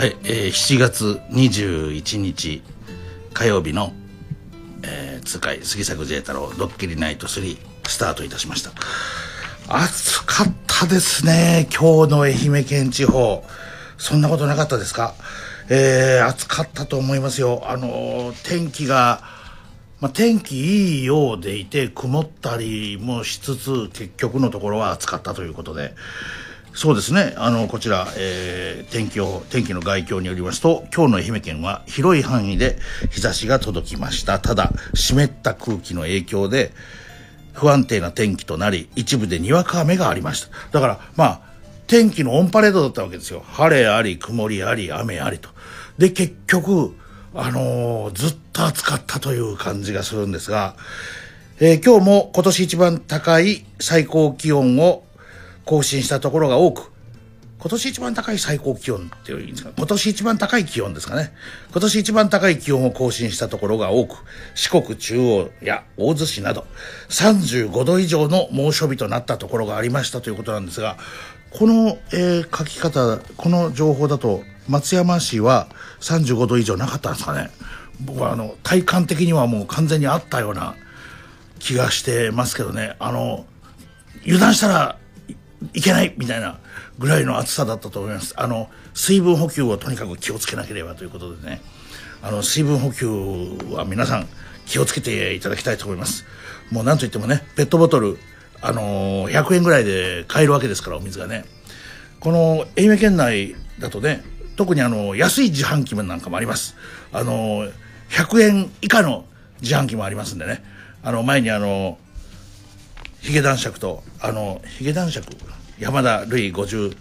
はい、えー、7月21日火曜日の、えー、通会杉作 J 太郎ドッキリナイト3スタートいたしました。暑かったですね。今日の愛媛県地方。そんなことなかったですか？えー、暑かったと思いますよ。あのー、天気がまあ、天気いいようでいて曇ったりもしつつ結局のところは暑かったということで。そうですね。あのこちら、えー、天気予報天気の概況によりますと今日の愛媛県は広い範囲で日差しが届きました。ただ湿った空気の影響で不安定な天気となり一部でにわか雨がありました。だからまあ天気のオンパレードだったわけですよ。晴れあり曇りあり雨ありと。で結局あのー、ずっと暑かったという感じがするんですが、えー、今日も今年一番高い最高気温を更新したところが多く、今年一番高い最高気温っていうんですか、今年一番高い気温ですかね。今年一番高い気温を更新したところが多く、四国中央や大洲市など35度以上の猛暑日となったところがありましたということなんですが、この、えー、書き方、この情報だと、松山市は35度以上なかったんですかね。僕はあの、体感的にはもう完全にあったような気がしてますけどね。あの、油断したらいけないみたいなぐらいの暑さだったと思います。あの、水分補給をとにかく気をつけなければということでね。あの、水分補給は皆さん気をつけていただきたいと思います。もうなんといってもね、ペットボトル、あの、100円ぐらいで買えるわけですから、お水がね。この愛媛県内だとね、特にあの、安い自販機なんかもあります。あの、100円以下の自販機もありますんでね。あの、前にあの、ヒゲ男爵と、あの、ヒゲ男爵、山田るい53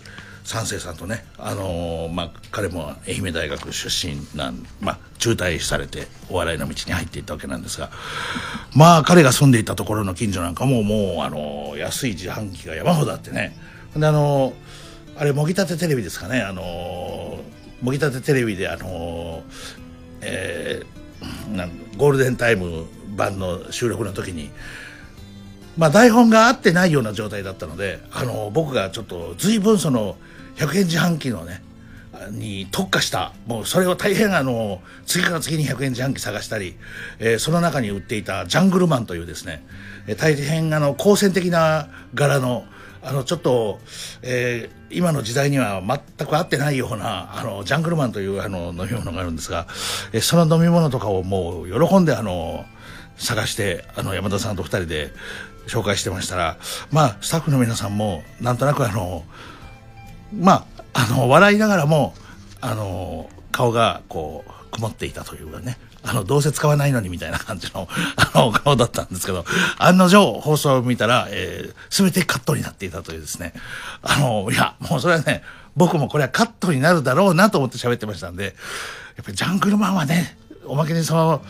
世さんとね、あのー、まあ、彼も愛媛大学出身なん、まあ、中退されてお笑いの道に入っていったわけなんですが、まあ、彼が住んでいたところの近所なんかも、もう、あのー、安い自販機が山ほどあってね、で、あのー、あれ、もぎたてテレビですかね、あのもぎたてテレビで、あのえー、ゴールデンタイム版の収録の時に、まあ、台本が合ってないような状態だったのであの僕がちょっと随分その100円自販機のねに特化したもうそれを大変あの次から次に100円自販機探したり、えー、その中に売っていたジャングルマンというですね、えー、大変あの好戦的な柄のあのちょっと、えー、今の時代には全く合ってないようなあのジャングルマンというあの飲み物があるんですが、えー、その飲み物とかをもう喜んであの探してあの山田さんと2人で紹介してましたら、まあ、スタッフの皆さんも、なんとなくあの、まあ、あの、笑いながらも、あの、顔がこう、曇っていたというかね、あの、どうせ使わないのにみたいな感じの、あの、顔だったんですけど、案の定、放送を見たら、えー、全てカットになっていたというですね、あの、いや、もうそれはね、僕もこれはカットになるだろうなと思って喋ってましたんで、やっぱりジャングルマンはね、おまけにその、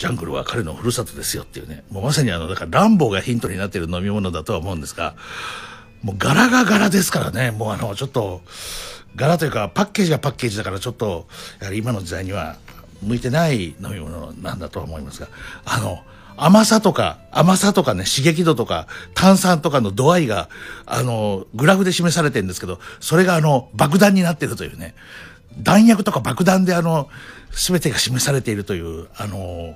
ジャングルは彼のふるさとですよっていうね、もうまさにあの、だからランボーがヒントになっている飲み物だとは思うんですが、もう柄が柄ですからね、もうあの、ちょっと、柄というかパッケージがパッケージだからちょっと、やはり今の時代には向いてない飲み物なんだとは思いますが、あの、甘さとか、甘さとかね、刺激度とか、炭酸とかの度合いが、あの、グラフで示されてるんですけど、それがあの、爆弾になってるというね、弾薬とか爆弾であの、すべてが示されているという、あの、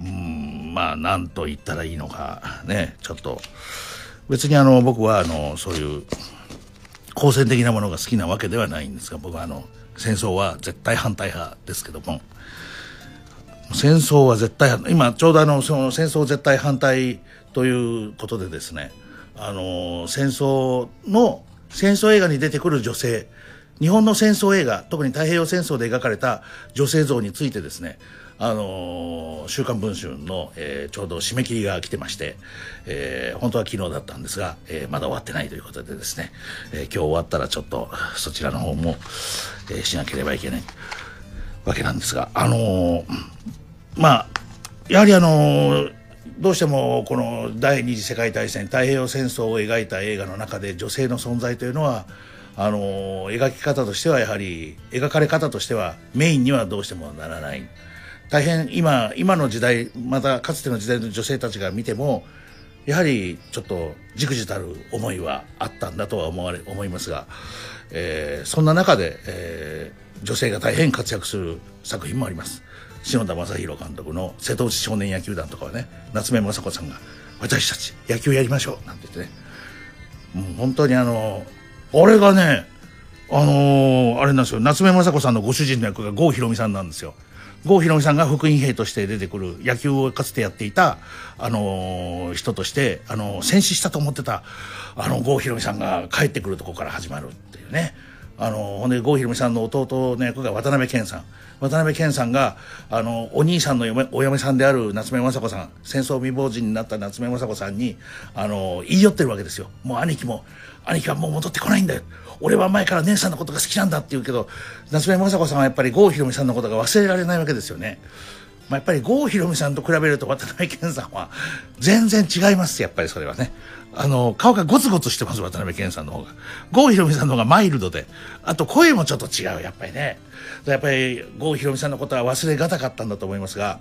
うん、まあ、なんと言ったらいいのか、ね、ちょっと、別にあの、僕はあの、そういう、好戦的なものが好きなわけではないんですが、僕はあの、戦争は絶対反対派ですけども、戦争は絶対、今ちょうどあの、その戦争絶対反対ということでですね、あの、戦争の、戦争映画に出てくる女性、日本の戦争映画特に太平洋戦争で描かれた女性像についてですねあの週刊文春の、えー、ちょうど締め切りが来てまして、えー、本当は昨日だったんですが、えー、まだ終わってないということでですね、え今日終わったらちょっとそちらの方も、えしなければいけないわけなんですがあのまあやはりあのどうしてもこの第二次世界大戦太平洋戦争を描いた映画の中で女性の存在というのはあの描き方としてはやはり描かれ方としてはメインにはどうしてもならない。大変今今の時代またかつての時代の女性たちが見てもやはりちょっとじくじたる思いはあったんだとは思われ思いますがえーそんな中で、えー女性が大変活躍する作品もあります。篠田正宏監督の瀬戸内少年野球団とかはね夏目雅子さんが「私たち野球やりましょう」なんて言ってね。もう本当にあのあれがねあのーあれなんですよ。夏目雅子さんのご主人の役が郷ひろみさんなんですよ。郷ひろみさんが福音兵として出てくる野球をかつてやっていた、あのー人として、あのー戦死したと思ってたあの郷ひろみさんが帰ってくるとこから始まるっていうね。あのほんで郷ひろみさんの弟の役が渡辺謙さん。渡辺謙さんがあのお兄さんの嫁お嫁さんである夏目雅子さん戦争未亡人になった夏目雅子さんにあの言い寄ってるわけですよ。もう兄貴も兄貴はもう戻ってこないんだよ。俺は前から姉さんのことが好きなんだって言うけど夏目雅子さんはやっぱり郷ひろみさんのことが忘れられないわけですよね。まあ、やっぱり郷ひろみさんと比べると渡辺謙さんは全然違いますやっぱりそれはね。あの顔がゴツゴツしてます渡辺謙さんの方が。郷ひろみさんの方がマイルドで。あと声もちょっと違うやっぱりね。やっぱり郷ひろみさんのことは忘れがたかったんだと思いますが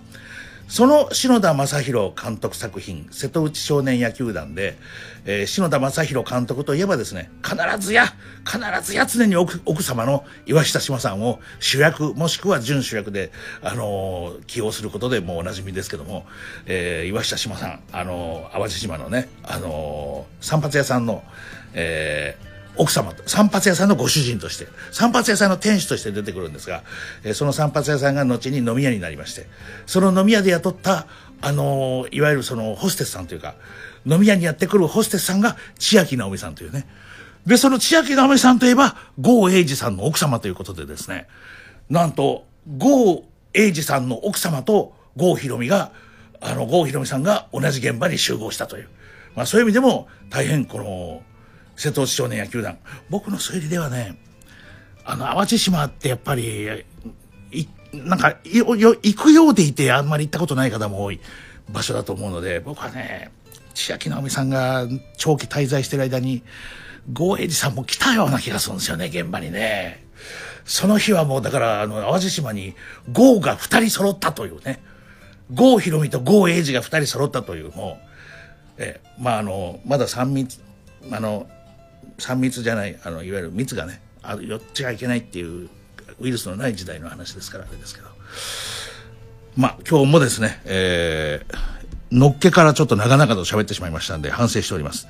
その篠田正宏監督作品「瀬戸内少年野球団で」えー篠田正宏監督といえばですね必ずや必ずや常に奥奥様の岩下志麻さんを主役もしくは準主役で、あのー起用することでもうおなじみですけども、えー岩下志麻さん、あのー淡路島のね、あの散髪屋さんの、えー奥様と散髪屋さんのご主人として散髪屋さんの店主として出てくるんですが、えーその散髪屋さんが後に飲み屋になりましてその飲み屋で雇った、あのーいわゆるそのホステスさんというか飲み屋にやってくるホステスさんが千秋直美さんというね。でその千秋直美さんといえば郷英二さんの奥様ということでですね。なんと郷英二さんの奥様と郷ひろみがあの郷ひろみさんが同じ現場に集合したという、まあ、そういう意味でも大変この瀬戸内少年野球団。僕の推理ではねあの淡路島ってやっぱりいなんかよよ行くようでいてあんまり行ったことない方も多い場所だと思うので僕はね千秋直美さんが長期滞在してる間に郷英二さんも来たような気がするんですよね現場にね。その日はもうだからあの淡路島に郷が2人揃ったというね。郷ひろみと郷英二が2人揃ったというもう。えまああのまだ3密あの3密じゃないあのいわゆる密がねあ寄っちゃいけないっていうウイルスのない時代の話ですからあれですけどまあ今日もですね、えーのっけからちょっと長々と喋ってしまいましたんで反省しております。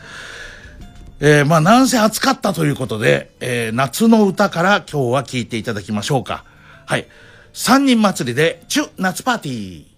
えーまあなんせ暑かったということで、えー夏の歌から今日は聴いていただきましょうか。はい。三人祭りで、チュ夏パーティー。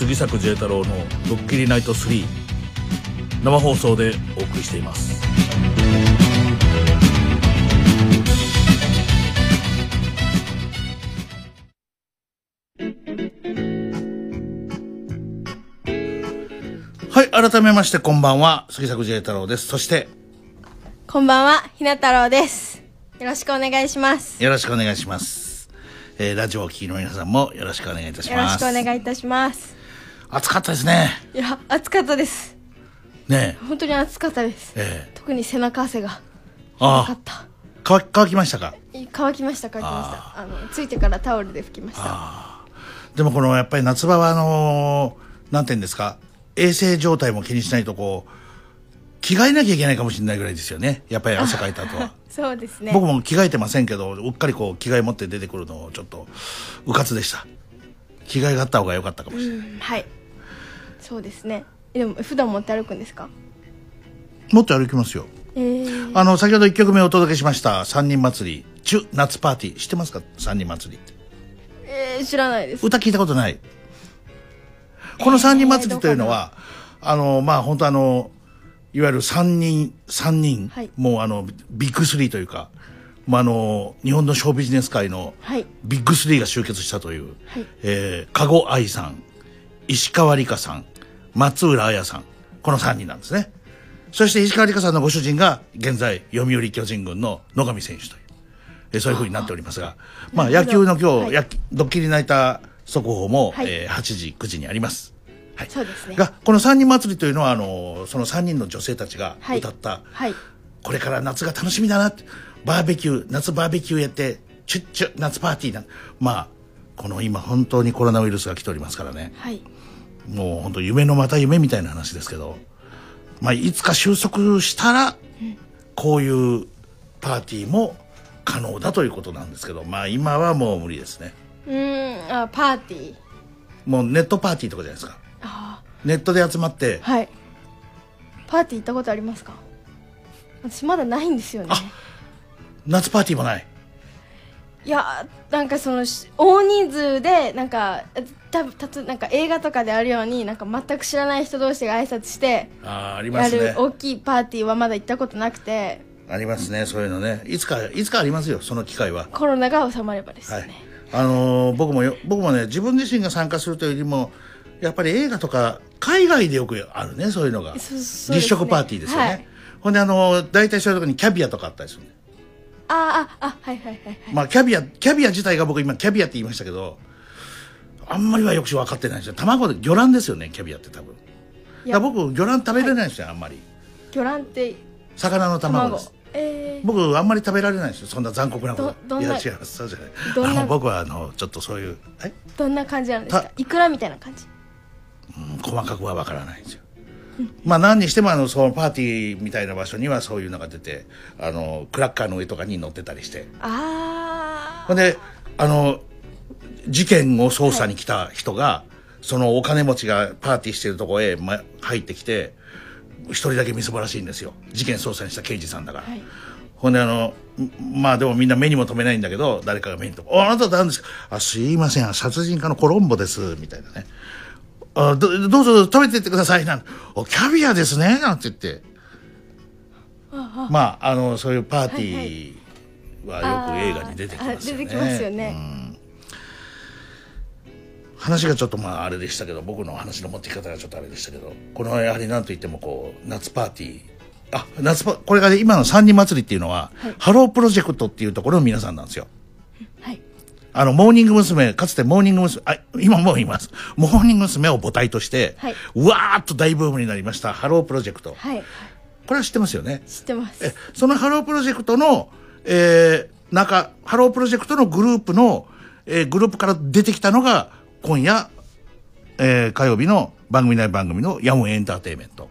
杉作 J 太郎の「ドッキリナイト3」生放送でお送りしていますはい改めましてこんばんは杉作 J 太郎ですそしてこんばんは、ひな太郎です。よろしくお願いします。よろしくお願いします、えーラジオをお聞きの皆さんもよろしくお願いいたしよろしますくお願いいたします。暑かったですねいや、暑かったです。ね本当に暑かったです。ええ特に背中汗があかった。乾き乾きましたか？乾きました、乾きました。あの、ついてからタオルで拭きました。でもこのやっぱり夏場はあのーなんていうんですか？衛生状態も気にしないとこう着替えなきゃいけないかもしれないぐらいですよねやっぱり汗かいた後はそうですね。僕も着替えてませんけどうっかりこう着替え持って出てくるのをちょっとうかつでした着替えがあった方が良かったかもしれない、うん、はい。そうですね。でも、普段持って歩くんですか？もっと歩きますよ。えー、あの先ほど1曲目お届けしました三人祭り。中夏パーティー。知ってますか？三人祭り。ってえー、知らないです。歌聞いたことない。この三人祭りというのは、あのまあ本当あのいわゆる三人三人、はい。もうあのビッグスリーというか、まあ、あの日本のショービジネス界のはい。ビッグスリーが集結したという、はい。えー、加護愛さん石川理香さん松浦綾さんこの3人なんですね。そして石川理香さんのご主人が現在読売巨人軍の野上選手という、えーそういうふうになっておりますがまあ野球の今日、はい。やドッキリナイター速報も、はい。えー8時9時にあります。はい。そうですね。がこの三人祭りというのはあのその3人の女性たちがはい。歌った、はい。これから夏が楽しみだなってバーベキュー夏バーベキューやってチュッチュ夏パーティーなまあこの今本当にコロナウイルスが来ておりますからね。はい。もう本当夢のまた夢みたいな話ですけど、まあ、いつか収束したらこういうパーティーも可能だということなんですけどまあ今はもう無理ですねうーん、あ、パーティー。もうネットパーティーとかじゃないですかあネットで集まってはい。パーティー行ったことありますか？私まだないんですよね。夏パーティーもないいやなんかそのし大人数でなんかたたつなんか映画とかであるようになんか全く知らない人同士が挨拶してあーありまやすね。る大きいパーティーはまだ行ったことなくて。ありますねそういうのね。いつかいつかありますよその機会は。コロナが収まればですはい。あのー僕もよ僕もね自分自身が参加するというよりもやっぱり映画とか海外でよくあるねそういうのが。ね。実食パーティーですよね、はい。ほんであのー大体そういうとこにキャビアとかあったりするねあああはいはいはいはい。まあキャビアキャビア自体が僕今キャビアって言いましたけどあんまりはよく分かってないんですよ。卵で魚卵ですよねキャビアって多分。いだから僕魚卵食べれないんですよ、あんまり。魚卵って。魚の卵卵です。えー、僕あんまり食べられないんですよそんな残酷なこと。いや違いますそうじゃない。どんな？あの僕はあのちょっとそういうはいどんな感じなんですか？たいくらみたいな感じ？細かくは分からないんですよ。まあ何にしてもあのそのパーティーみたいな場所にはそういうのが出てあのクラッカーの上とかに乗ってたりして。あほんであの事件を捜査に来た人が、そのお金持ちがパーティーしてるとこへ、ま、入ってきて一人だけみすぼらしいんですよ。事件捜査にした刑事さんだから、はい。ほんであのんまあでもみんな目にも留めないんだけど誰かが目に留め「ああなた誰ですか?」あ「すいません。殺人家のコロンボです」みたいなね「あどどうぞ食べてってください」なんて「おキャビアですね」なんて言って。まああのそういうパーティーはよく映画に出てきますよね。あ出てきますよね。うん話がちょっとまああれでしたけど僕の話の持ってき方がちょっとあれでしたけどこのやはりなんといってもこう夏パーティーあ夏パこれがね今の三人祭りっていうのは、ハロープロジェクトっていうところの皆さんなんですよ。はいあの、モーニング娘。かつてモーニング娘。あ、今もう言います。モーニング娘。を母体として、はいうわーっと大ブームになりました、ハロープロジェクト。はいこれは知ってますよね？知ってますえ、そのハロープロジェクトの、えー、中、ハロープロジェクトのグループの、えーグループから出てきたのが、今夜、えー火曜日の番組内番組のヤムエンターテインメント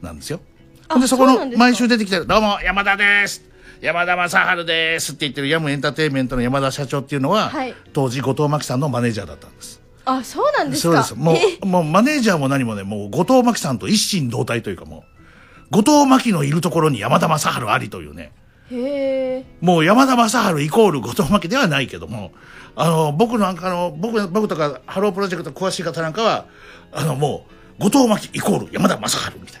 なんですよ。あで、そこの毎週出てきてる、どうも、山田です。山田正治ですって言ってるヤムエンターテインメントの山田社長っていうのは、はい当時後藤真希さんのマネージャーだったんです。あそうなんですか？そうです。もえ？う、もうマネージャーも何もね、もう後藤真希さんと一心同体というかもう、後藤真希のいるところに山田正治ありというね、へえもう山田正治イコール後藤真希ではないけども、あの、僕なんかの、僕、僕とかハロープロジェクト詳しい方なんかは、あの、もう、後藤真希イコール山田正治みたいな。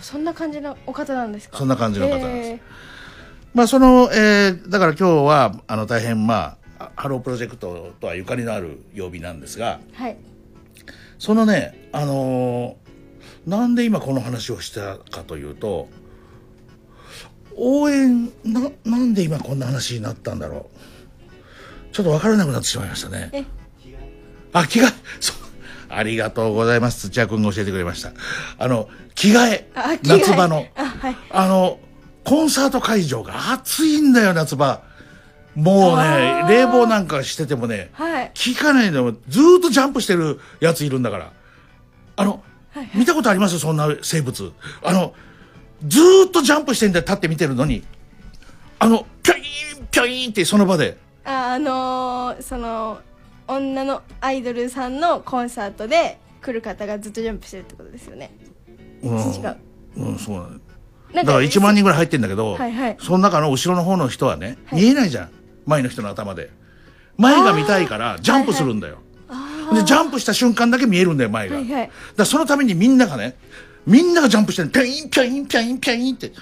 そんな感じのお方なんですか？そんな感じの方なんですまあ、その、えーだから今日は、あの、大変、まあ、ハロープロジェクトとはゆかりのある曜日なんですが、はいそのね、あのーなんで今この話をしたかというと、応援、な、なんで今こんな話になったんだろう。ちょっとわからなくなってしまいましたね。えあ、着替え、そう。ありがとうございます。土屋君が教えてくれました。あの、着替え夏場の。あはいあの、コンサート会場が暑いんだよ、夏場。もうね冷房なんかしててもね、はい聞かないでもずーっとジャンプしてるやついるんだから。あの、見たことあります？そんな生物。あの、ずーっとジャンプしてんだよ、立って見てるのに。あの、ぴょいーん、ぴょいーんってその場で。ああのーその女のアイドルさんのコンサートで来る方がずっとジャンプしてるってことですよねうん。違ううん、そうなの。なんだから1万人ぐらい入ってんだけど、はいはいその中の後ろの方の人はね、見えないじゃん。前の人の頭で。前が見たいから、ジャンプするんだよ。で、ジャンプした瞬間だけ見えるんだよ、前が。はいはいだそのためにみんながね、みんながジャンプしてる。ピョイン、ピョイン、ピョイン、ピョインって。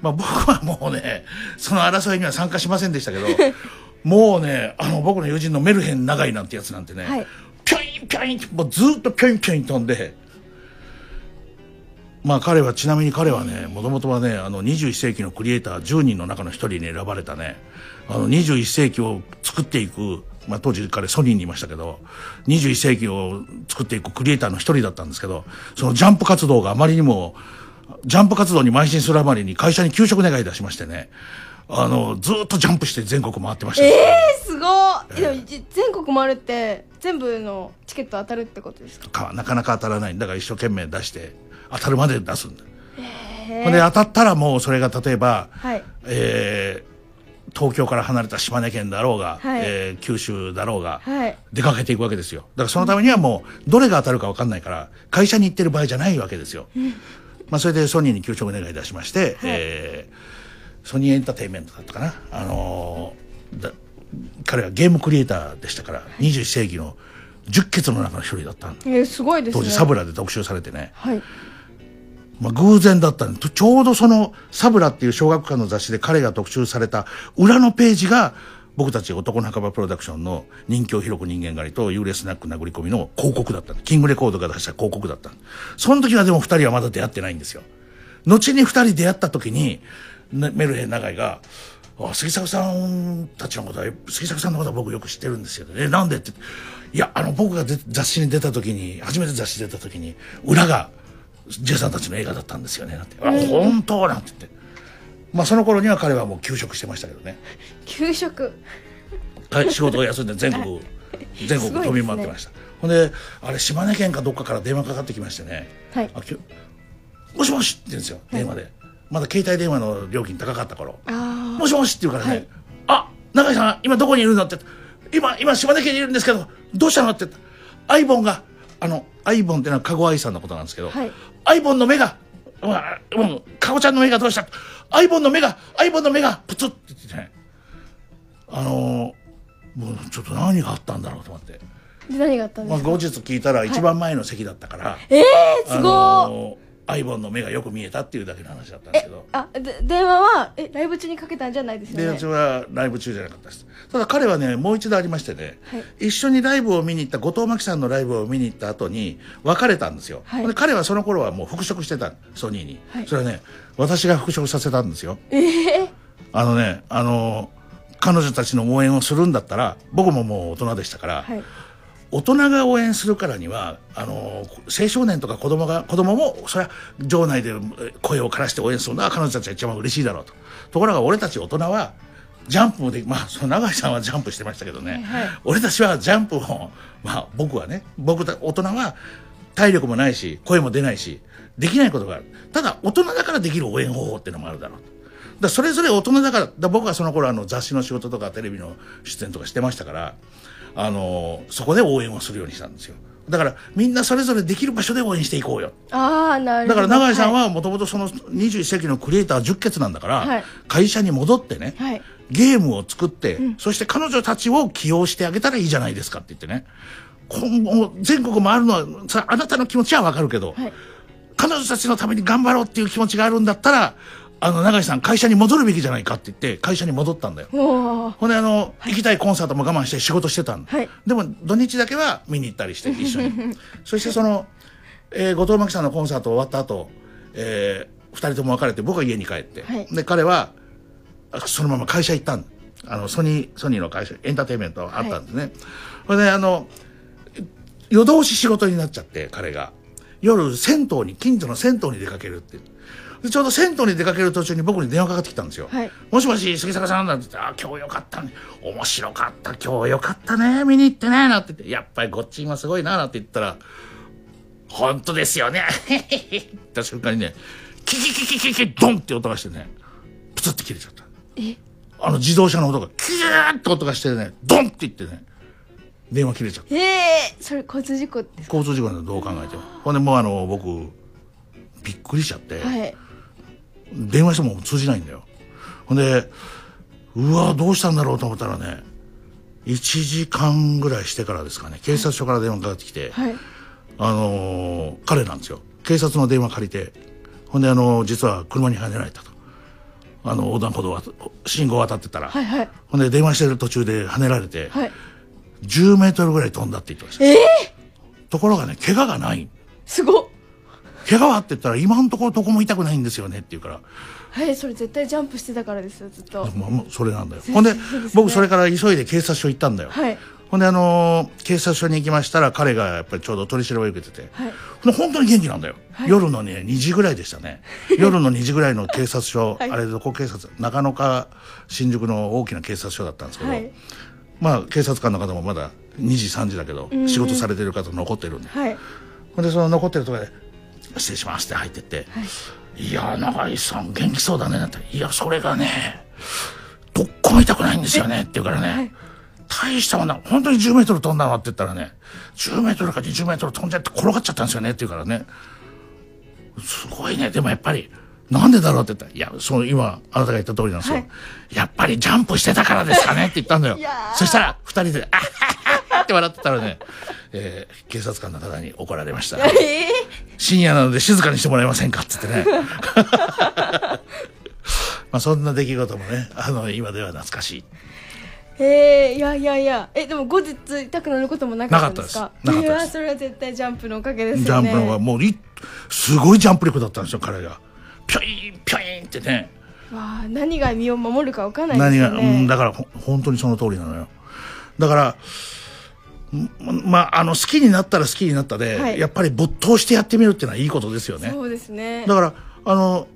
まあ僕はもうね、その争いには参加しませんでしたけど、もうね、あの僕の友人のメルヘン長井なんてやつなんてね、はい。ピョイン、ピョインって、もうずっとピョイン、ピョイン飛んで、まあ彼は、ちなみに彼はね、もともとはね、あの21世紀のクリエイター10人の中の一人に選ばれたね、あの21世紀を作っていく、まあ当時彼ソニーにいましたけど、21世紀を作っていくクリエイターの一人だったんですけど、そのジャンプ活動があまりにも、ジャンプ活動に邁進するあまりに会社に休職願い出しましてね、あの、ずっとジャンプして全国回ってました。えー、すごい。でもじ全国回るって全部のチケット当たるってことですか？かなかなか当たらない。んだから一生懸命出して当たるまで出すんだ。へほんで当たったらもうそれが例えば、はい。えー東京から離れた島根県だろうが、はい。えー九州だろうが、はい。出かけていくわけですよ。だからそのためにはもうどれが当たるか分かんないから会社に行ってる場合じゃないわけですよ、まあ、それでソニーに休職願い出しまして、えーソニーエンターテインメントだったかな、あのーだ彼はゲームクリエイターでしたから、21世紀の10傑の中の一人だったんでえー、すごいですね。当時サブラで特集されてね、はい。まあ、偶然だったんでちょうどそのサブラっていう小学館の雑誌で彼が特集された裏のページが僕たち男の墓場プロダクションの人気を広く人間狩りと幽霊スナック殴り込みの広告だったキングレコードが出した広告だったその時はでも二人はまだ出会ってないんですよ。後に二人出会った時に、ねメルヘン長井があ杉作さんたちのことは杉作さんのことは僕よく知ってるんですよえなんでって。いやあの僕がで雑誌に出た時に初めて雑誌出た時に裏が J さんたちの映画だったんですよね。なんて「あ本当?」なんて言って。まあその頃には彼はもう休職してましたけどね。給食。はい仕事を休んで全国全国飛び回ってました、ほんであれ島根県かどっかから電話かかってきましてね。はい。あきゅもしもしって言うんですよ。電話で、まだ携帯電話の料金高かった頃。あもしもしって言うからね、はいあ永井さん今どこにいるの？って。今今島根県にいるんですけどどうしたの？って。アイボンがあのアイボンってのは加護愛さんのことなんですけど、はい。アイボンの目がまあうん加護ちゃんの目がどうした？アイボンの目がアイボンの目がプツッって言ってね。あのーもうちょっと何があったんだろうと思って、ーで何があったんでまあ、すか、後日聞いたら一番前の席だったから、えー、すごい、あのーアイボンの目がよく見えたっていうだけの話だったんですけど。あで電話はえライブ中にかけたんじゃないですよね。で私はライブ中じゃなかったです。ただ彼はねもう一度ありましてね、はい。一緒にライブを見に行った後藤真希さんのライブを見に行った後に別れたんですよ、はい。で彼はその頃はもう復職してたソニーに、はい。それはね私が復職させたんですよ。ええあのねあの彼女たちの応援をするんだったら僕ももう大人でしたから、はい大人が応援するからにはあの青少年とか子供が子供もそれは場内でえ声を枯らして応援するのは彼女たちが一番嬉しいだろうと。ところが俺たち大人はジャンプもでまあその永井さんはジャンプしてましたけどね、はい俺たちはジャンプをまあ僕はね僕た大人は体力もないし声も出ないしできないことがある。ただ大人だからできる応援方法っていうのもあるだろうと。だそれぞれ大人だからだ僕はその頃あの雑誌の仕事とかテレビの出演とかしてましたからあのそこで応援をするようにしたんですよ。だからみんなそれぞれできる場所で応援していこうよ。ああなるほど。だから永井さんははもともとその21世紀のクリエイター10傑なんだから、はい。会社に戻ってね、い、はい、ゲームを作って、そして彼女たちを起用してあげたらいいじゃないですかって言ってね。今後全国回るのはさあなたの気持ちはわかるけど、はい。彼女たちのために頑張ろうっていう気持ちがあるんだったらあの永井さん会社に戻るべきじゃないかって言って会社に戻ったんだよ。ほんであの、行きたいコンサートも我慢して仕事してたんだ、はい。でも土日だけは見に行ったりして一緒に。そしてその、えー後藤真希さんのコンサート終わった後、えー、2人とも別れて僕は家に帰って、はい。で彼はあそのまま会社行ったんだ。あのソニーソニーの会社エンターテインメントあったんですね、それであの夜通し仕事になっちゃって彼が。夜銭湯に近所の銭湯に出かけるって。でちょうど銭湯に出かける途中に僕に電話かかってきたんですよ、はい。もしもし杉坂さん？なんて言ってあ今日よかったね。面白かった。今日よかった。ね。見に行ってね。なんて言って。やっぱりごっちんはすごいななんて言ったら本当ですよね。言った瞬間にねキキキキキキドンって音がしてねプツって切れちゃった。え？あの自動車の音がキューって音がしてねドンって言ってね電話切れちゃった。ええそれ交通事故です交通事故なんてどう考えても。ほんでもうあの僕びっくりしちゃって、はい電話しても通じないんだよ。ほんでうわどうしたんだろうと思ったらね1時間ぐらいしてからですかね警察署から電話かかってきて、はい。あのー彼なんですよ。警察の電話借りてほんであのー実は車にはねられたと。あの横断歩道は信号渡ってたら、はいはい。ほんで電話してる途中ではねられて、はい。10メートルぐらい飛んだって言ってました。ええところがね怪我がない。すごっ怪我は？って言ったら今のところどこも痛くないんですよねって言うから。はいそれ絶対ジャンプしてたからですよずっと。もうもうそれなんだよ。ほんでね。僕それから急いで警察署行ったんだよ、はい。ほんであのー警察署に行きましたら彼がやっぱりちょうど取り調べを受けてて、はい。ほんで本当に元気なんだよ、夜のね2時ぐらいでしたね。夜の2時ぐらいの警察署、はい。あれどこ警察中野か新宿の大きな警察署だったんですけど、はい。まあ警察官の方もまだ2時3時だけど仕事されてる方残ってるんで、はい。ほんでその残ってるところで「失礼します」って入ってって「い、や永井さん元気そうだね」って「いやそれがねどっこも痛くないんですよね」って言うからね、大したもんだ。本当に10メートル飛んだのって言ったらね10メートルか20メートル飛んじゃって転がっちゃったんですよね。って言うからねすごいね。でもやっぱりなんでだろうって言ったら「いやその今あなたが言った通りなんですよ、はい。やっぱりジャンプしてたからですかね」って言ったんだよ。そしたら二人で「あははは」って笑ってたらね、えー警察官の方に怒られました。ええ深夜なので静かにしてもらえませんかって言ってね。まあそんな出来事もねあの今では懐かしい。えー、いやいやいや。えでも後日痛くなることもなかったんですか？なかったです。それは絶対ジャンプのおかげですジャンプの方がもういすごいジャンプ力だったんですよ彼が。ピョインピョインってね。わあ何が身を守るか分かんないです何が、よねうん、だからほ本当にその通りなのよ。だからんまああの好きになったら好きになったで、はい。やっぱり没頭してやってみるっていうのはいいことですよね。そうですね。だからあの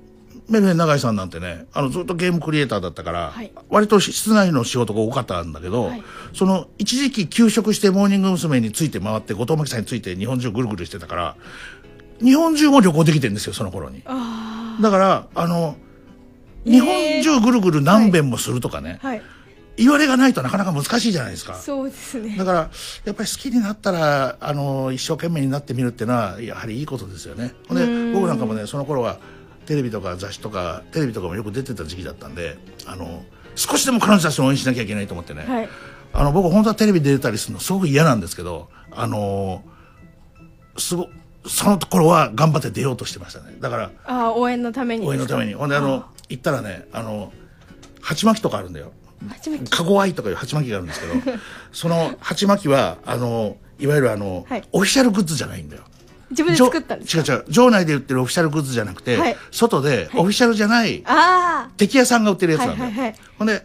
メルヘン永井さんなんてねあのずっとゲームクリエイターだったから、はい。割と室内の仕事が多かったんだけど、はい。その一時期休職してモーニング娘。について回って後藤真希さんについて日本中ぐるぐるしてたから日本中も旅行できてるんですよその頃に。あだからあのえー日本中ぐるぐる何遍もするとかね、あはい言われがないとなかなか難しいじゃないですか。そうですね。だからやっぱり好きになったらあの一生懸命になってみるっていうのはやはりいいことですよね。ほんでうん。僕なんかもねその頃はテレビとか雑誌とかテレビとかもよく出てた時期だったんであの少しでも彼女たちを応援しなきゃいけないと思ってね、はい。あの僕本当はテレビ出たりするのすごく嫌なんですけどあのすごその頃は頑張って出ようとしてましたね。だからああ応援のために応援のために。ほんであの行ったらねあの鉢巻きとかあるんだよ初めてカゴアイとかいう鉢巻きがあるんですけど その鉢巻きはあのいわゆるあの、はい。オフィシャルグッズじゃないんだよ。自分で作ったんです違う違う。場内で売ってるオフィシャルグッズじゃなくて、はい。外でオフィシャルじゃないあ敵屋さんが売ってるやつなんだよ、はいはいはい。ほんで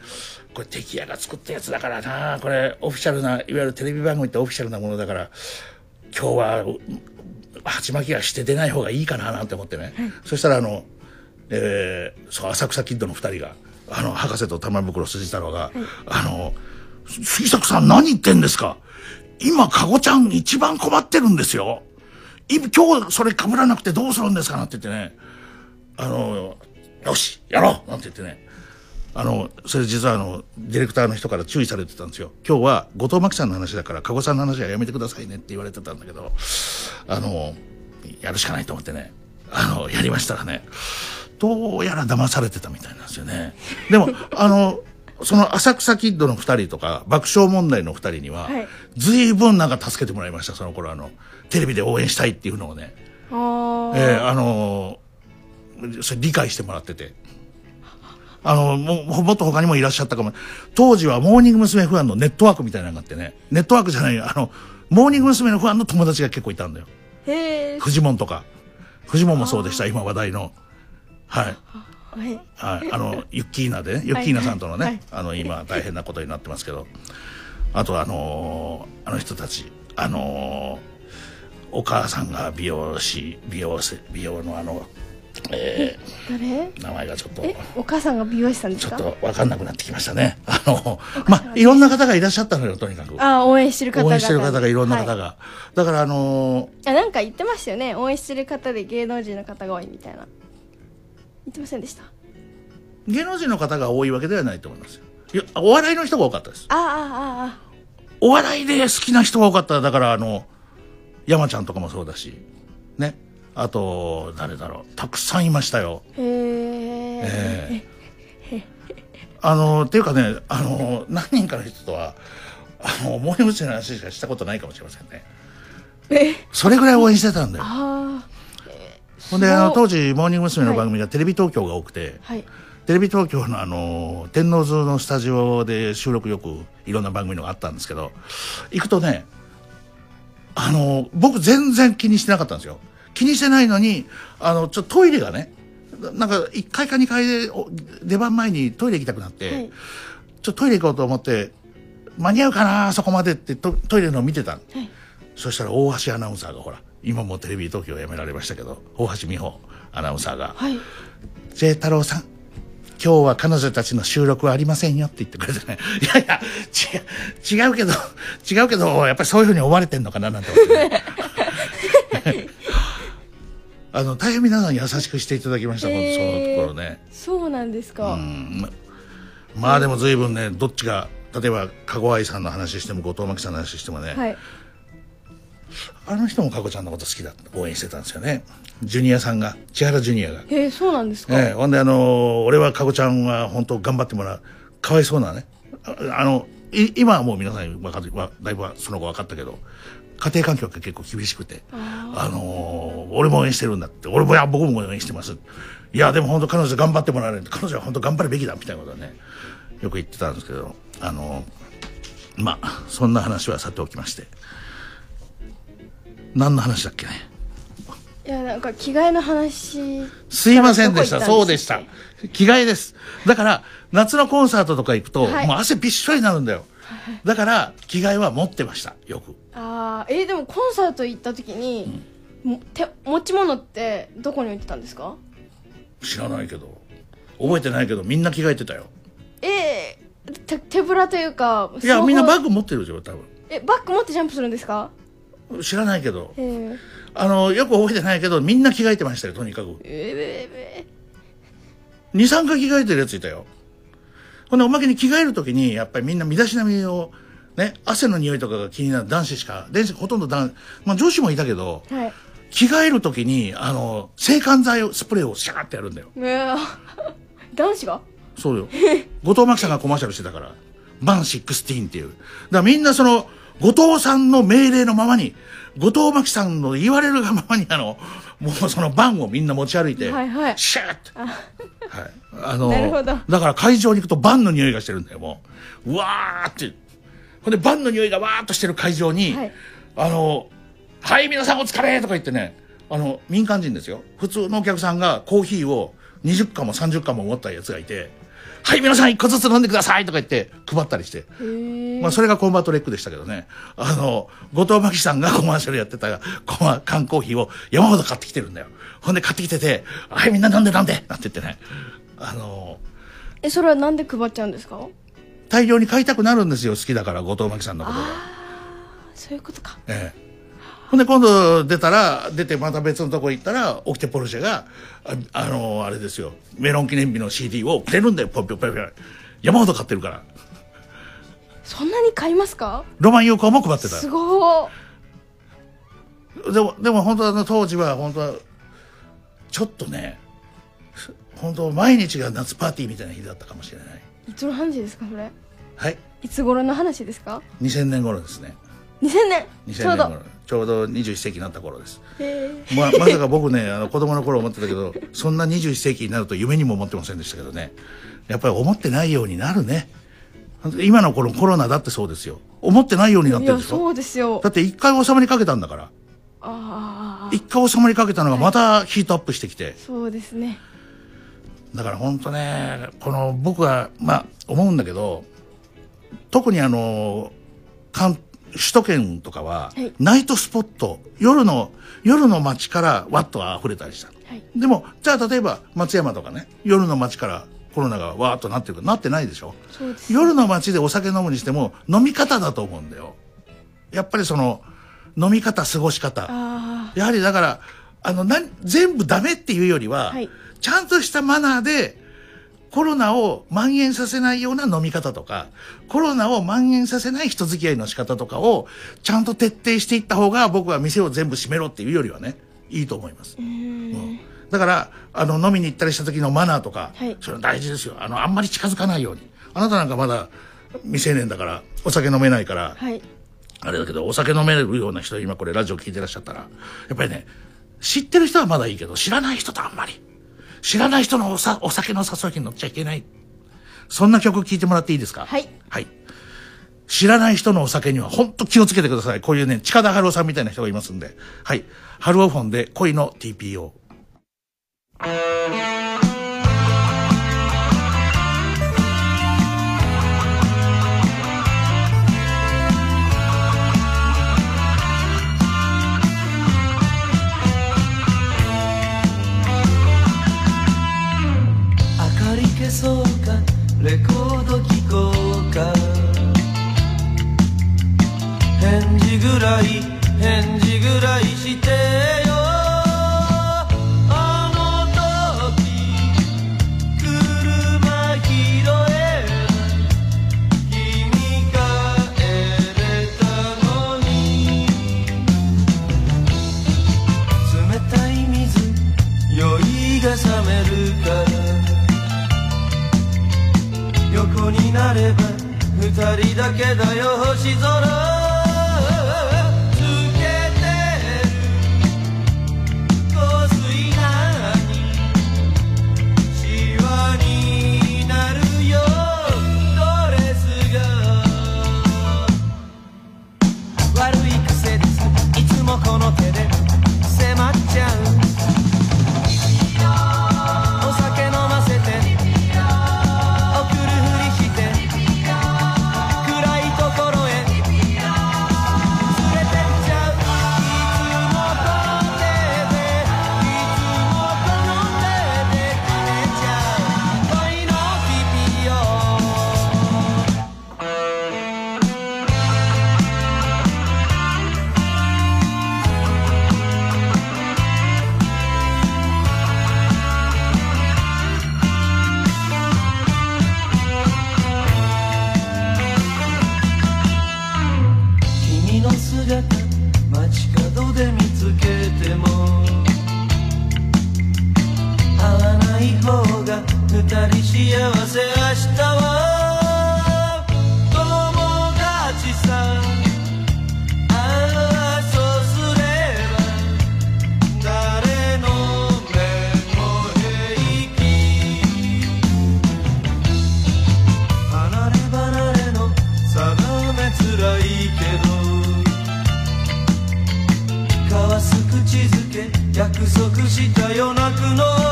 これ敵屋が作ったやつだからなこれオフィシャルないわゆるテレビ番組ってオフィシャルなものだから今日はう鉢巻きはして出ない方がいいかななんて思ってね、そしたらあの、えーそう浅草キッドの2人があの博士と玉袋筋太郎が「あの杉作さん何言ってんですか？今かごちゃん一番困ってるんですよ。今日それ被らなくてどうするんですか?」なんて言ってね。あの、よし、やろう！なんて言ってね、あのそれ実はあのディレクターの人から注意されてたんですよ。今日は後藤真希さんの話だから加護さんの話はやめてくださいねって言われてたんだけどあのやるしかないと思ってね。あのやりましたらね。どうやら騙されてたみたいなんですよねでもあのその浅草キッドの2人とか爆笑問題の2人には、はい随分なんか助けてもらいましたその頃あのテレビで応援したいっていうのをねえーあのーそれ理解してもらってて。あの、も、もっと他にもいらっしゃったかも。当時はモーニング娘。ファンのネットワークみたいなのがあってね。ネットワークじゃない、あの、モーニング娘。のファンの友達が結構いたんだよ。へえフジモンとか。フジモンもそうでした、今話題の。はい。はい。はい、あの、ユッキーナでね、ユッキーナさんとのね、はい。あの、今大変なことになってますけど、あとあのーあの人たち、あのーお母さんが美容師、美容師、美容のあの、え誰？ー名前がちょっと、えお母さんが美容師さんですか？ちょっとわかんなくなってきましたね。あの、まあ、いろんな方がいらっしゃったのよ、とにかく。あー応援してる方々応援してる方がいろんな方はい。が。だからあのーあなんか言ってましたよね。応援してる方で芸能人の方が多いみたいな言ってませんでした？芸能人の方が多いわけではないと思いますよ。いや、お笑いの人が多かったです。ああああお笑いで好きな人が多かった。だから、あの、山ちゃんとかもそうだし、ね。あと、誰だろう。たくさんいましたよ。あへえええあの、っていうかね、あの、何人かの人とは、あの、モーニング娘。の話しかしたことないかもしれませんね。え？それぐらい応援してたんだよ。あほんで、あの、当時、モーニング娘。の番組がテレビ東京が多くて、あはい。テレビ東京のあの天王洲のスタジオで収録よくいろんな番組のがあったんですけど行くとねあの僕全然気にしてなかったんですよ。気にしてないのにあのちょっとトイレがねなんか1階か2階でお出番前にトイレ行きたくなって、はい。ちょっとトイレ行こうと思って間に合うかなそこまでってトトイレのを見てたの、はい。そしたら大橋アナウンサーがほら今もうテレビ東京辞められましたけど大橋美穂アナウンサーがはい「J 太郎さん今日は彼女たちの収録はありませんよ」って言ってくれてね。いやいや違う違うけど違うけどやっぱりそういうふうに思われてんのかななんて思って、ね、あの大変皆さん優しくしていただきました、本当そのところね。そうなんですか、うん。ままあでも随分ねどっちが例えば籠愛さんの話しても後藤真希さんの話してもね、はいあの人もかこちゃんのこと好きだって応援してたんですよね。ジュニアさんが千原ジュニアが。へえそうなんですか、ええ、ほんであの俺はかこちゃんは本当頑張ってもらうかわいそうなねああのい今はもう皆さんわかだいぶその後分かったけど家庭環境が結構厳しくてあの俺も応援してるんだって俺もいや僕も応援してます。いやでも本当彼女頑張ってもらわないと彼女は本当頑張るべきだみたいなことはねよく言ってたんですけどあのまあそんな話はさておきまして何の話だっけ？ねいやなんか着替えの話すいませんでした。そうでした。着替えです。だから、夏のコンサートとか行くと、はいもう汗びっしょりになるんだよ。だから、着替えは持ってました。よく。ああえでもコンサート行った時に、もて持ち物ってどこに置いてたんですか？知らないけど。覚えてないけど、みんな着替えてたよ。えー、手手ぶらというかいや、みんなバッググ持ってるでしょ、多えバッグ持ってジャンプするんですか？分。知らないけど。えー、あの、よく覚えてないけど、みんな着替えてましたよ、とにかく。えー、え2、3回着替えてるやついたよ。ほんで、おまけに着替えるときに、やっぱりみんな身だしなみを、ね、汗の匂いとかが気になる男子しか、男子ほとんど男、まあ女子もいたけど、ー、はい着替えるときに、あの、制汗剤を、スプレーをシャーってやるんだよ。うわ 男子が？そうよ。後藤真希さんがコマーシャルしてたから。バン16っていう。だからみんなその、後藤さんの命令のままに、後藤真希さんの言われるがままに、あの、もうそのバンをみんな持ち歩いて、はいはいシャーって。はい。あの、だから会場に行くとバンの匂いがしてるんだよ、もう。うわーって。ほんで、バンの匂いがわーっとしてる会場に、はいあの、はい、皆さんお疲れとか言ってね、あの、民間人ですよ。普通のお客さんがコーヒーを20缶も30缶も持ったやつがいて、はい、皆さん一個ずつ飲んでくださいとか言って配ったりして。まあ、それがコンバット REC でしたけどね。あの、後藤真希さんが コマーシャルやってたコマ缶コーヒーを山ほど買ってきてるんだよ。ほんで買ってきてて、はい、みんな飲んで飲んでなんて言ってね。あの、えそれはなんで配っちゃうんですか？大量に買いたくなるんですよ。好きだから、後藤真希さんのことが。あそういうことかええ。ほんで今度出たら出てまた別のとこ行ったらオキテポルシェがああのあれですよ。メロン記念日の CD をくれるんだよポンピョンピョンピョン山ほど買ってるから。そんなに買いますか？ロマン友好も配ってた。すごでもでも本当あの当時は本当はちょっとね本当毎日が夏パーティーみたいな日だったかもしれない。いいつの話ですかそれ？はい。いつ頃の話ですか？2000年頃ですね2000年。2000ちょうど。ちょうど21世紀になった頃です。ままさか僕ねあの子供の頃思ってたけどそんな21世紀になると夢にも思ってませんでしたけどね。やっぱり思ってないようになるね。今のこのコロナだってそうですよ。思ってないようになってるでしょ？そうですよ。だって一回収まりかけたんだから。ああ一回収まりかけたのがまたヒートアップしてきて。そうですね。だから本当ねこの僕はまあ思うんだけど特にあの関首都圏とかは、はい。ナイトスポット夜の夜の街からワッと溢れたりしたはい。でもじゃあ例えば松山とかね夜の街からコロナがわーっとなってるかなってないでしょ？そうです。夜の街でお酒飲むにしても飲み方だと思うんだよ。やっぱりその飲み方過ごし方。あやはりだからあのなん全部ダメっていうよりは、はい。ちゃんとしたマナーでコロナを蔓延させないような飲み方とかコロナを蔓延させない人付き合いの仕方とかをちゃんと徹底していった方が僕は店を全部閉めろっていうよりはねいいと思います。あうんだから、あの、飲みに行ったりした時のマナーとか、はいそれ大事ですよ。あの、あんまり近づかないように。あなたなんかまだ未成年だから、お酒飲めないから、はいあれだけど、お酒飲めるような人、今これラジオ聞いてらっしゃったら、やっぱりね、知ってる人はまだいいけど、知らない人とあんまり。知らない人のおさお酒の誘いに乗っちゃいけない。そんな曲聴いてもらっていいですか？はい。はい。知らない人のお酒には本当気をつけてください。こういうね、近田春夫さんみたいな人がいますんで。はい。春夫フォンで恋の TPO。そうか。レコード聴こうか。返事ぐらい返事ぐらいして。れば二人だけだよ星空幸せ明日は友達さああそうすれば誰の目も平気離れ離れの定めつらいけど交わす口づけ約束したよ泣くの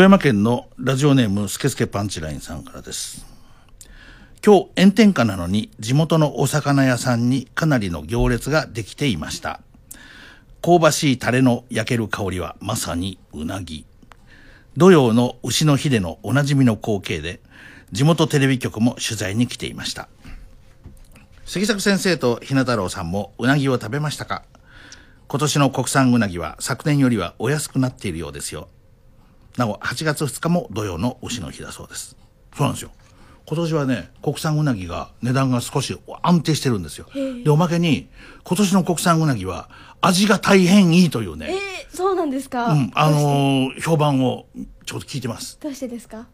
富山県のラジオネームスケスケパンチラインさんからです。今日炎天下なのに地元のお魚屋さんにかなりの行列ができていました。香ばしいタレの焼ける香りはまさにうなぎ。土曜の牛の日でのおなじみの光景で地元テレビ局も取材に来ていました。杉作先生とひな太郎さんもうなぎを食べましたか？今年の国産うなぎは昨年よりはお安くなっているようですよ。なお8月2日も土曜の牛の日だそうです。そうなんですよ。今年はね国産うなぎが値段が少し安定してるんですよ。でおまけに今年の国産うなぎは味が大変いいというね、えー、そうなんですか、うん、あのー評判をちょっと聞いてます。どうしてですか？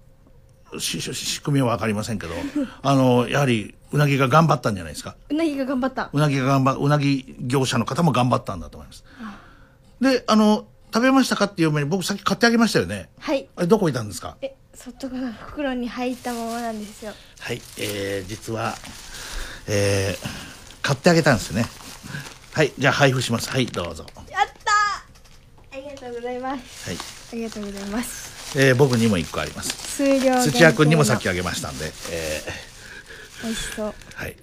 仕組みは分かりませんけど あのーやはりうなぎが頑張ったんじゃないですか？うなぎが頑張った。うなぎが頑張うなぎ業者の方も頑張ったんだと思います。であの食べましたかっていう前に僕さっき買ってあげましたよね。はい。あれどこいたんですか？え外が袋に入ったままなんですよ。はい、えー、実は、えー、買ってあげたんですよね。はい、じゃあ配布します。はい、どうぞ。やったー！ありがとうございます。はい、ありがとうございます。えー、僕にも一個あります。数量限定の。土屋君にもさっきあげましたんで、え美味しそう。ー、はい。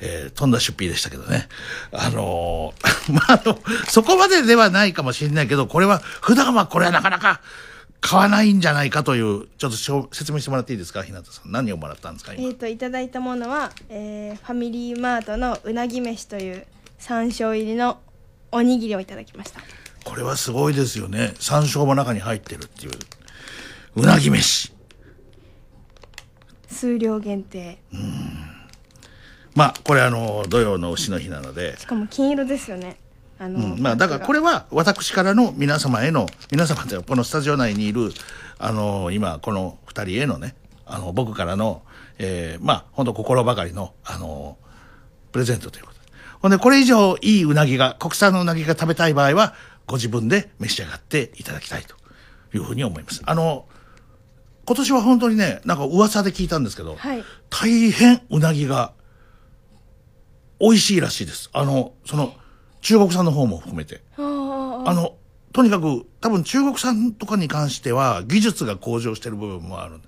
えー、とんだ出費でしたけどね。あのー まあ、あの、そこまでではないかもしれないけど、これは、普段はこれはなかなか買わないんじゃないかという、ちょっとしょ説明してもらっていいですか、日向さん。何をもらったんですか、今？えー、といただいたものは、えーファミリーマートのうなぎ飯という山椒入りのおにぎりをいただきましたこれはすごいですよね。山椒も中に入ってるっていう。うなぎ飯。数量限定まあこれあの土曜の牛の日なので、しかも金色ですよね。あの、うんまあだからこれは私からの皆様への皆様というかこのスタジオ内にいるあの今この2人へのねあの僕からの、えーまあ本当心ばかりのあのプレゼントということ。でほんでこれ以上いいうなぎが国産のうなぎが食べたい場合はご自分で召し上がっていただきたいと。いうふうに思います。あの今年は本当にねなんか噂で聞いたんですけど、はい。大変うなぎが美味しいらしいです。あのその中国産の方も含めて。あのとにかく多分中国産とかに関しては技術が向上してる部分もある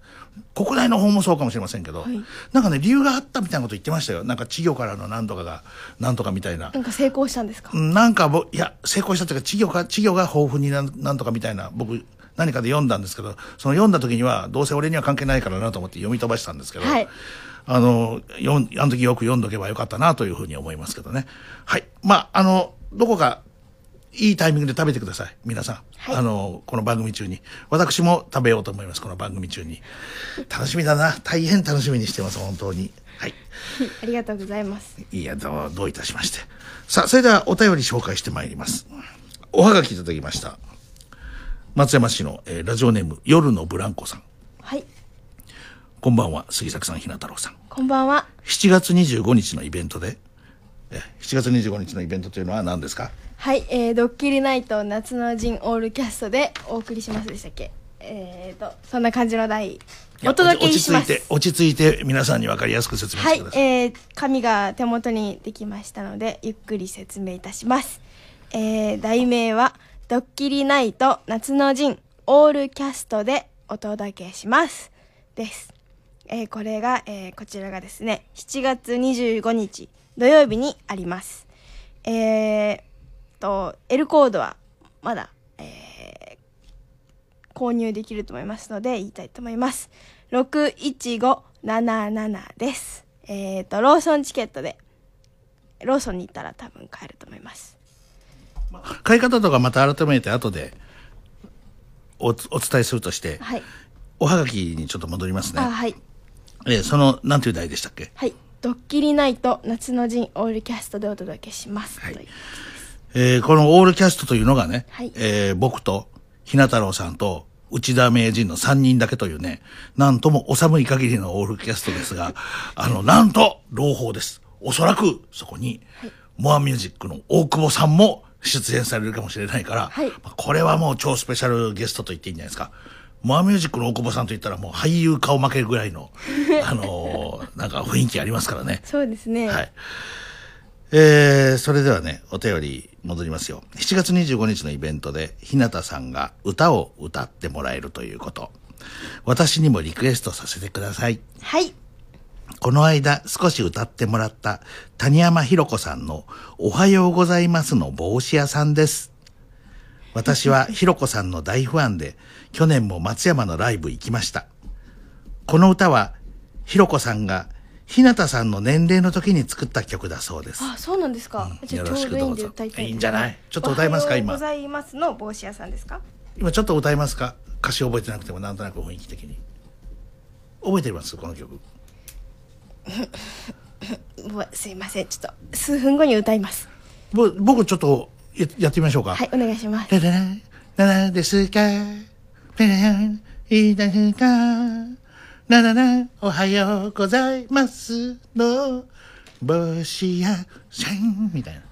国内の方もそうかもしれませんけど、はい。なんかね理由があったみたいなこと言ってましたよ。なんか稚魚からの何とかが何とかみたいな。なんか成功したんですか、うんなんかぼいや成功したっていうか稚魚か稚魚が豊富になんなんとかみたいな僕何かで読んだんですけどその読んだ時にはどうせ俺には関係ないからなと思って読み飛ばしたんですけど、はいあのよんあの時よく読んどけばよかったなというふうに思いますけどね。はい。まああのどこかいいタイミングで食べてください。皆さん、はい。あのこの番組中に。私も食べようと思いますこの番組中に。楽しみだな。大変楽しみにしてます本当に。はい。ありがとうございます。いやどうどういたしまして。さあそれではお便り紹介してまいります。おはがきいただきました。松山市の、えーラジオネーム夜のブランコさん。はいこんばんは杉作さんひな太郎さん。こんばんは。7月25日のイベントでえ7月25日のイベントというのは何ですか？はい、えー、ドッキリナイト夏の陣オールキャストでお送りしますでしたっけ？えーとそんな感じの題お届けします。落ち着いて落ち着いて皆さんに分かりやすく説明はいしてくだ、さい、えー、紙が手元にできましたのでゆっくり説明いたします、えー、題名は「ドッキリナイト夏の陣オールキャストでお届けします」です、えー、これが、えー、こちらがですね7月25日土曜日にあります。えー、と L コードはまだ、えー購入できると思いますので言いたいと思います。61577です。えっ、とローソンチケットでローソンに行ったら多分買えると思います。買い方とかまた改めて後でおお伝えするとして、はい。おはがきにちょっと戻りますね。あはいえーその何という題でしたっけ？はい。ドッキリナイト夏の陣オールキャストでお届けします、はい。というえーこのオールキャストというのがね、はい。えー僕とひな太郎さんと内田名人の3人だけというね、なんともお寒い限りのオールキャストですが、あの、なんと、朗報です。おそらく、そこに、モアミュージックの大久保さんも出演されるかもしれないから、はい。まあこれはもう超スペシャルゲストと言っていいんじゃないですか。モアミュージックの大久保さんと言ったらもう俳優顔負けるぐらいの、あのーなんか雰囲気ありますからね。そうですね、はい。えー、それではね、お便り戻りますよ。7月25日のイベントで、日向さんが歌を歌ってもらえるということ。私にもリクエストさせてください。はいこの間少し歌ってもらった谷山ひろ子さんのおはようございますの帽子屋さんです。私はひろ子さんの大ファンで、去年も松山のライブ行きました。この歌は、ひろ子さんが日向さんの年齢の時に作った曲だそうです。あそうなんですか、じゃあよろしくどうぞ。歌いたいんじゃない？ちょっと歌いますか今。ございますの帽子屋さんですか？今ちょっと歌いますか？歌詞覚えてなくてもなんとなく雰囲気的に。覚えてます？この曲。すいません。ちょっと数分後に歌います。ぼ僕ちょっとややってみましょうか。はいお願いしますラララ、ララですかペラいいですかラララ、おはようございますの、帽子屋さんみたいな。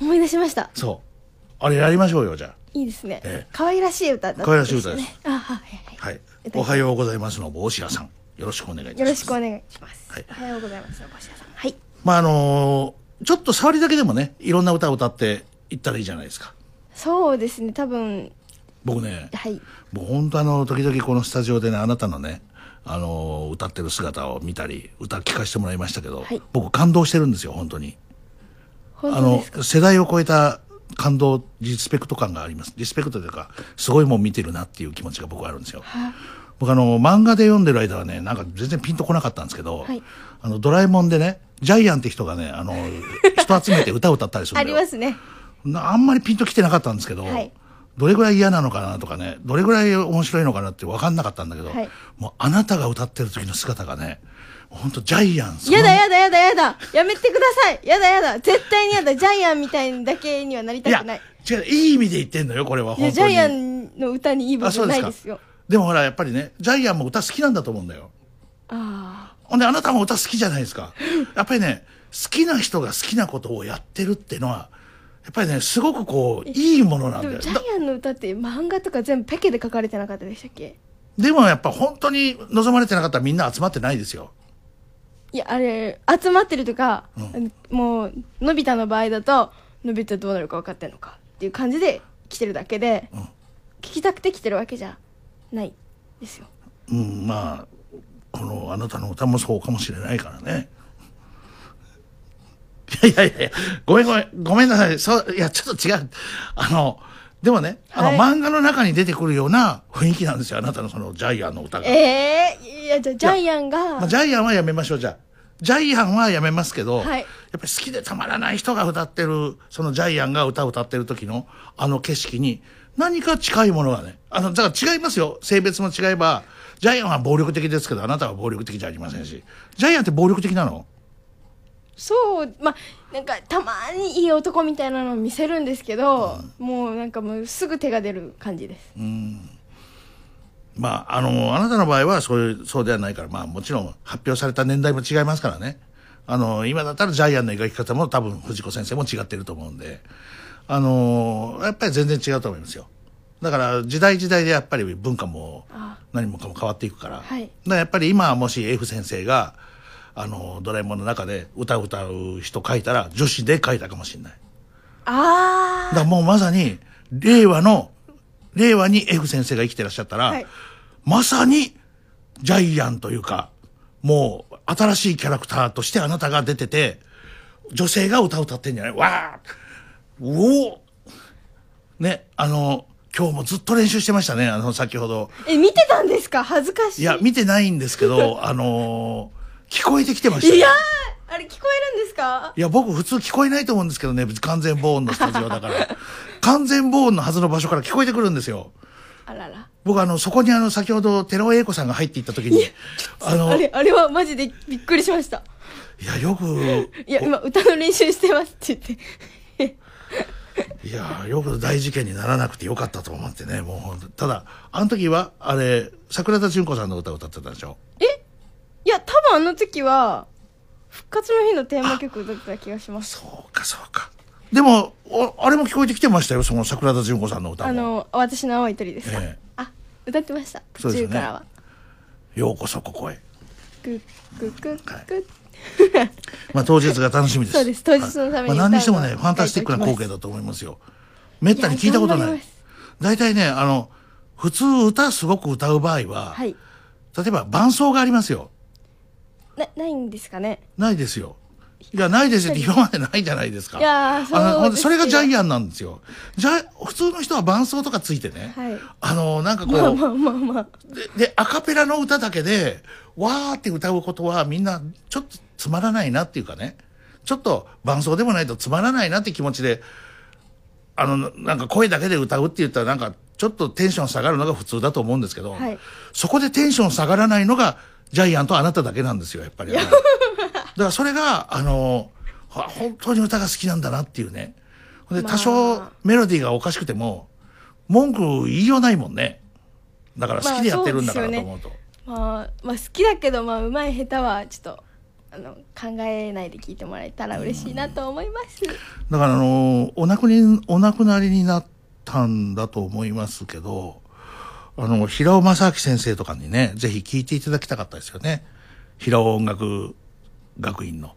思い出しましたそう。あれやりましょうよ、じゃいいですね、ええ可愛らしい歌だった可愛らしい歌ですねあはいはいあ。はい。おはようございますの帽子屋さん。よろしくお願いします。よろしくお願いします、はいおはようございますの帽子屋さんはいまあ、あのーちょっと触りだけでもね、いろんな歌を歌っていったらいいじゃないですか。そうですね多分。僕ね、はい。もう本当あの時々このスタジオでねあなたのねあの歌ってる姿を見たり歌聞かせてもらいましたけど、はい。僕感動してるんですよ本当に。本あの世代を超えた感動リスペクト感があります。リスペクトというかすごいもん見てるなっていう気持ちが僕はあるんですよ、僕あの漫画で読んでる間はねなんか全然ピンとこなかったんですけど、はい。あのドラえもんでねジャイアンって人がねあの人集めて歌を歌ったりするあんだよ。りますね。なあんまりピンときてなかったんですけど、はい。どれぐらい嫌なのかなとかね、どれぐらい面白いのかなって分かんなかったんだけど、はい。もうあなたが歌ってる時の姿がね、本当ジャイアンやだやだやだやだ。やめてください。やだやだ。絶対にやだ。ジャイアンみたいだけにはなりたくない、違う、いい意味で言ってんのよ、これはい本当ジャイアンの歌にいい部分ないですよ。でもほら、やっぱりね、ジャイアンも歌好きなんだと思うんだよ。あほんで、あなたも歌好きじゃないですか。やっぱりね、好きな人が好きなことをやってるっていうのは、やっぱりね、すごくこう、いいものなんだよ。ジャイアンの歌って漫画とか全部ペケで書かれてなかったでしたっけ？でもやっぱ本当に望まれてなかったらみんな集まってないですよ。いやあれ集まってるとか、もうのび太の場合だとのび太どうなるか分かってんのかっていう感じで来てるだけで、聞きたくて来てるわけじゃないですようん、まあ、このあなたの歌もそうかもしれないからね。いやいやいや、ごめんごめん、ごめんなさい。そう、いや、ちょっと違う。あの、でもね、あの、はい漫画の中に出てくるような雰囲気なんですよ。あなたのそのジャイアンの歌が。ええいやじゃあジャイアンがまあ、ジャイアンはやめましょう、じゃあ。ジャイアンはやめますけど、はいやっぱり好きでたまらない人が歌ってる、そのジャイアンが歌を歌ってる時のあの景色に何か近いものがね、あの、だから違いますよ。性別も違えば、ジャイアンは暴力的ですけど、あなたは暴力的じゃありませんし。ジャイアンって暴力的なの？そうまあなんかたまにいい男みたいなのを見せるんですけど、もうなんかもうすぐ手が出る感じです、まあ、あの、あなたの場合はそういう、そうではないから、まあもちろん発表された年代も違いますからね。あの、今だったらジャイアンの描き方も多分藤子先生も違ってると思うんで、あの、やっぱり全然違うと思いますよ。だから時代時代でやっぱり文化もあ何もかも変わっていくから。はいだからやっぱり今もし F 先生が、あの、ドラえもんの中で歌を歌う人書いたら女子で書いたかもしれない。あだからもうまさに、令和の、令和に F 先生が生きてらっしゃったら、はい。まさに、ジャイアンというか、もう、新しいキャラクターとしてあなたが出てて、女性が歌を歌ってんじゃない。わーうおね、あの、今日もずっと練習してましたね、あの、先ほど。あえ見てたんですか？恥ずかしい。いや、見てないんですけど、あのー聞こえてきてましたよ。いやーあれ聞こえるんですか？いや、僕普通聞こえないと思うんですけどね、完全防音のスタジオだから。完全防音のはずの場所から聞こえてくるんですよ。あらら。僕あの、そこにあの、先ほど、寺尾英子さんが入っていった時に、あの、いあれあれはマジでびっくりしました。や、よく、いや今歌の練習してますって言って。いや、よく大事件にならなくてよかったと思ってね、もうただ、あの時は、あれ、桜田淳子さんの歌を歌ってたでしょ？いや多分あの時は復活の日のテーマ曲だった気がしますそうか、そうか。でも、おあれも聞こえてきてましたよ、その桜田淳子さんの歌も。あの私の青い鳥ですか、ええあ歌ってました途中からはようこそここへ。グッグッグッグッ まあ当日が楽しみです。そうです当日のためにはいまあ、何にしてもね、ファンタスティックな光景だと思いますよ。めったに聞いたことない。大体ね、あの、普通歌すごく歌う場合は、はい例えば伴奏がありますよ。なないんですかね？ないですよ。いや、ないですよ。って今までないじゃないですか。いやーそうそれがジャイアアンなんですよ。じゃ普通の人は伴奏とかついてね、はい。あの、なんかこう、まあまあまあまあ。でで、アカペラの歌だけで、わーって歌うことはみんなちょっとつまらないなっていうかね、ちょっと伴奏でもないとつまらないなって気持ちで、あの、なんか声だけで歌うって言ったらなんかちょっとテンション下がるのが普通だと思うんですけど、はい。そこでテンション下がらないのがジャイアンとあなただけなんですよ、やっぱり。だからそれが、あの、は本当に歌が好きなんだなっていうね。で、まあ多少メロディーがおかしくても、文句言いようないもんね。だから好きでやってるんだからと思うと。まあ、まあ好きだけどまあうまい下手はちょっとあの考えないで聞いてもらえたら嬉しいなと思います、だからあのお亡くにお亡くなりになったんだと思いますけどあの平尾正明先生とかにねぜひ聞いていただきたかったですよね。平尾音楽学院の。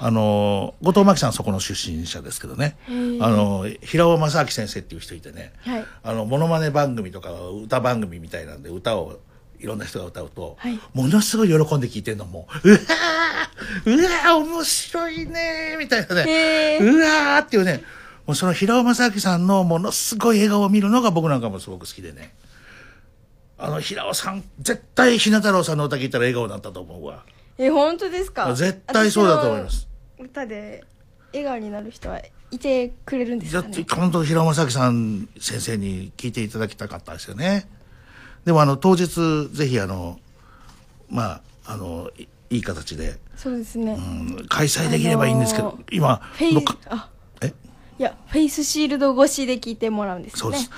あの後藤真希さんそこの出身者ですけどね。あの平尾正明先生っていう人いてね、はい。あのモノマネ番組とか歌番組みたいなんで歌をいろんな人が歌うと、はい。ものすごい喜んで聞いてるのもううわーうわー面白いねーみたいなね、うわーっていうね。もうその平尾正明さんのものすごい笑顔を見るのが僕なんかもすごく好きでねあの平尾さん絶対ひな太郎さんの歌聞いたら笑顔になったと思うわ。え本当ですか？絶対そうだと思います。歌で笑顔になる人はいてくれるんですかね？て本当平尾正明さん先生に聞いていただきたかったですよね。でもあの当日ぜひあのまああのいいい形で、そうですね、うん開催できればいいんですけど、あのー今フェイいやフェイスシールド越しで聞いてもらうんですね。そうです。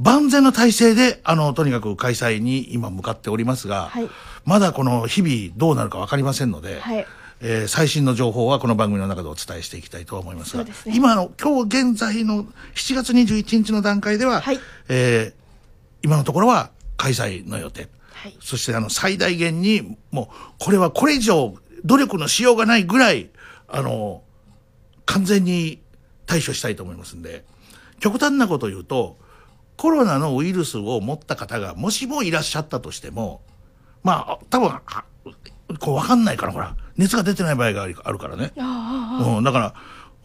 万全の体制で、あの、とにかく開催に今向かっておりますが、はい。まだこの日々どうなるかわかりませんので、はい。えー最新の情報はこの番組の中でお伝えしていきたいと思いますが、すね。今の、今日現在の7月21日の段階では、はい。えー今のところは開催の予定。はい。そしてあの最大限にもうこれはこれ以上努力のしようがないぐらいあの完全に対処したいと思いますんで極端なことを言うとコロナのウイルスを持った方がもしもいらっしゃったとしてもまあ多分あこう分かんないからほら熱が出てない場合があるあるからね、うん、だから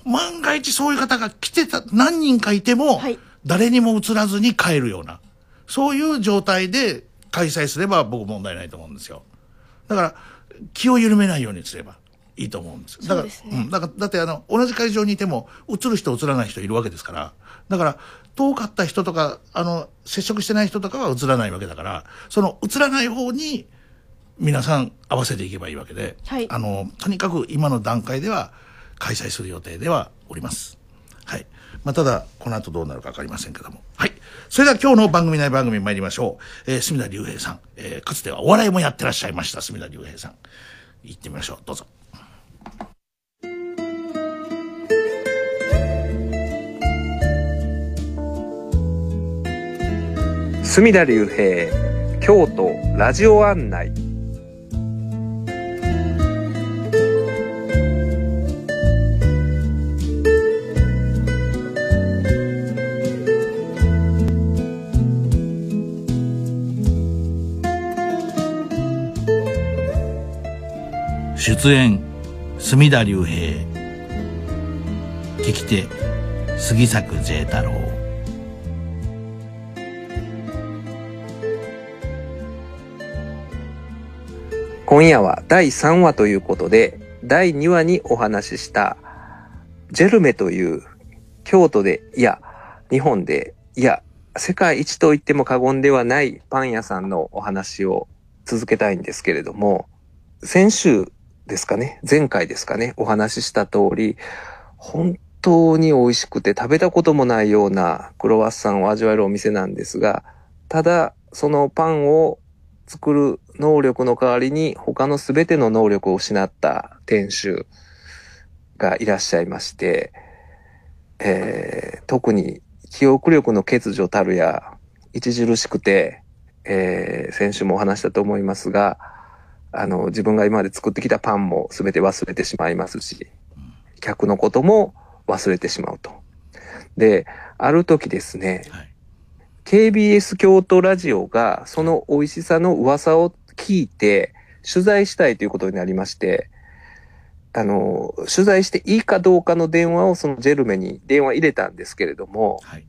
万が一そういう方が来てた何人かいても、はい。誰にも移らずに帰るようなそういう状態で開催すれば僕問題ないと思うんですよ。だから気を緩めないようにすればいいと思うんですだからそうん、だからだってあの同じ会場にいても移る人移らない人いるわけですからだから遠かった人とかあの接触してない人とかは移らないわけだからその移らない方に皆さん合わせていけばいいわけで、はいあのとにかく今の段階では開催する予定ではおります。はい。まあ、ただ、この後どうなるかわかりませんけども。はい。それでは今日の番組内番組に参りましょう。えー、隅田隆平さん。えー、かつてはお笑いもやってらっしゃいました、隅田隆平さん。行ってみましょう。どうぞ。隅田隆平京都ラジオ案内出演、隅田隆平。聞き手、杉作 J 太郎。今夜は第3話ということで第2話にお話ししたジェルメという京都でいや日本でいや世界一と言っても過言ではないパン屋さんのお話を続けたいんですけれども先週ですかね前回ですかねお話しした通り本当に美味しくて食べたこともないようなクロワッサンを味わえるお店なんですがただそのパンを作る能力の代わりに他の全ての能力を失った店主がいらっしゃいまして、えー特に記憶力の欠如たるや著しくて、えー先週もお話したと思いますが、あの、自分が今まで作ってきたパンも全て忘れてしまいますし、客のことも忘れてしまうと。で、ある時ですね、はい KBS 京都ラジオがその美味しさの噂を聞いて取材したいということになりまして、あの、取材していいかどうかの電話をそのジェルメに電話入れたんですけれども、はい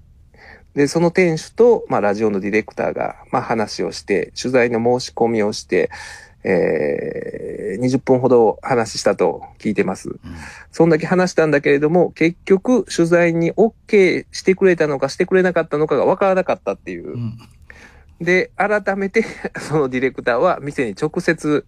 で、その店主と、まあ、ラジオのディレクターが、まあ、話をして、取材の申し込みをして、えー、20分ほど話したと聞いてます。うんそんだけ話したんだけれども、結局、取材に OK してくれたのかしてくれなかったのかが分からなかったっていう。うんで、改めて、そのディレクターは店に直接、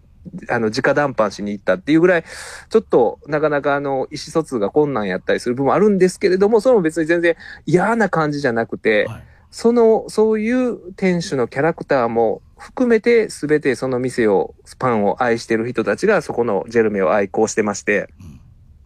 あの、直談判しに行ったっていうぐらい、ちょっと、なかなかあの、意思疎通が困難やったりする部分もあるんですけれども、それも別に全然嫌な感じじゃなくて、はい。その、そういう店主のキャラクターも含めて、すべてその店を、パンを愛してる人たちがそこのジェルメを愛好してまして、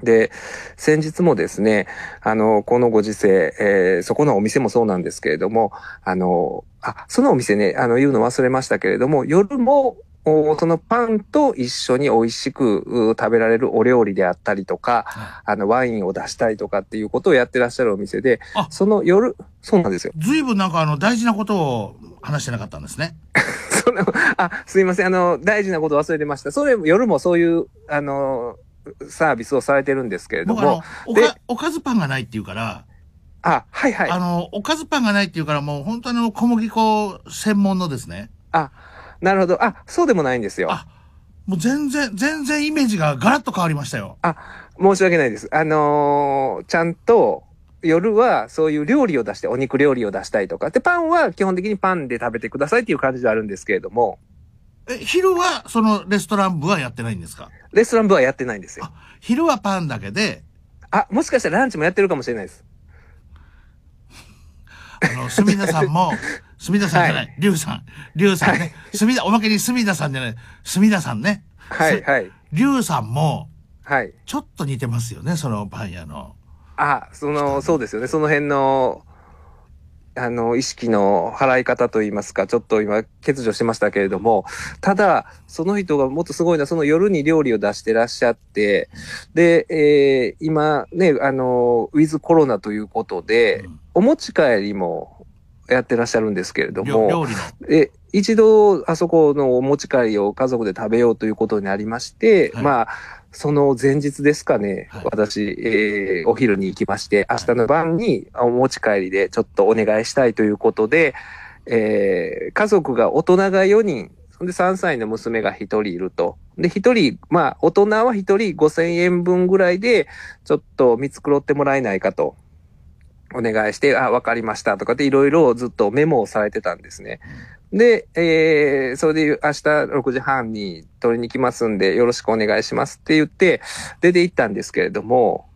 で、先日もですね、あの、このご時世、えーそこのお店もそうなんですけれども、あの、あ、そのお店ね、あの、言うの忘れましたけれども、夜も、おそのパンと一緒に美味しくう食べられるお料理であったりとか、はあの、ワインを出したりとかっていうことをやってらっしゃるお店であ、その夜、そうなんですよ。ずいぶんなんかあの大事なことを話してなかったんですね。それあ、すいません。あの、大事なこと忘れてました。それ、夜もそういう、あの、サービスをされてるんですけれども、、でおか、おかずパンがないっていうから、あ、はいはい。あの、おかずパンがないっていうからもう本当の小麦粉専門のですね。あ、なるほど。あ、そうでもないんですよ。あもう全然、全然イメージがガラッと変わりましたよ。申し訳ないです。あのーちゃんと、夜はそういう料理を出して、お肉料理を出したりとか。で、パンは基本的にパンで食べてくださいっていう感じではあるんですけれども、え、昼はそのレストラン部はやってないんですか？レストラン部はやってないんですよあ。昼はパンだけで、あ、もしかしたらランチもやってるかもしれないです。あの、隅田さんも、隅田さんじゃない、龍、さん、龍さんね。隅田、おまけに隅田さんじゃない、隅田さんね。はい、はい、龍さんも、はい。ちょっと似てますよね、そのパン屋の。あ、その、そうですよね。その辺の、あの、意識の払い方といいますか、ちょっと今、欠如してましたけれども、ただ、その人がもっとすごいのは、その夜に料理を出してらっしゃって、で、えー今ね、あの、ウィズコロナということで、うんお持ち帰りもやってらっしゃるんですけれども。え、一度、あそこのお持ち帰りを家族で食べようということになりまして、はいまあ、その前日ですかね、はい私、えーお昼に行きまして、明日の晩にお持ち帰りでちょっとお願いしたいということで、えー家族が大人が4人、で3歳の娘が1人いると。で、1人、まあ、大人は1人5000円分ぐらいで、ちょっと見繕ってもらえないかと。お願いして、あ、わかりましたとかっていろいろずっとメモをされてたんですね。で、えー、それで明日6時半に取りに来ますんでよろしくお願いしますって言って出て行ったんですけれども、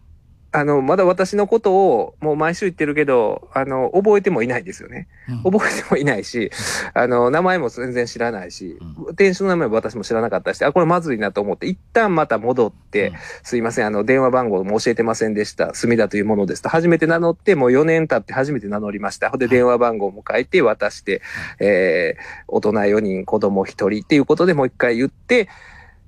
あの、まだ私のことをもう毎週言ってるけど、あの、覚えてもいないですよね。うん覚えてもいないし、あの、名前も全然知らないし、店主の名前も私も知らなかったし、あ、これまずいなと思って、一旦また戻って、うんすいません、あの、電話番号も教えてませんでした。墨田というものですと、初めて名乗って、もう4年経って初めて名乗りました。ほんで、電話番号も書いて渡して、えー、大人4人、子供1人っていうことでもう一回言って、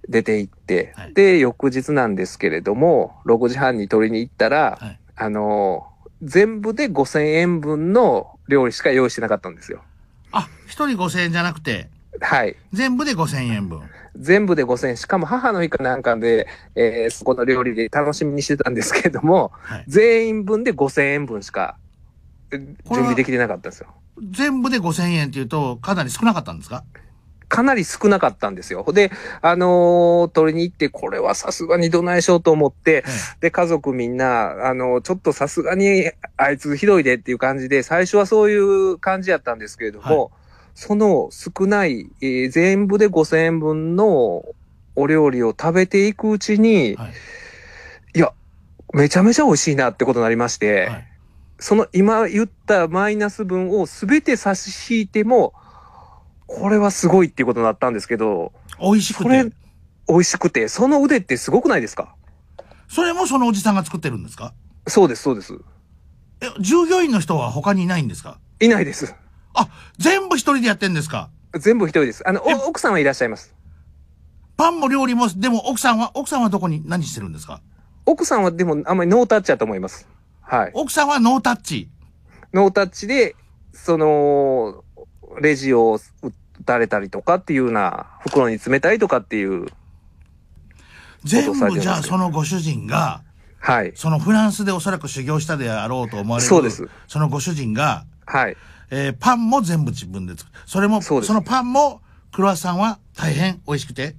出て行って、はいで、翌日なんですけれども、6時半に取りに行ったら、はいあの、全部で5000円分の料理しか用意してなかったんですよ。あ、一人5000円じゃなくて、はい。全部で5000円分。全部で5000円。しかも母の日かなんかで、えーそこの料理で楽しみにしてたんですけれども、はい。全員分で5000円分しか、え準備できてなかったんですよ。全部で5000円っていうと、かなり少なかったんですか？かなり少なかったんですよ。で、あのー取りに行って、これはさすがにどないしようと思って、で、家族みんな、あの、ちょっとさすがに、あいつひどいでっていう感じで、最初はそういう感じやったんですけれども、その少ない、えー全部で5000円分のお料理を食べていくうちに、はい。いや、めちゃめちゃ美味しいなってことになりまして、はい。その今言ったマイナス分を全て差し引いても、これはすごいっていうことになったんですけど、美味しくて。、美味しくて、その腕ってすごくないですか？それもそのおじさんが作ってるんですか？そうです、そうです。え、従業員の人は他にいないんですか？いないです。あ、全部一人でやってんですか？全部一人です。あの、奥さんはいらっしゃいます。パンも料理も、でも奥さんは、奥さんはどこに何してるんですか？奥さんはでもあんまりノータッチだと思います。はい。奥さんはノータッチ。ノータッチで、その、レジを打たれたりとかっていうような、袋に詰めたりとかっていう、全部じゃあそのご主人が、はい。そのフランスでおそらく修行したであろうと思われる。そうです。そのご主人が、はい。えーパンも全部自分で作る。それも、そうですそのパンも、クロワッサンは大変美味しくて、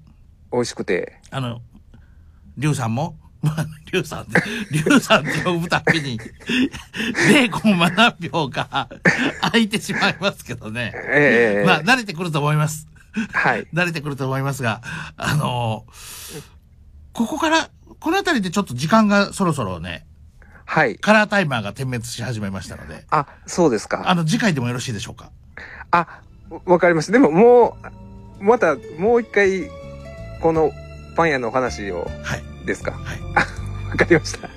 美味しくて。あの、リュウさんも、まあ、リュウさんって、リュウさんって呼ぶたびに、0コンマ何秒か空いてしまいますけどね。ええまあ、慣れてくると思います。はい。慣れてくると思いますが、あのここから、この辺りでちょっと時間がそろそろね、はい。カラータイマーが点滅し始めましたので、あ、そうですか。あの、次回でもよろしいでしょうか？あ、わかりました。でももう、またもう一回、このパン屋のお話を、はい。ですか？はい。わかりました。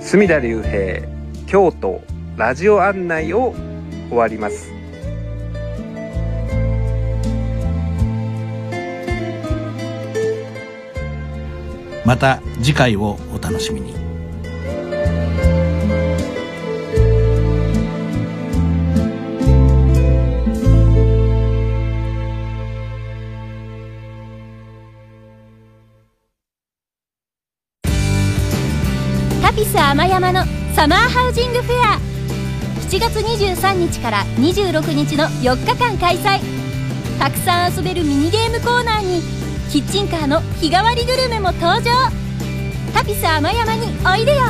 隅田隆平京都ラジオ案内を終わりますまた次回をお楽しみに。タピス甘山のサマーハウジングフェア7月23日から26日の4日間開催たくさん遊べるミニゲームコーナーにキッチンカーの日替わりグルメも登場。タピス甘山においでよ。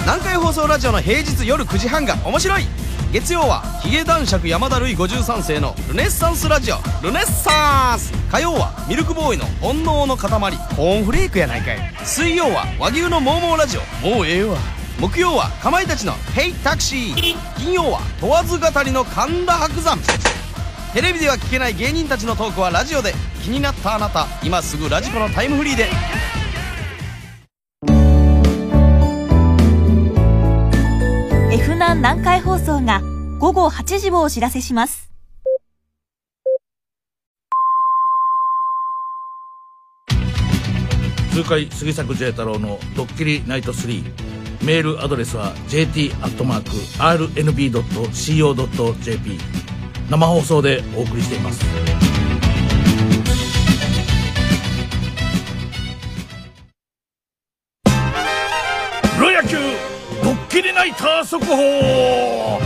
南海放送ラジオの平日夜9時半が面白い。月曜はヒゲ男爵山田るい53世のルネッサンスラジオ。ルネッサンス。火曜はミルクボーイの煩悩の塊。コーンフレークやないかい。水曜は和牛のモーモーラジオ。もうええわ木曜はかまいたちの「ヘイタクシー」金曜は問わず語りの神田伯山。テレビでは聞けない芸人たちのトークはラジオで。気になったあなた今すぐラジコのタイムフリーで。F 南南海放送が午後8時をお知らせします。痛快杉作 J 太郎のドッキリナイト3メールアドレスは jt.rnb.co.jp 生放送でお送りしています。プロ野球ドッキリナイター速報。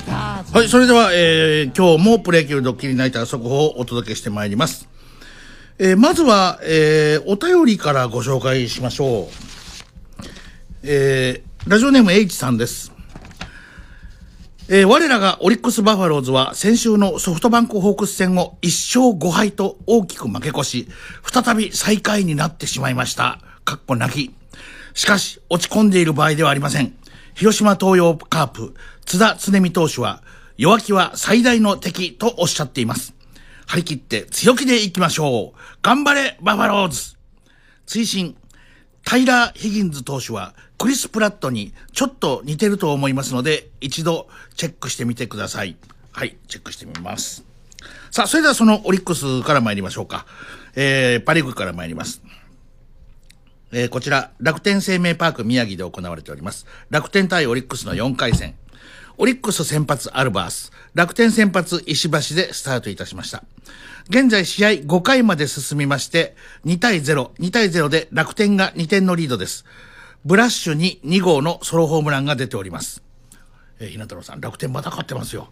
はい、それでは、えー、今日もプロ野球ドッキリナイター速報をお届けしてまいります。えー、まずは、えー、お便りからご紹介しましょう。えー、ラジオネーム H さんです。えー、我らがオリックスバファローズは先週のソフトバンクホークス戦を1勝5敗と大きく負け越し、再び最下位になってしまいました。かっこ泣き。しかし、落ち込んでいる場合ではありません。広島東洋カープ、津田常美投手は、弱気は最大の敵とおっしゃっています。張り切って強気でいきましょう。頑張れ、バファローズ追伸タイラー・ヒギンズ投手はクリス・プラットにちょっと似てると思いますので一度チェックしてみてください。はい、チェックしてみます。さあ、それではそのオリックスから参りましょうか。えー、パリーグから参ります。えーこちら、楽天生命パーク宮城で行われております。楽天対オリックスの4回戦。オリックス先発アルバース、楽天先発石橋でスタートいたしました。現在試合5回まで進みまして、2対0、2対0で楽天が2点のリードです。ブラッシュに2号のソロホームランが出ております。えー、ひな太郎さん、楽天また勝ってますよ。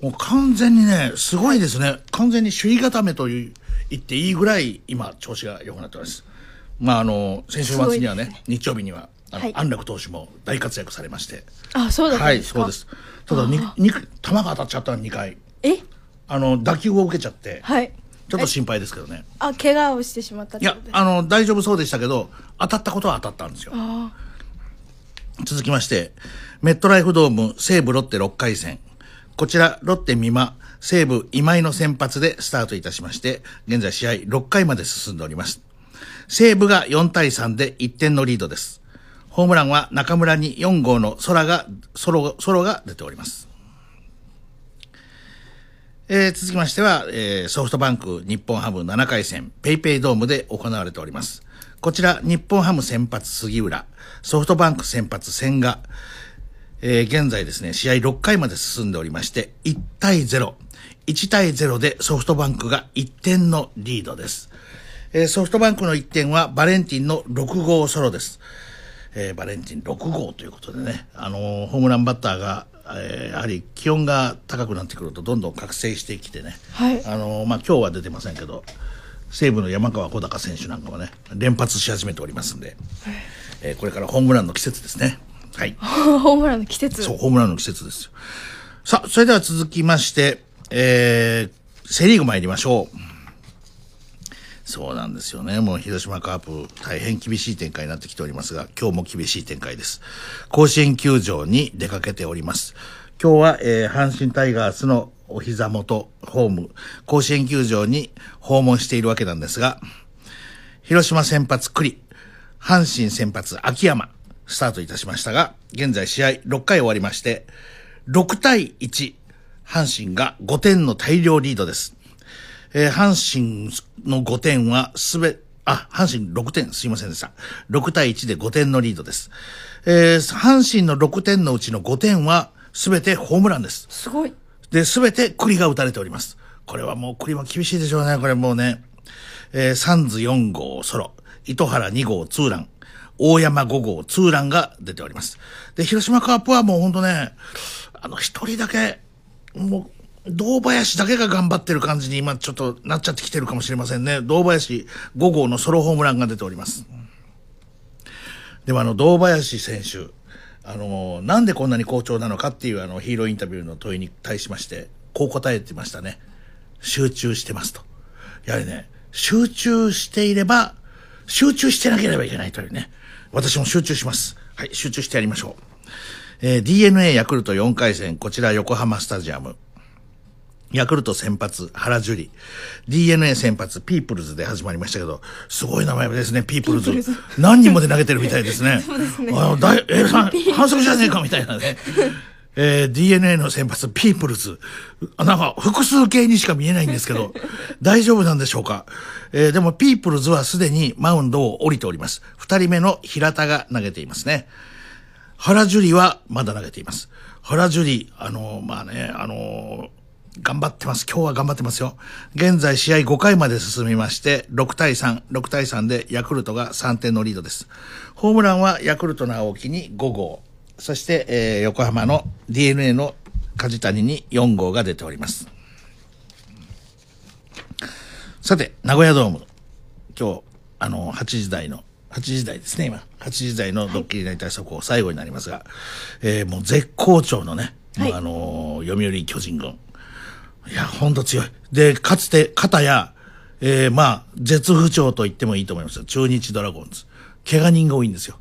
もう完全にね、すごいですね。完全に首位固めという言っていいぐらい今、調子が良くなっております。まあ、あの、先週末にはね、日曜日には、あの、はい安楽投手も大活躍されまして。あ、そうだったはい、んですか？そうです。ただ、に、に、球が当たっちゃったの2回。え？あの、打球を受けちゃって、はい。ちょっと心配ですけどね。あ怪我をしてしまったっいやあの、大丈夫そうでしたけど、当たったことは当たったんですよ。あ続きまして、メットライフドーム西武ロッテ6回戦。こちら、ロッテ美馬、西武今井の先発でスタートいたしまして、現在試合6回まで進んでおります。西武が4対3で1点のリードです。ホームランは中村に4号の空が、ソロ、ソロが出ております。えー続きましては、えーソフトバンク日本ハム7回戦、ペイペイドームで行われております。こちら、日本ハム先発杉浦、ソフトバンク先発千賀、えー現在ですね、試合6回まで進んでおりまして、1対0。1対0でソフトバンクが1点のリードです。えーソフトバンクの1点はバレンティンの6号ソロです。えーバレンティン6号ということでね、あのーホームランバッターが、えーやはり気温が高くなってくるとどんどん覚醒してきてね、はいあのーまあ、今日は出てませんけど、西武の山川穂高選手なんかはね、連発し始めておりますんで、えーこれからホームランの季節ですね。はい。ホームランの季節そう、ホームランの季節ですよ。さあ、それでは続きまして、えー、セリーグ参りましょう。そうなんですよね。もう広島カープ大変厳しい展開になってきておりますが、今日も厳しい展開です。甲子園球場に出かけております。今日は、えー阪神タイガースのお膝元ホーム、甲子園球場に訪問しているわけなんですが、広島先発栗、阪神先発秋山、スタートいたしましたが、現在試合6回終わりまして、6対1、阪神が5点の大量リードです。えー阪神の5点はすべ、あ、阪神6点、すいませんでした。6対1で5点のリードです。えー阪神の6点のうちの5点はすべてホームランです。すごいで、すべて栗が打たれております。これはもう栗も厳しいでしょうね。これもうね。えーサンズ4号ソロ、糸原2号ツーラン、大山5号ツーランが出ております。で、広島カープはもうほんとね、あの、一人だけ、もう、堂林だけが頑張ってる感じに今ちょっとなっちゃってきてるかもしれませんね。堂林5号のソロホームランが出ております。でもあの、堂林選手、あの、なんでこんなに好調なのかっていうあの、ヒーローインタビューの問いに対しまして、こう答えてましたね。集中してますと。やはりね、集中していれば、集中してなければいけないというね。私も集中します。はい、集中してやりましょう。えー DNA ヤクルト4回戦、こちら横浜スタジアム。ヤクルト先発、原樹里。DNA 先発、ピープルズで始まりましたけど、すごい名前ですね、ピープルズ。何人もで投げてるみたいですね。あだいえーさん反則じゃねえかみたいなね。えー DNA の先発、ピープルズ。あなんか、複数形にしか見えないんですけど、大丈夫なんでしょうか？えーでも、ピープルズはすでにマウンドを降りております。二人目の平田が投げていますね。原樹里はまだ投げています。原樹里、あの、まあね、あの、頑張ってます。今日は頑張ってますよ。現在試合5回まで進みまして、6対3、6対3でヤクルトが3点のリードです。ホームランはヤクルトの青木に5号。そして、えー横浜の DNA の梶谷に4号が出ております。さて、名古屋ドーム。今日、あの、8時台の、8時台ですね、今。8時台のドッキリ大体速報最後になりますが、えーもう絶好調のね、もうあのー読売巨人軍。いや、ほんと強い。で、かつて、片や、えーまあ、絶不調と言ってもいいと思いますよ。中日ドラゴンズ。怪我人が多いんですよ。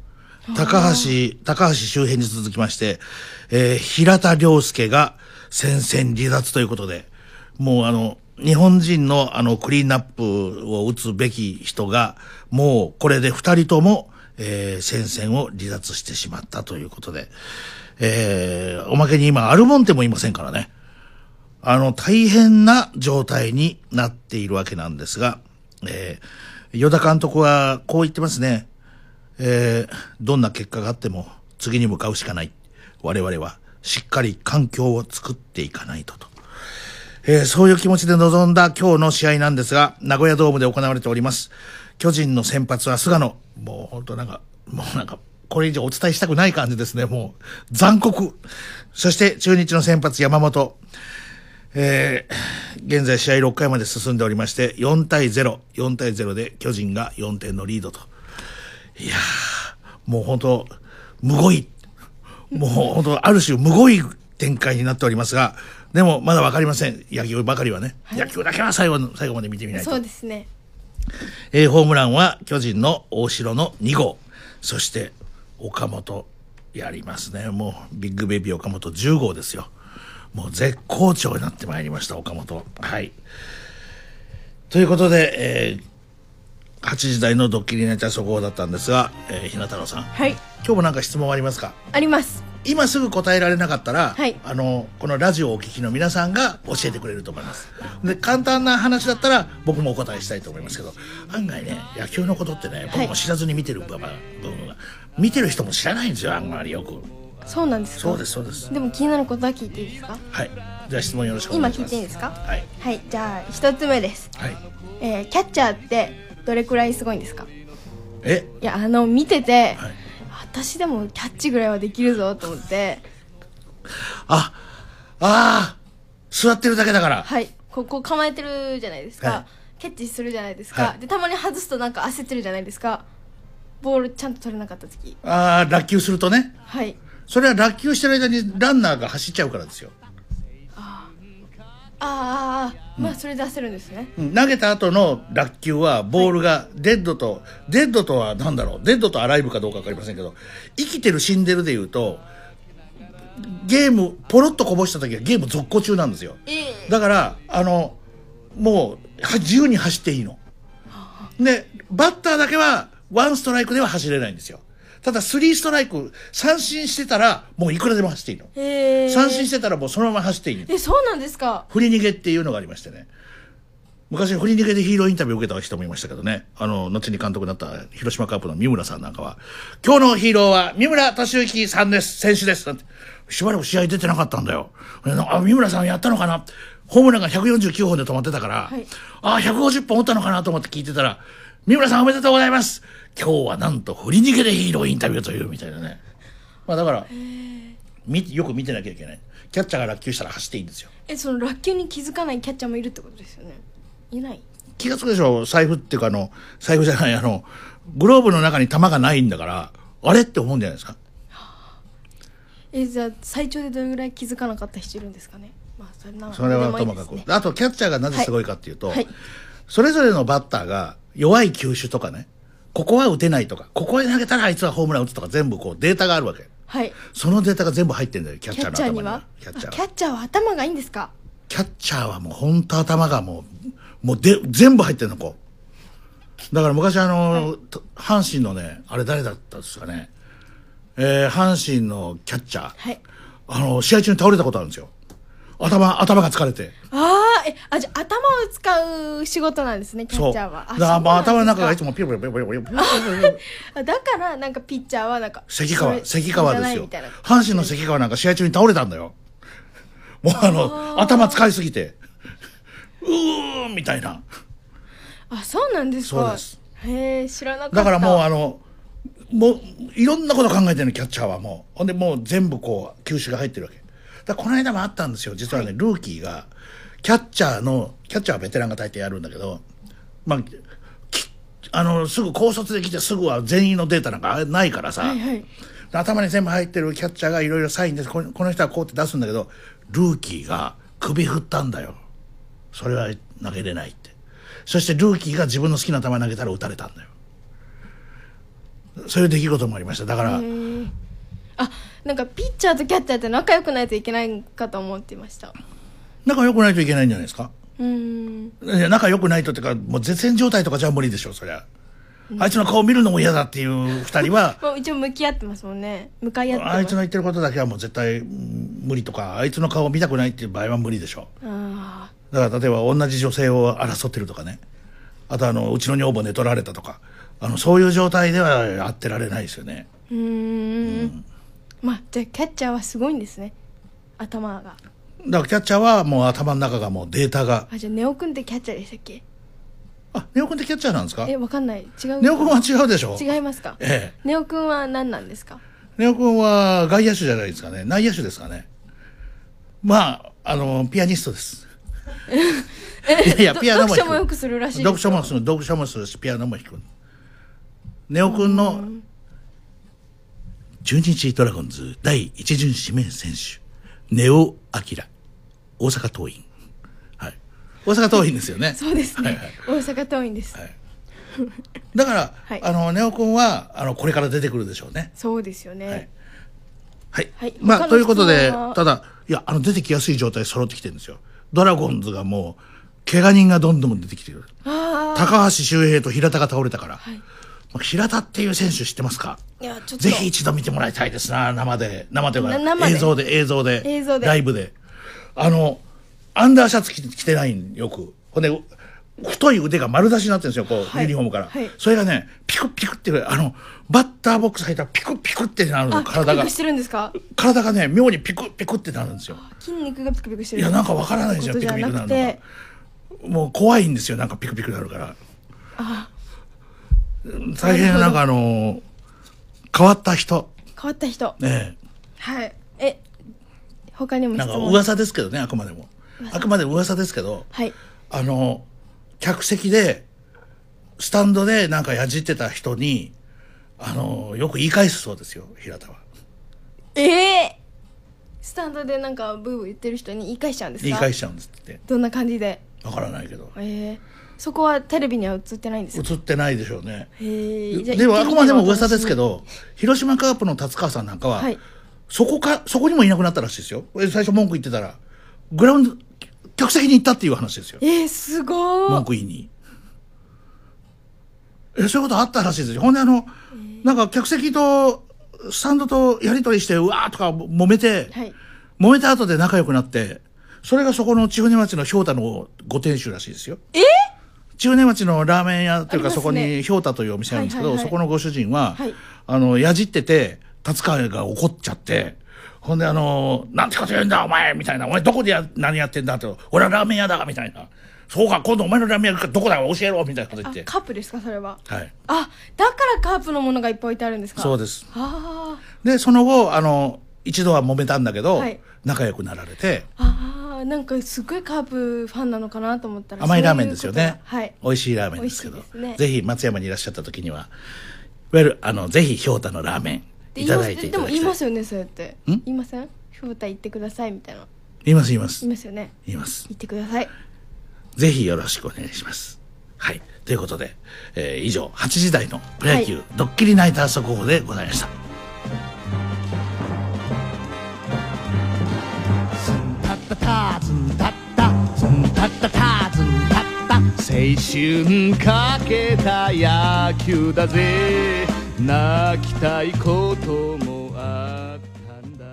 高橋、高橋周辺に続きまして、えー平田良介が戦線離脱ということで、もうあの、日本人のあの、クリーンナップを打つべき人が、もうこれで二人とも、えー戦線を離脱してしまったということで、えーおまけに今、アルモンテもいませんからね。あの、大変な状態になっているわけなんですが、えー、与田監督はこう言ってますね。えーどんな結果があっても次に向かうしかない。我々はしっかり環境を作っていかないとと。えーそういう気持ちで臨んだ今日の試合なんですが、名古屋ドームで行われております。巨人の先発は菅野。もう本当なんか、もうなんか、これ以上お伝えしたくない感じですね。もう残酷。そして中日の先発山本。えー現在試合6回まで進んでおりまして、4対0、4対0で巨人が4点のリードと。いやー、もう本当、むごい。もう本当、ある種むごい展開になっておりますが、でもまだわかりません。野球ばかりはね。野球だけは最後の、最後まで見てみないと。そうですねえーホームランは巨人の大城の2号。そして、岡本、やりますね。もう、ビッグベイビー岡本10号ですよ。もう絶好調になってまいりました、岡本。はい。ということで、えー8時台のドッキリネタ速報だったんですが、えー、ひな太郎さん、はい。今日もなんか質問ありますか？あります。今すぐ答えられなかったら、はい。あのこのラジオをお聞きの皆さんが教えてくれると思います。で簡単な話だったら僕もお答えしたいと思いますけど案外ね野球のことってね僕も知らずに見てる部分が、部分が見てる人も知らないんですよあんまりよくそうなんですか？そうですそうです。でも気になることは聞いていいですか？はい。じゃあ質問よろしくお願いします。今聞いていいですか？はい。はい。じゃあ一つ目です、はい。えーキャッチャーってどれくらいすごいんですか？え？いやあの見てて、はい。私でもキャッチぐらいはできるぞと思って。ああー座ってるだけだから。はい。ここ構えてるじゃないですか、はい。キャッチするじゃないですか、はい。でたまに外すとなんか焦ってるじゃないですか。ボールちゃんと取れなかった時。ああ落球するとね。はいそれは落球してる間にランナーが走っちゃうからですよ。あーあーまあそれで焦るんですね、うん。投げた後の落球はボールがデッドと、デッドとは何だろう？デッドとアライブかどうか分かりませんけど生きてる死んでるでいうとゲームポロッとこぼした時はゲーム続行中なんですよ。えだからあのもうは自由に走っていいの。でバッターだけはワンストライクでは走れないんですよただスリーストライク三振してたらもういくらでも走っていいの。えー、三振してたらもうそのまま走っていいの。えそうなんですか？振り逃げっていうのがありましてね。昔振り逃げでヒーローインタビューを受けた人もいましたけどね。あの後に監督になった広島カープの三村さんなんかは「今日のヒーローは三村敏之さんです。選手です」なんて。しばらく試合出てなかったんだよ。あ三村さんやったのかな？ホームランが149本で止まってたから、はい。ああ150本打ったのかなと思って聞いてたら「三村さんおめでとうございます今日はなんと振り逃げでヒーローインタビューという」みたいなね。まあだからみよく見てなきゃいけない。キャッチャーが落球したら走っていいんですよ。えその落球に気づかないキャッチャーもいるってことですよね。いない？気がつくでしょ？財布っていうかあの財布じゃないあのグローブの中に玉がないんだからあれって思うんじゃないですか？えじゃあ最長でどれぐらい気づかなかった人いるんですかね？まあそれならそれはともかく、ね。あとキャッチャーがなぜすごいかっていうと、はい。はい。それぞれのバッターが弱い球種とかねここは打てないとかここへ投げたらあいつはホームラン打つとか全部こうデータがあるわけ。はい。そのデータが全部入ってんだよキャッキチャーの頭には。はキャッチャーは。あキャッチャーは頭がいいんですか？キャッチャーはもう本当頭がもうもうで全部入ってるのこう。だから昔あの、と阪神のねあれ誰だったんですかね。えー、阪神のキャッチャー、はい。あの試合中に倒れたことあるんですよ頭頭が疲れて。ああえあじゃあ頭を使う仕事なんですねキャッチャーは。だからもう頭の中がいつももピロピロピロピロピロピロだからなんかピッチャーはなんか関川関川ですよ阪神の関川なんか試合中に倒れたんだよもうあの頭使いすぎてうーんみたいなあそうなんですかそうですへえ知らなかっただからもうあのもういろんなこと考えてるのキャッチャーはもうほんでもう全部こう球種が入ってるわけだこの間もあったんですよ。実はね、ルーキーがキャッチャーのキャッチャーはベテランが大抵やるんだけどまあきあのすぐ高卒で来てすぐは全員のデータなんかないからさ、はいはい。頭に全部入ってるキャッチャーがいろいろサインですこのこの人はこうって出すんだけどルーキーが首振ったんだよ。それは投げれないって。そしてルーキーが自分の好きな球投げたら打たれたんだよ。そういう出来事もありました。だからあなんかピッチャーとキャッチャーって仲良くないといけないかと思ってました。仲良くないといけないんじゃないですか？うーん仲良くないとっていうかもう絶縁状態とかじゃ無理でしょそりゃ。あいつの顔見るのも嫌だっていう二人は もう一応向き合ってますもんね。向かい合ってます。あいつの言ってることだけはもう絶対うん無理とかあいつの顔を見たくないっていう場合は無理でしょ。あだから例えば同じ女性を争ってるとかね。あとあのうちの女房寝取られたとか。あのそういう状態では会ってられないですよね。ーうーんまあじゃあキャッチャーはすごいんですね。頭が。だからキャッチャーはもう頭の中がもうデータが。あじゃあネオくんってキャッチャーでしたっけ？あネオ君ってキャッチャーなんですか？えわかんない。違う。ネオ君は違うでしょ。違いますか？ええ。ネオくんは何なんですか？ネオ君は外野手じゃないですかね。内野手ですかね。まああのピアニストです。いやいやピアノも読書もよくするらしい読書もする読書もするしピアノも弾く。ネオ君の中日ドラゴンズ第一巡指名選手ネオアキラ大阪桐蔭。はい。大阪桐蔭ですよね。そうですね、はいはい。大阪桐蔭です、はい。だから、はい。あのネオ君はあのこれから出てくるでしょうね。そうですよね、はい。はい、はい。まあということでただいやあの出てきやすい状態揃ってきてるんですよ。ドラゴンズがもう怪我人がどんどん出てきてる。あ高橋周平と平田が倒れたから、はい。まあ平田っていう選手知ってますか？あいやちょっと。ぜひ一度見てもらいたいですな生で。生という生で？映像で映像で。映像で。ライブで。あのアンダーシャツ着て着てないんよく。ほんで太い腕が丸出しになってるんですよこう、はい。ユニフォームから、はい。それがねピクピクってあのバッターボックス入ったらピクピクってなるのあ体が。ピクしてるんですか？体がね妙にピクピクってなるんですよ。筋肉がピクピクしてる。いやなんかわからないですよピクピクなるて。もう怖いんですよなんかピクピクなるから大変なんかあの変わった人。変わった人。ねはい。え他にもなんか噂ですけどねあくまでも。あくまで噂ですけどはい。あの客席でスタンドでなんかやじってた人にあのよく言い返すそうですよ平田は。ええスタンドでなんかブーブー言ってる人に言い返しちゃうんですか？言い返しちゃうんですって。どんな感じで？わからないけど。ええそこはテレビには映ってないんですか映ってないでしょうね。でもあくまでも噂ですけどど広島カープの達川さんなんかは、はい。そこかそこにもいなくなったらしいですよ。最初文句言ってたら。グラウンド客席に行ったっていう話ですよ。えー、すご文ー句言いに。えそういうことあったらしいですよ。ほんであの、なんか客席とスタンドとやり取りしてうわーとか揉めて、はい。揉めた後で仲良くなってそれがそこの千船町のひょうたのご店主らしいですよ。え？千船町のラーメン屋というか、ね。そこにひょうたというお店あるんですけど、はいはいはい。そこのご主人は、はい。あのやじってて達川が怒っちゃってほんであの「なんてこと言うんだお前」みたいな「お前どこでや何やってんだ」と「俺はラーメン屋だ」みたいな「そうか今度お前のラーメン屋どこだか教えろ」みたいなこと言あって。カップですかそれは。はい。あだからカープのものがいっぱい置いてあるんですか。そうです。あ。でその後あの一度は揉めたんだけど、はい。仲良くなられて。ー。あーなんかすごいカープファンなのかなと思ったら甘いラーメンですよね。はい。美味しいラーメンですけど。すね。ぜひ松山にいらっしゃった時にはいわゆるあのぜひひょうたのラーメンでいただいていでもただきたい。言いますよねそうやって。ん？言いません？ふうた行ってくださいみたいな。言います言います。言いますよね。言います。言ってください。ぜひよろしくお願いします。はい。ということで、えー以上8時台のプロ野球、はいドッキリナイター速報でございました。タッタタズンタッタズンタッタタズンタッタ青春かけた野球だぜ。泣きたいこともあったんだ。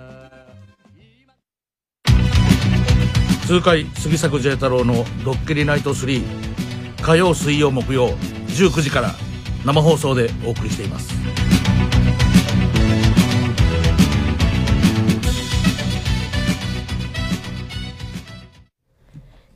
痛快杉作 J 太郎の「ドッキリナイト3」火曜水曜木曜19時から生放送でお送りしています。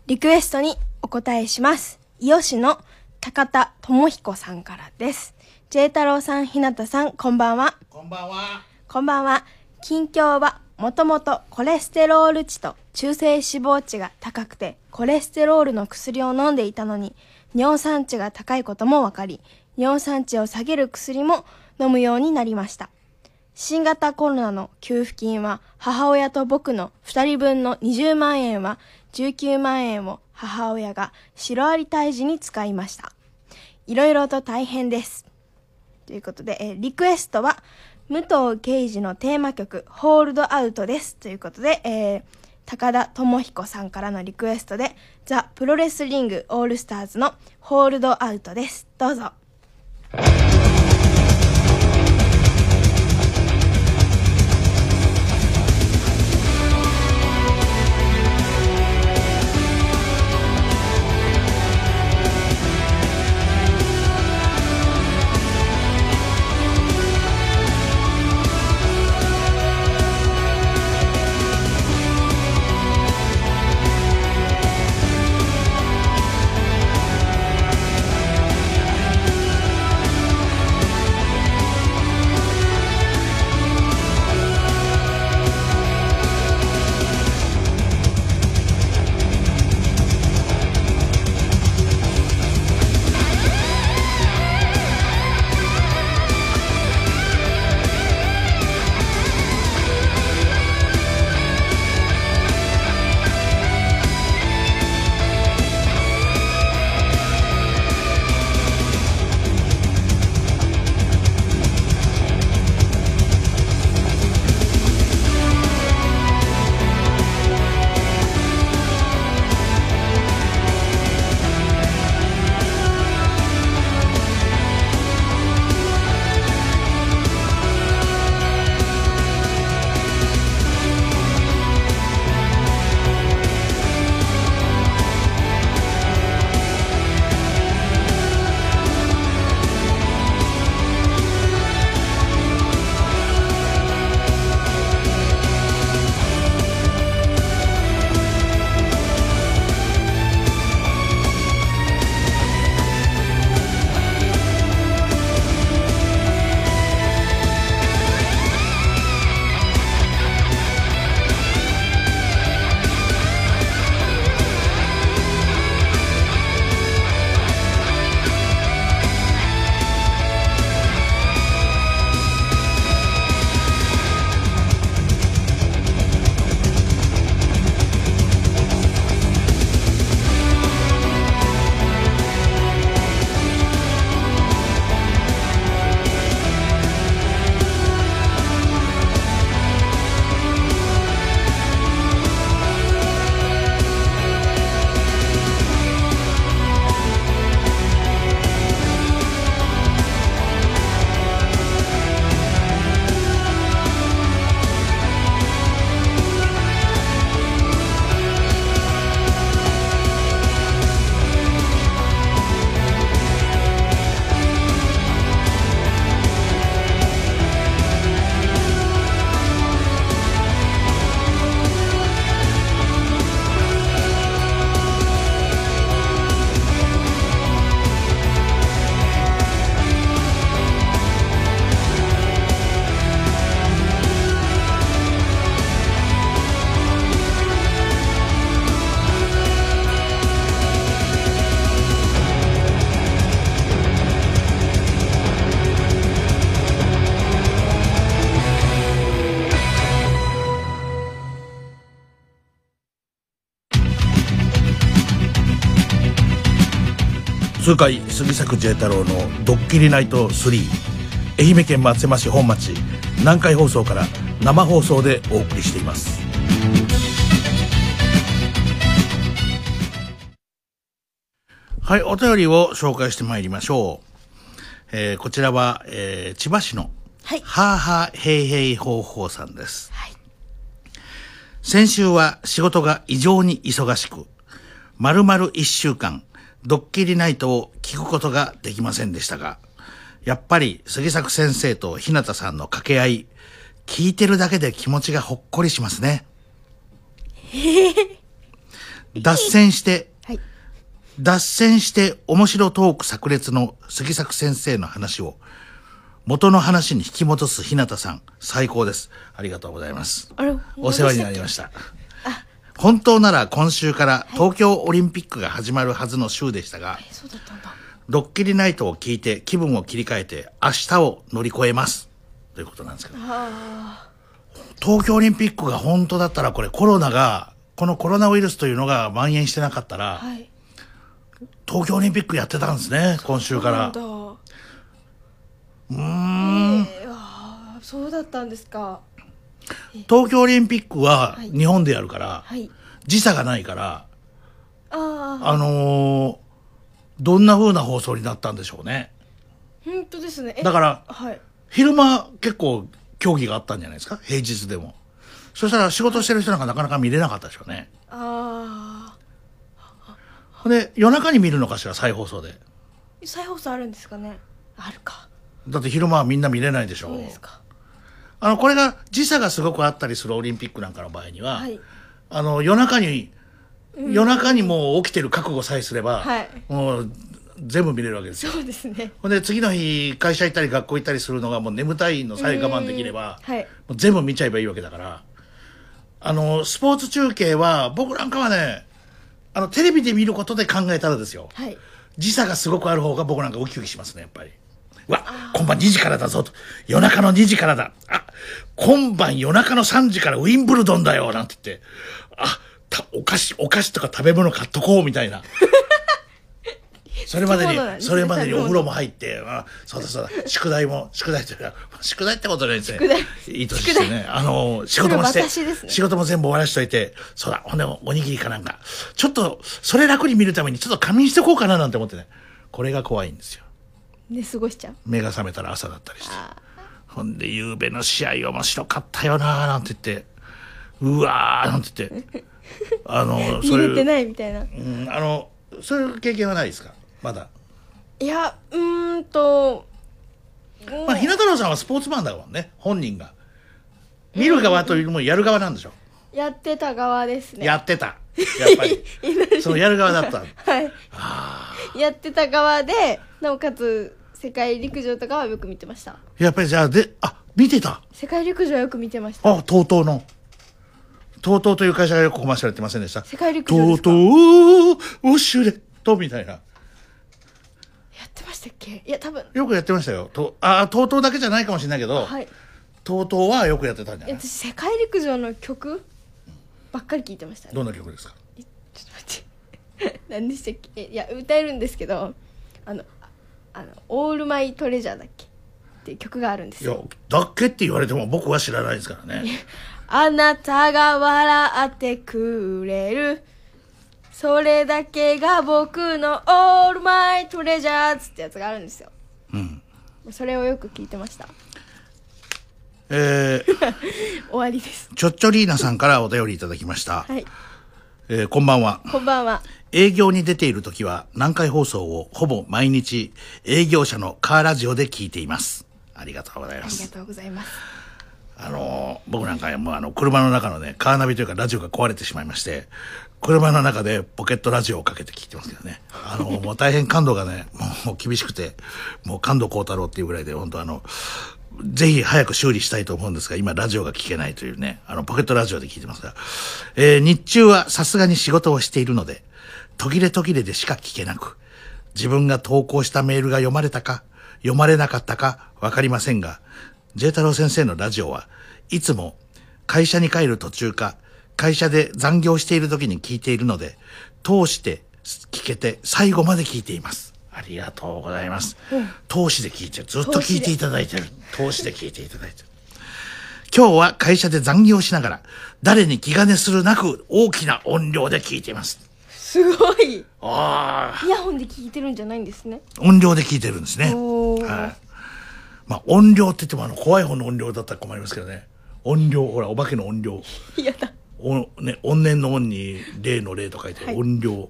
リクエストにお答えします。伊予市の高田智彦さんからです。J 太郎さん、ひなたさん、こんばんは。こんばんはこんばんは。近況はもともとコレステロール値と中性脂肪値が高くて、コレステロールの薬を飲んでいたのに、尿酸値が高いことも分かり、尿酸値を下げる薬も飲むようになりました。新型コロナの給付金は母親と僕の2人分の20万円は19万円を母親がシロアリ退治に使いました。いろいろと大変です。ということで、えリクエストは武藤敬司のテーマ曲「ホールドアウト」です。ということで、えー高田智彦さんからのリクエストでザ・プロレスリングオールスターズの「ホールドアウト」です。どうぞ。「痛快杉作 J 太郎の「ドッキリナイト3」愛媛県松山市本町南海放送から生放送でお送りしています。はいお便りを紹介してまいりましょう、えーこちらは、えー千葉市のはい。はーはーへいへいほうほうさんです、先週は仕事が異常に忙しく、丸々一週間、ドッキリナイトを聞くことができませんでしたが、やっぱり杉作先生と日向さんの掛け合い、聞いてるだけで気持ちがほっこりしますね。脱線して、はい脱線して面白トーク炸裂の杉作先生の話を元の話に引き戻す日向さん、最高です。ありがとうございます。お世話になりました。本当なら今週から東京オリンピックが始まるはずの週でしたが、そうだったんだ。ドッキリナイトを聞いて気分を切り替えて明日を乗り越えます。ということなんですけど。東京オリンピックが本当だったらこれコロナが、このコロナウイルスというのが蔓延してなかったら、はい。東京オリンピックやってたんですね、今週から。うーん、そうだったんですか東京オリンピックははい。日本でやるから、はい。時差がないから、ああのーどんな風な放送になったんでしょうね。あ本当ですね。えだから、はい。昼間結構競技があったんじゃないですか？平日でも。そしたら仕事してる人なんかなかなか見れなかったでしょうね。あほんで、夜中に見るのかしら、再放送で。あ再放送あるんですかね？あるか。だって昼間はみんな見れないでしょそうですかあの、これが時差がすごくあったりするオリンピックなんかの場合には、はい。あの、夜中に、夜中にもう起きてる覚悟さえすれば、はい。もう全部見れるわけですよ。そうですね。ほんで、次の日、会社行ったり学校行ったりするのがもう眠たいのさえ我慢できれば、はい。もう全部見ちゃえばいいわけだから、あの、スポーツ中継は、僕なんかはね、あの、テレビで見ることで考えたらですよ。はい。時差がすごくある方が僕なんかウキウキしますね、やっぱり。うわ、今晩2時からだぞと。夜中の2時からだ。あ、今晩夜中の3時からウィンブルドンだよ、なんて言って。あ、たお菓子、お菓子とか食べ物買っとこう、みたいな。それまでにそれまでにお風呂も入って、あそうだそうだ、宿題も、宿題っていうか、宿題ってことないですね。宿題いいとしてね。あの、仕事もして、ね仕事も全部終わらしといて、そうだ、ほんでおにぎりかなんか、ちょっと、それ楽に見るためにちょっと仮眠しておこうかななんて思ってね。これが怖いんですよ。で過ごしちゃう目が覚めたら朝だったりして。ほんで、夕べの試合面白かったよなーなんて言って、うわーなんて言って、あの、そういう、見れてないみたいなうん、あの、そういう経験はないですか？まだ。いやうーんとまあ、ひな太郎さんはスポーツマンだもんね、本人が。見る側というよりもやる側なんでしょ？やってた側ですねやってた。やっぱり。そのやる側だった。はいやってた側でなおかつ世界陸上とかはよく見てました。やっぱりじゃあ、で、あ、見てた？世界陸上はよく見てました。あ、TOTO の。TOTO という会社がよくコマーシャルやってませんでした？世界陸上ですか？TOTO ウォシュレットみたいな。やってましたっけ？いや多分。よくやってましたよ。とあ、TOTO だけじゃないかもしれないけど、はい。TOTO はよくやってたんじゃない？私世界陸上の曲ばっかり聞いてましたね。どんな曲ですか？ちょっと待って。何でしたっけ？いや歌えるんですけどあのああの「オールマイトレジャー」だっけっていう曲があるんですいやよ、だっけって言われても僕は知らないですからね。あなたが笑ってくれるそれだけが僕のオールマイトレジャーってやつがあるんですようん。それをよく聞いてましたえー、終わりですちょっちょリーナさんからお便りいただきました。はいえーこんばんは。こんばんは営業に出ている時は南海放送をほぼ毎日営業者のカーラジオで聞いています。ありがとうございありがます。とうございますあのー僕なんかもうあの車の中のね、カーナビというかラジオが壊れてしまいまして、車の中でポケットラジオをかけて聞いてますけどね。あのーもう大変感度がね、もう厳しくて、もう感度幸太郎っていうぐらいで、本当あの、ぜひ早く修理したいと思うんですが、今ラジオが聞けないというね、あの、ポケットラジオで聞いてますが、えー日中はさすがに仕事をしているので、途切れ途切れでしか聞けなく、自分が投稿したメールが読まれたか、読まれなかったかわかりませんが、J 太郎先生のラジオはいつも会社に帰る途中か、会社で残業している時に聞いているので、通して聞けて最後まで聞いています。あありがとうございます。投資で聞いてる。ずっと聞いていただいてる。投資で聞いていただいてる。今日は会社で残業しながら、誰に気兼ねするなく大きな音量で聞いています。すごい。ああ、イヤホンで聞いてるんじゃないんですね。音量で聞いてるんですね。はい。まあ音量って言ってもあの怖い方の音量だったら困りますけどね。音量、ほら、お化けの音量。やだ。おね、怨念の音に霊の霊と書いてはい。音量、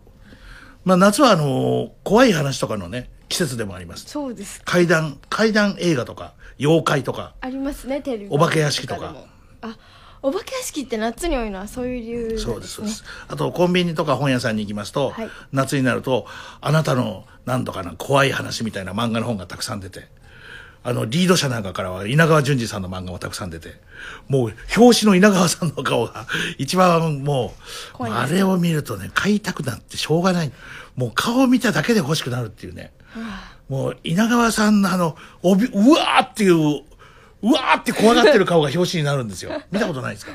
まあ夏はあの怖い話とかのね季節でもあります。そうです怪談怪談映画とか妖怪とか。ありますねテレビお化け屋敷とか。あお化け屋敷って夏に多いのはそういう理由ですね。そうですそうです。あとコンビニとか本屋さんに行きますと、はい。夏になるとあなたのなんとかな怖い話みたいな漫画の本がたくさん出てあのリード社なんかからは稲川淳二さんの漫画もたくさん出てもう表紙の稲川さんの顔が一番もう怖いんですかあれを見るとね買いたくなってしょうがない。もう顔を見ただけで欲しくなるっていうね。もう稲川さんのあのおびうわーっていううわーって怖がってる顔が表紙になるんですよ。見たことないですか？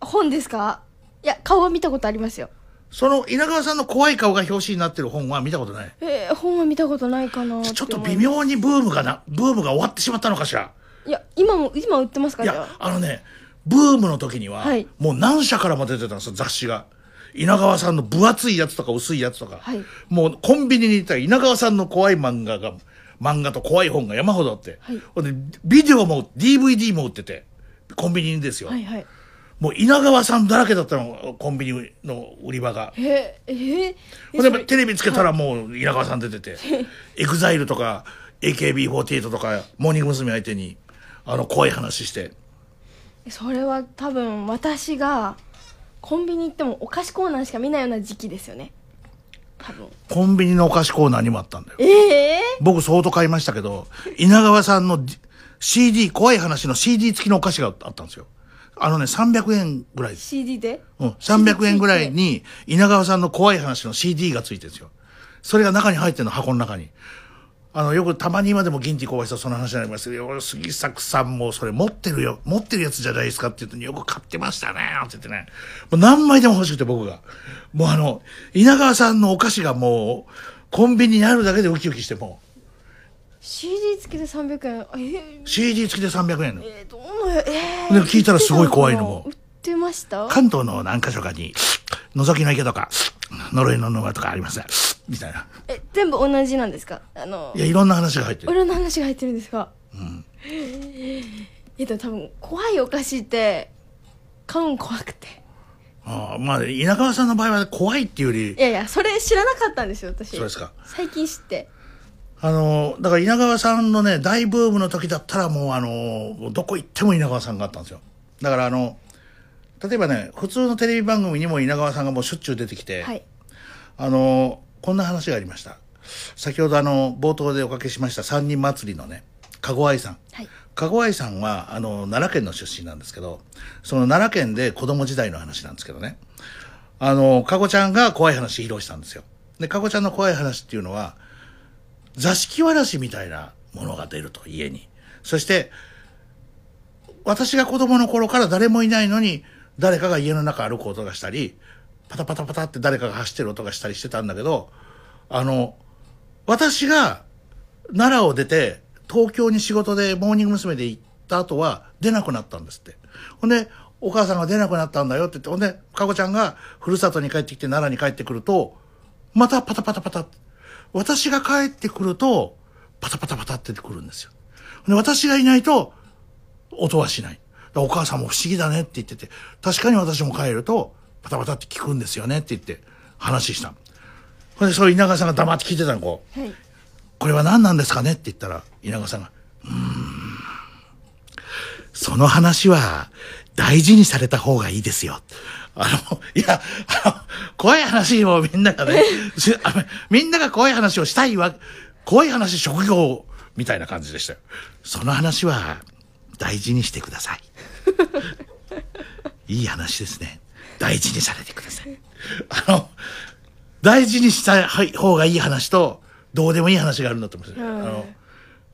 本ですか？いや顔は見たことありますよ。その稲川さんの怖い顔が表紙になってる本は見たことない？えー、本は見たことないかなちょっと微妙にブームがなブームが終わってしまったのかしら？いや今も今売ってますか？いやあのねブームの時には、はい。もう何社からも出てたんですよ雑誌が。稲川さんの分厚いやつとか薄いやつとか、はい。もうコンビニに行ったら稲川さんの怖い漫画が漫画と怖い本が山ほどあって、はい。ほんでビデオも DVD も売っててコンビニにですよ、はいはい。もう稲川さんだらけだったのコンビニの売り場が。えー、えー、ほんでテレビつけたらもう稲川さん出てて、エグザイルとか AKB48 とかモーニング娘。相手にあの怖い話して。それは多分私がコンビニ行ってもお菓子コーナーしか見ないような時期ですよね多分。コンビニのお菓子コーナーにもあったんだよ。ええ僕相当買いましたけど稲川さんの CD 怖い話の CD 付きのお菓子があったんですよ。あのね300円ぐらい。です CD で？うん、300円ぐらいに稲川さんの怖い話の CD がついてるんですよ。それが中に入ってるの、箱の中に。あの、よくたまに今でも銀ティ小林とその話になりますけど、よ杉作さんもそれ持ってるよ、持ってるやつじゃないですかって言うと、よく買ってましたね、って言ってね。もう何枚でも欲しくて僕が。もうあの、稲川さんのお菓子がもう、コンビニにあるだけでウキウキしても CD 付きで300円。えー。う、CD 付きで300円。の。えー、どのえー、で聞いたらすごい怖いのも売ってました？関東の何か所かに、覗きの池とか、呪いの沼とかありますね。みたいな。え全部同じなんですか？あのいや、いろんな話が入ってる。俺の話が入ってるんですか？うんえでも多分怖いお菓子って買うん怖くてああまあ、稲川さんの場合は怖いっていうよりい、やいやそれ知らなかったんですよ私そうですか。最近知ってあの、だから稲川さんのね、大ブームの時だったらもうあの、どこ行っても稲川さんがあったんですよ。だからあの、例えばね、普通のテレビ番組にも稲川さんがもうしょっちゅう出てきて、はいあの、こんな話がありました。先ほどあの、冒頭でおかけしました三人祭りのね、かご愛さん。はいかご愛さんは、あの、奈良県の出身なんですけど、その奈良県で子供時代の話なんですけどね。あの、かごちゃんが怖い話披露したんですよ。で、かごちゃんの怖い話っていうのは、座敷わらしみたいなものが出ると、家に。そして、私が子供の頃から誰もいないのに、誰かが家の中歩く音がしたり、パタパタパタって誰かが走ってる音がしたりしてたんだけど、あの、私が奈良を出て、東京に仕事でモーニング娘。で行った後は出なくなったんですって。ほんで、お母さんが出なくなったんだよって言って、ほんで、かごちゃんがふるさとに帰ってきて奈良に帰ってくると、またパタパタパタって。私が帰ってくると、パタパタパタってくるんですよ。で私がいないと、音はしない。お母さんも不思議だねって言ってて、確かに私も帰ると、パタパタって聞くんですよねって言って話した。ほんで、それ稲川さんが黙って聞いてたの、こう。はいこれは何なんですかねって言ったら、稲川さんが、うーん、その話は大事にされた方がいいですよ。あの、いや、あの、怖い話をみんながね、みんなが怖い話をしたいわ、怖い話職業みたいな感じでしたよ。その話は大事にしてください。いい話ですね。大事にされてください。あの、大事にした方がいい話と、どうでもいい話があるんだと思います。はいあの、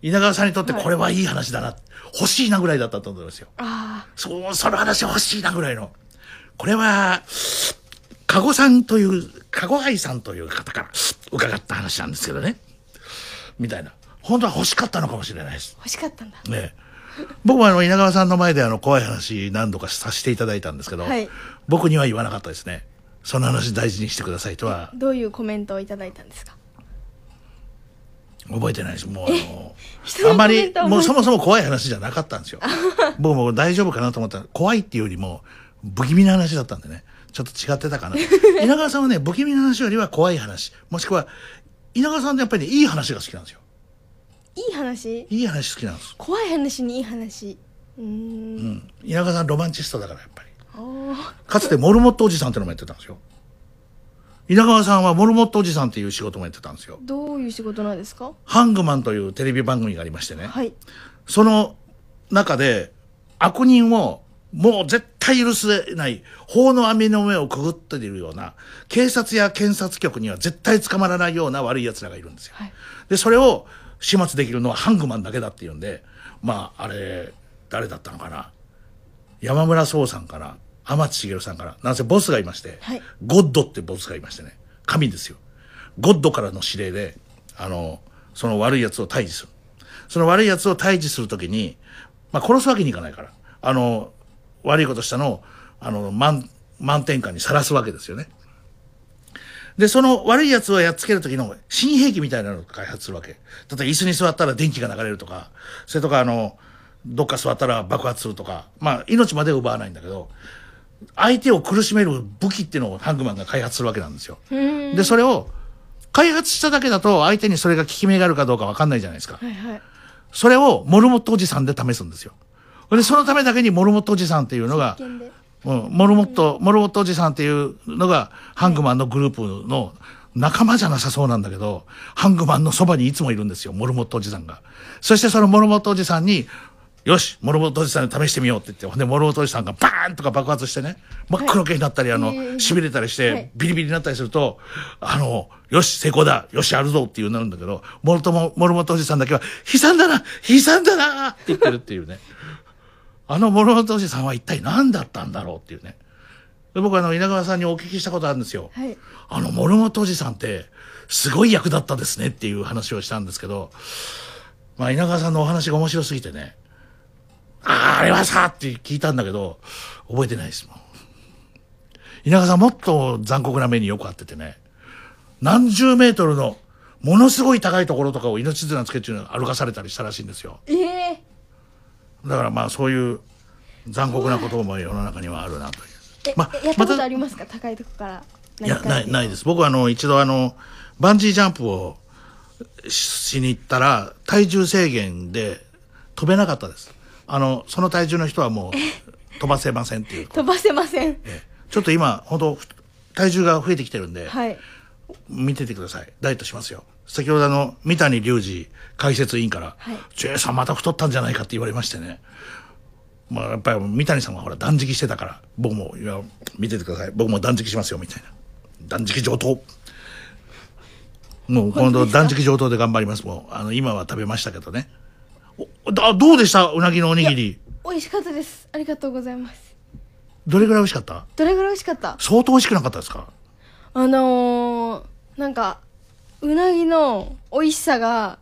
稲川さんにとってこれはいい話だな、欲しいなぐらいだったと思うんですよ。あそう、その話欲しいなぐらいの。これは、かごさんという、かご愛さんという方から伺った話なんですけどね。みたいな本当は欲しかったのかもしれないです欲しかったんだねえ僕もあの稲川さんの前であの怖い話何度かさせていただいたんですけど、はい。僕には言わなかったですね。その話大事にしてくださいとは。どういうコメントをいただいたんですか？覚えてないです。もうあのあんまりもうそもそも怖い話じゃなかったんですよ。僕も大丈夫かなと思ったら怖いっていうよりも不気味な話だったんでね。ちょっと違ってたかな。稲川さんはね不気味な話よりは怖い話。もしくは稲川さんってやっぱりねいい話が好きなんですよいい話？いい話好きなんです。怖い話にいい話。うーん。うん。稲川さんロマンチストだからやっぱり。かつてモルモットおじさんってのもやってたんですよ。稲川さんはモルモットおじさんっていう仕事もやってたんですよ。どういう仕事なんですか？ハングマンというテレビ番組がありましてね、はい。その中で悪人をもう絶対許せない法の網の上をくぐっているような警察や検察局には絶対捕まらないような悪い奴らがいるんですよ。はい。で、それを始末できるのはハングマンだけだっていうんで、まあ、あれ、誰だったのかな山村壮さんから、天地茂さんから、なんせボスがいまして、はいゴッドってボスがいましてね、神ですよ。ゴッドからの指令で、あの、その悪い奴を退治する。その悪い奴を退治するときに、まあ、殺すわけにいかないから、あの、悪いことしたのを、あの、満、満点下にさらすわけですよね。で、その悪い奴をやっつける時の新兵器みたいなのを開発するわけ。例えば椅子に座ったら電気が流れるとか、それとかあの、どっか座ったら爆発するとか、まあ命までは奪わないんだけど、相手を苦しめる武器っていうのをハングマンが開発するわけなんですよ。で、それを開発しただけだと相手にそれが効き目があるかどうかわかんないじゃないですか。はいはいそれをモルモットおじさんで試すんですよ。で、そのためだけにモルモットおじさんっていうのが、うん、モルモット、モルモットおじさんっていうのが、ハングマンのグループの仲間じゃなさそうなんだけど、ハングマンのそばにいつもいるんですよ、モルモットおじさんが。そしてそのモルモットおじさんに、よし、モルモットおじさんで試してみようって言って、ほんで、モルモットおじさんがバーンとか爆発してね、真っ黒系になったり、あの、へー痺れたりしはいて、ビリビリになったりすると、あの、よし、成功だ、よし、やるぞっていうなるんだけど、モルトモ、モルモットおじさんだけは、悲惨だな悲惨だなって言ってるっていうね。あのモルモットおじさんは一体何だったんだろうっていうね。で僕あの稲川さんにお聞きしたことあるんですよ。はいあのモルモットおじさんってすごい役だったですねっていう話をしたんですけど、まあ稲川さんのお話が面白すぎてね、ああ、あれはさって聞いたんだけど、覚えてないですもん。稲川さんもっと残酷な目によく遭っててね、何十メートルのものすごい高いところとかを命綱つけて歩かされたりしたらしいんですよ。ええだからまあそういう残酷なことも世の中にはあるなという。えまやったことまありますか？高いとこからいや、ない、ないです。僕はあの、一度あの、バンジージャンプをししに行ったら、体重制限で飛べなかったです。あの、その体重の人はもう飛ばせませんっていう。飛ばせませんええちょっと今、本当体重が増えてきてるんで、はい見ててください。ダイエットしますよ。先ほどあの、三谷隆二解説委員から、はいジェイさんまた太ったんじゃないかって言われましてね。まあやっぱり三谷さんはほら断食してたから、僕も、いや、見ててください。僕も断食しますよ、みたいな。断食上等。もう今度断食上等で頑張ります。もう、あの、今は食べましたけどね。おだどうでした？うなぎのおにぎり。美味しかったですありがとうございますどれぐらい美味しかった？どれぐらい美味しかった？相当美味しくなかったですか？あのー、なんかうなぎの美味しさが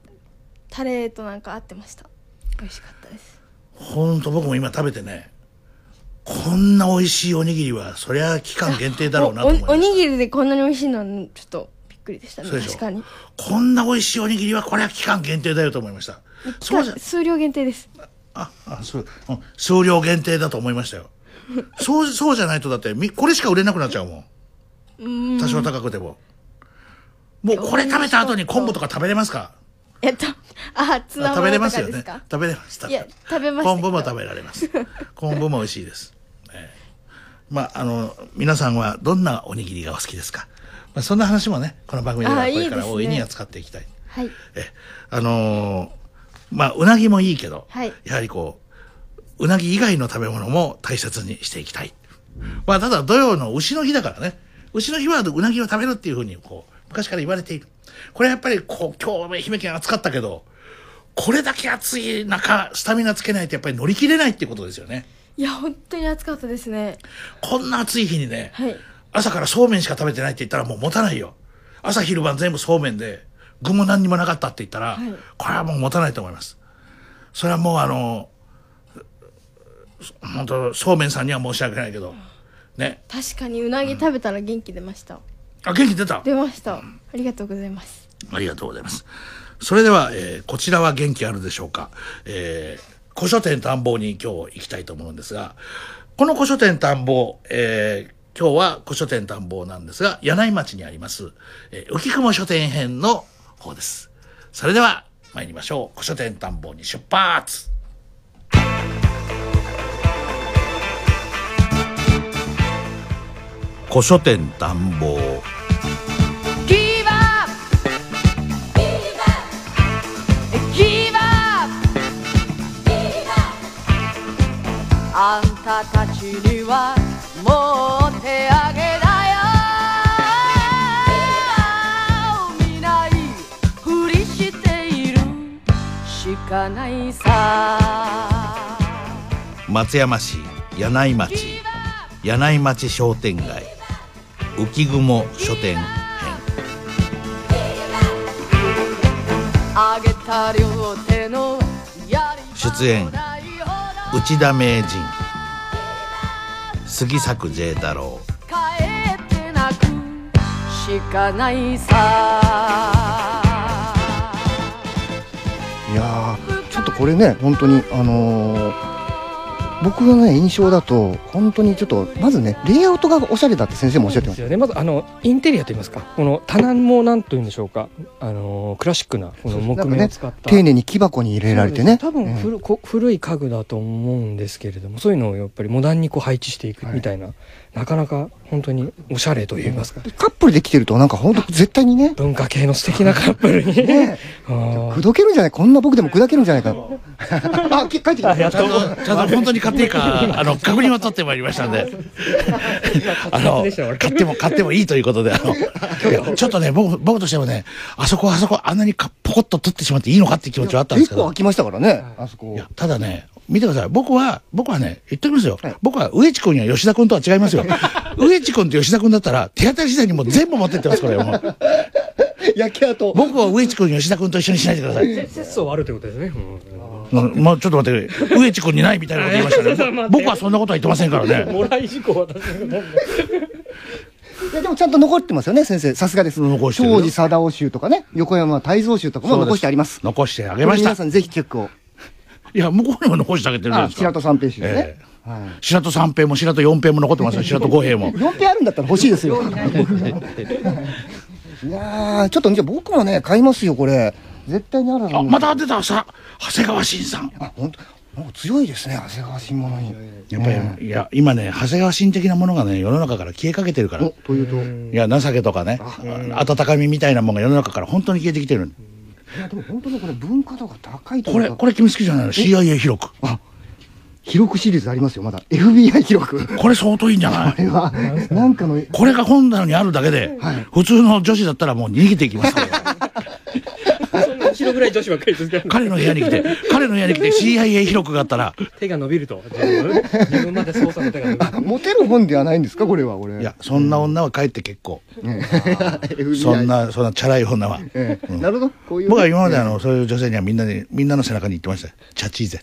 タレとなんか合ってました美味しかったですほんと僕も今食べてね、こんな美味しいおにぎりは、そりゃ期間限定だろうなと思いまおおした。にぎりでこんなに美味しいのはちょっとびっくりでしたね確かにこんな美味しいおにぎりは、これは期間限定だよと思いました。そうじゃ、数量限定ですあ、あ、そう、うん数量限定だと思いましたよ。そう、そうじゃないとだって、みこれしか売れなくなっちゃうもん。多少高くても。もうこれ食べた後に昆布とか食べれますか？えっとあツナあ食べれますよね。食べれます。いや食べました昆布も食べられます。昆布も美味しいです。ええまあ、あの、皆さんはどんなおにぎりがお好きですか？まあ、そんな話もね、この番組ではこれから大いに扱っていきたい。はいえ、あのーまあ、うなぎもいいけど、はいやはりこう、うなぎ以外の食べ物も大切にしていきたい。まあ、ただ土曜の牛の日だからね、牛の日はうなぎを食べるっていうふうに、こう、昔から言われている。これやっぱり、こう、今日、愛媛県暑かったけど、これだけ暑い中、スタミナつけないとやっぱり乗り切れないっていうことですよね。いや本当に暑かったですねこんな暑い日にね、はい朝からそうめんしか食べてないって言ったらもう持たないよ。朝昼晩全部そうめんで、具も何にもなかったって言ったら、はいこれはもう持たないと思いますそれはもうあの本当そうめんさんには申し訳ないけどね確かにうなぎ食べたら元気出ました、あ元気出た？出ましたありがとうございますありがとうございます。それでは、えーこちらは元気あるでしょうか？えー古書店探訪に今日行きたいと思うんですが、この古書店探訪、えー今日は古書店探訪なんですが、柳井町にあります、えー浮雲書店編の方です。それでは参りましょう。古書店探訪に出発古書店探訪ギブアップギブアップあんたたちにはもう手上げだよ見ないふりしているしかないさ松山市柳井町柳井町商店街浮雲書店編。出演内田名人。杉作 J 太郎。しかないさいやーちょっとこれね本当にあのー僕のね印象だと本当にちょっとまずねレイアウトがおしゃれだって先生もおっしゃってましたですよね。まずあのインテリアといいますかこの棚もなんというんでしょうかあのクラシックなこの木目を使った、丁寧に木箱に入れられてね。多分古,、こ古い家具だと思うんですけれどもそういうのをやっぱりモダンにこう配置していくみたいな、なかなか本当におしゃれといいますか、カップルで来てるとなんか本当絶対にね。文化系の素敵なカップルに、ね。あー。口説けるんじゃないこんな僕でも口説けるんじゃないか。あき帰ってきた。ちゃんと。ちゃんと本当に買っていいか あの確認を取ってまいりましたんで。あの買っても買ってもいいということであのいやちょっとね僕僕としてはねあそこあそこあんなにかポコッと取ってしまっていいのかっていう気持ちはあったんですけど。結構空きましたからねあそこ。ただね、見てください。僕は、僕はね、言っておきますよ。僕は植地君や吉田君とは違いますよ。植地君と吉田君だったら、手当たり次第にもう全部持ってってます、これ。もう焼き跡。僕は植地君、吉田君と一緒にしないでください。節操あるということですね、うんもうちょっと待ってくれ。植地君にないみたいなこと言いましたね。僕はそんなことは言ってませんからね。もらい事故私のいやでもちゃんと残ってますよね先生さすがです残してるよ庄司貞夫集とかね横山泰造集とかも残してあります残してあげました皆さんぜひチェックをいや、向こうにも残してあげてるじゃないですか。あ白戸三平集ですね、え白戸三平も白戸四平も残ってますよ。白戸五平も。4ペあるんだったら欲しいですよ いやーちょっとじゃあ僕もね買いますよこれ絶対にあるあ、また出たさ、長谷川慎さん。あ、本当？もう強いですね長谷川新物にやっぱり、いや、今ね、長谷川新的なものがね、世の中から消えかけてるから。というといや、情けとかね、温かみみたいなものが世の中から本当に消えてきてる。いやでも本当にこれ文化度が高いといこれ、これ君好きじゃないの ?CIA 広く。記録シリーズありますよまだ FBI 記録これ相当いいんじゃない？これはなんかのこれが本棚にあるだけで、普通の女子だったらもう逃げていきますから。そんな後ろぐらい女子ばっかり彼の部屋に来て、彼の部屋に来て CIA 広くがあったら、手が伸びると自分。自分まで操作の手が伸びる。モテる本ではないんですかこれはこれ。いや、そんな女は帰って結構。ねそんな、そんなチャラい女は。ええ。なるほど。こういう僕は今まであの、そういう女性にはみんなに、みんなの背中に言ってました。よ。チャチーゼ。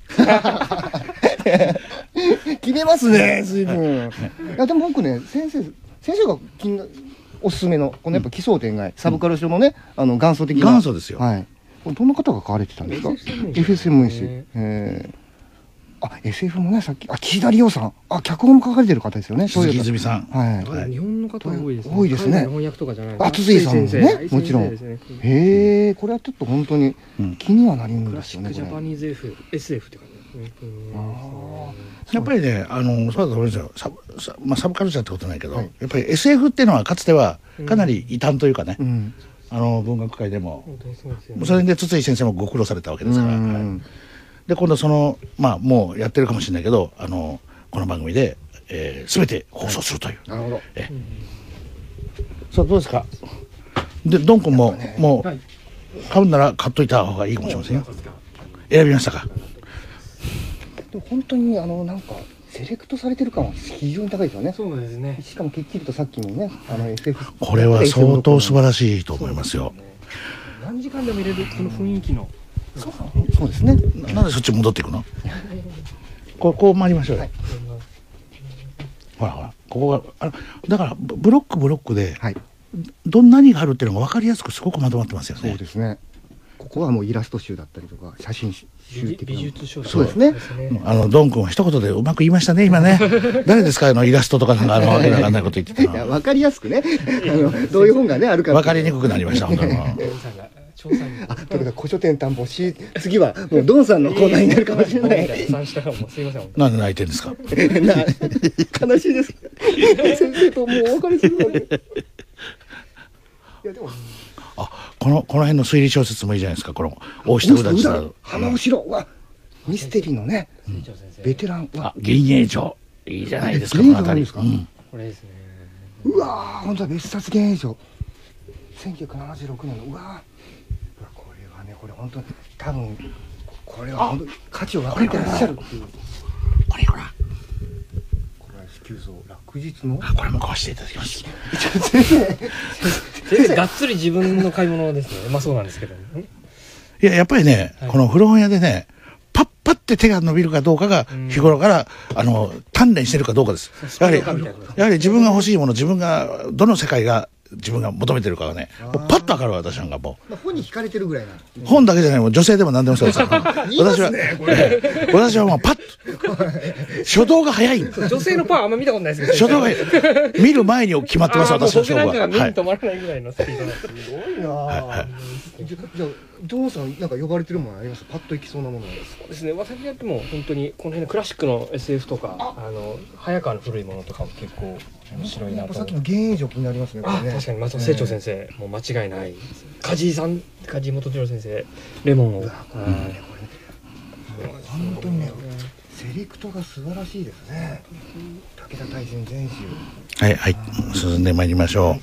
決めますね随分。い。やでも僕ね先生先生が気になおすすめのこのやっぱ奇想天外サブカル書のねあの元祖的な。元祖ですよ。はいどんな方が書かれてたんですか？FSM もいいしえー。あ SF もねさっきあ岸田理央さん。あ脚本も書かれてる方ですよね鈴木泉さん。はい。日本の方が多いですね。多いですね。翻訳とかじゃない。あ筒井さんも先ね生もちろん。へえこれはちょっと本当に気にはなりんクラですよねこれシックジャパニーズ F SF って感じですね。うん。やっぱりね、あの、そうだと思うんですよ。サブ、サまあ、サブカルチャーってことないけど、やっぱり SF っていうのはかつてはかなり異端というかね、うんあの、文学界でも、それで筒井先生もご苦労されたわけですから、うん。はい。で、今度その、まあ、もうやってるかもしれないけど、あの、この番組で、えー、全て放送するという。なるほど。えさあ、どうですか？で、ドン君も、もはい。う買うなら買っといた方がいいかもしれませんよ。選びましたか？本当にあのなんかセレクトされてる感は非常に高いですよね。そうですね。しかもきっちりとさっきのねあの SF これは相当素晴らしいと思いますよ。短時間でも入れる？その雰囲気の。そうですね。ななんでそっち戻っていくの？こうこう回りましょうよ、ほらほら。ここがあのだからブブロックブロックで、どんなにがあるっていうのが分かりやすくすごくまとまってますよね。そうですね。ここはもうイラスト集だったりとか写真美術書そうですね。あのドン君は一言でうまく言いましたね今ね。誰ですか？あのイラストとかなんかあのわけのわかんないこと言ってたの。いや分かりやすくね。あのどういう本がねあるか分かりにくくなりました本当にあということで古書店担保し次はもうドンさんのコーナーになるかもしれない。三したらもうすいませんなんで泣いてんですかな悲しいです先生ともうお別れするのにいやでもこのこの辺の推理小説もいいじゃないですか。この大下うだちさん。花後ろはミステリーのねベテランは銀影城いいじゃないですかえこの辺り。銀影城あるんですこれですね。うわー本当だ別冊現影城1976年のうわー。うわこれはねこれ本当に多分これは本当に価値を分かってらっしゃるっていう。これほら。これは急増落日の？これも買わせていただきます。先生。がっつり自分の買い物ですね。まあそうなんですけどいややっぱりね、この古本屋でねパッパって手が伸びるかどうかが日頃から、あの鍛錬してるかどうかです。やはりやはり自分が欲しいもの自分がどの世界が自分が求めてるかがね。もうパッと分かるわ私なんかもまあ本に惹かれてるぐらいなう本だけじゃないもう女性でも何でもそうです。言いますね私は。もうパッと。初動が早い女性のパワーあんま見たことないですけど。初動が早い。見る前に決まってます私の勝負は。はい。止まらないぐらいのスピードなんですすごいなじゃじゃあドンさんなんか呼ばれてるものありますパッといきそうなものそうですね。私やっても本当にこの辺のクラシックの SF とかあの早川の古いものとかも結構面白いなとさっきの現影城気になりますねこあれね。確かに。松本清張先生、もう間違いない。梶井さん梶井元次郎先生レモンを、はい本当にねセレクトが素晴らしいですね。武田大戦全集はいはい。進んでまいりましょう。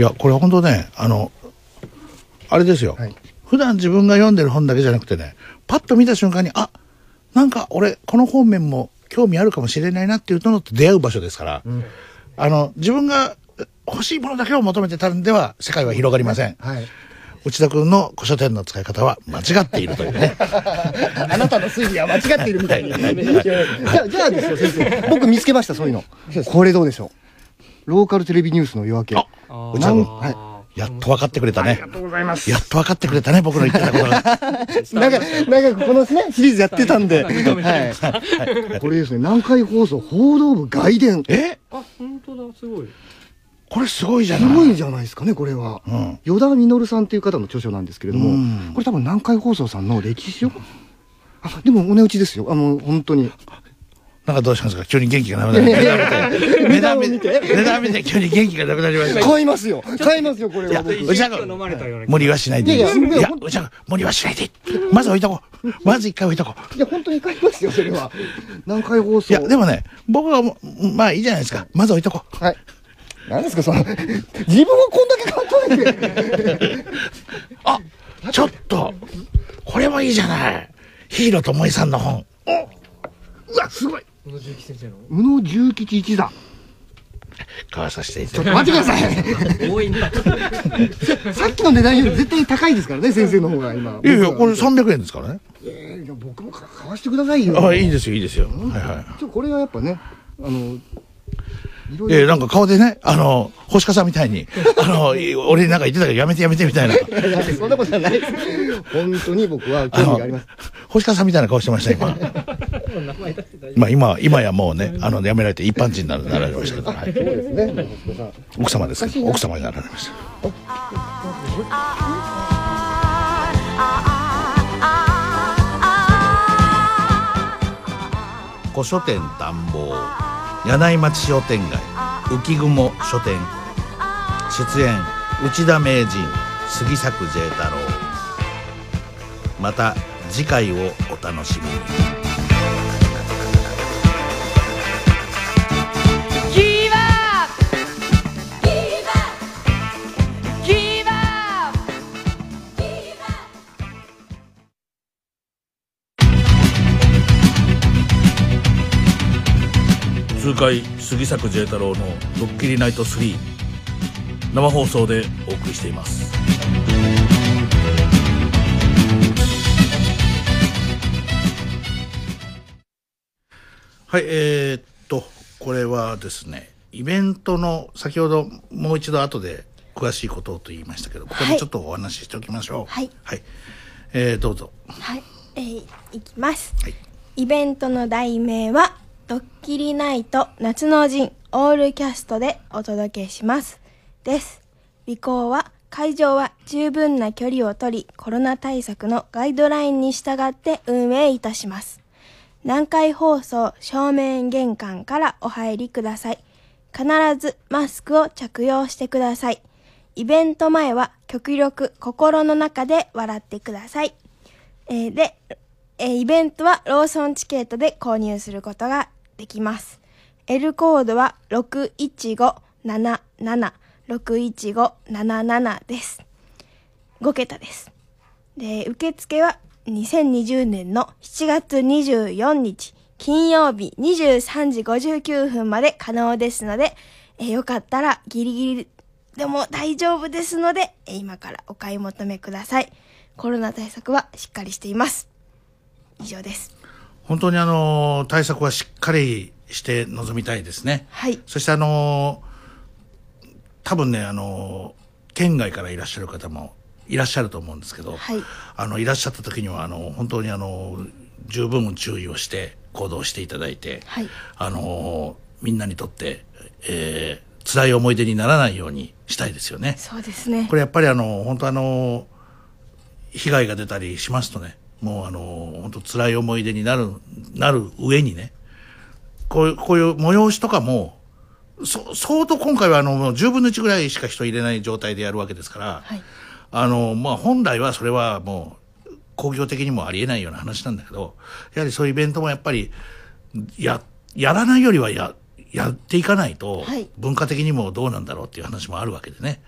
いやこれ本当ねあのあれですよ、普段自分が読んでる本だけじゃなくてねパッと見た瞬間にあなんか俺この方面も興味あるかもしれないなっていうのと出会う場所ですから、あの自分が欲しいものだけを求めてたんでは世界は広がりません、はい。内田君の古書店の使い方は間違っているというね。あなたの推理は間違っているみたいに。じゃあ、じゃあですよ、先生。僕見つけました、そういうの。これどうでしょう。ローカルテレビニュースの夜明け。内田君、はやっと分かってくれたね。ありがとうございますやっと分かってくれたね、僕の言ってたことが。長く、長くこのね、シリーズやってたんで。はい。これですね、南海放送報道部外伝。え？あ本当だすごいこれすごいじゃすない。ごいじゃないですかね、これは。うん。与田実さんっていう方の著書なんですけれども、うんこれ多分南海放送さんの歴史書あ、でもお値打ちですよ。あの、本当に。なんかどうしたんですか？急に元気がなくなりました。値段見て、値段見て急に元気がなくなりました。買いますよ。買いますよ、これは僕。うちは飲まれたような無理はしないでいやうちは無理はしないでいい。まず置いとこう。まず一回置いとこう。いや、本当に買いますよ、それは。南海放送？いや、でもね、僕はまあいいじゃないですか。まず置いとこう。はい。何ですか、その、自分はこんだけ買っといて。あちょっと、これもいいじゃない。ヒーローともえさんの本。うわ、すごい。宇野重吉一座。買わさせていちょただきっと待ます。ってください。さっきの値段より絶対高いですからね、先生の方が今。いやいや、これ300円ですからね。えーいや僕も買わしてくださいよ。あ、いいですよ、いいですよ。はいはい。ちょこれはやっぱね、あの、いろいえー、ろ。なんか顔でね、あの、星香さんみたいに、あの、い俺なんか言ってたけどやめてやめてみたいな。いやそんなことはないです。本当に僕は興味があります。、星川さんみたいな顔してました、今。まあ今、今やもうね、あの、辞められて一般人にななられましたけど、は いそうですね。奥様ですけど、奥様になられました。古書店探訪。柳井町商店街。浮雲書店。出演。内田名人。杉作 J 太郎。また次回をお楽しみに痛快杉作 J 太郎の「ドッキリナイト3」生放送でお送りしています。はいえー、っとこれはですねイベントの先ほどもう一度後で詳しいことをと言いましたけどここでちょっとお話ししておきましょう。はい。はい、えー、どうぞ。はい、えーいきます、イベントの題名は「ドッキリナイト夏の陣オールキャスト」でお届けします。です。尾行は会場は十分な距離を取りコロナ対策のガイドラインに従って運営いたします。南海放送正面玄関からお入りください。必ずマスクを着用してください。イベント前は極力心の中で笑ってください。えーで、えーイベントはローソンチケットで購入することができます。L コードは61577、61577です。5桁です。で、受付は2020年の7月24日、金曜日23時59分まで可能ですので、えよかったらギリギリでも大丈夫ですので、え今からお買い求めください。コロナ対策はしっかりしています。以上です。本当にあの対策はしっかりして臨みたいですね。はい。そしてあの多分ねあの県外からいらっしゃる方もいらっしゃると思うんですけど、はい。あのいらっしゃった時にはあの本当にあの十分注意をして行動していただいて、はい。あのみんなにとって、えー辛い思い出にならないようにしたいですよね。そうですねこ。れやっぱりあの本当あの被害が出たりしますとねもうあの本当辛い思い出になるなる上にねこういうこういう催しとかもそ相当今回はあのもう10分の1ぐらいしか人入れない状態でやるわけですから、はい。あのまあ本来はそれはもう工業的にもありえないような話なんだけどやはりそういうイベントもやっぱりややらないよりはややっていかないと、はい文化的にもどうなんだろうっていう話もあるわけでね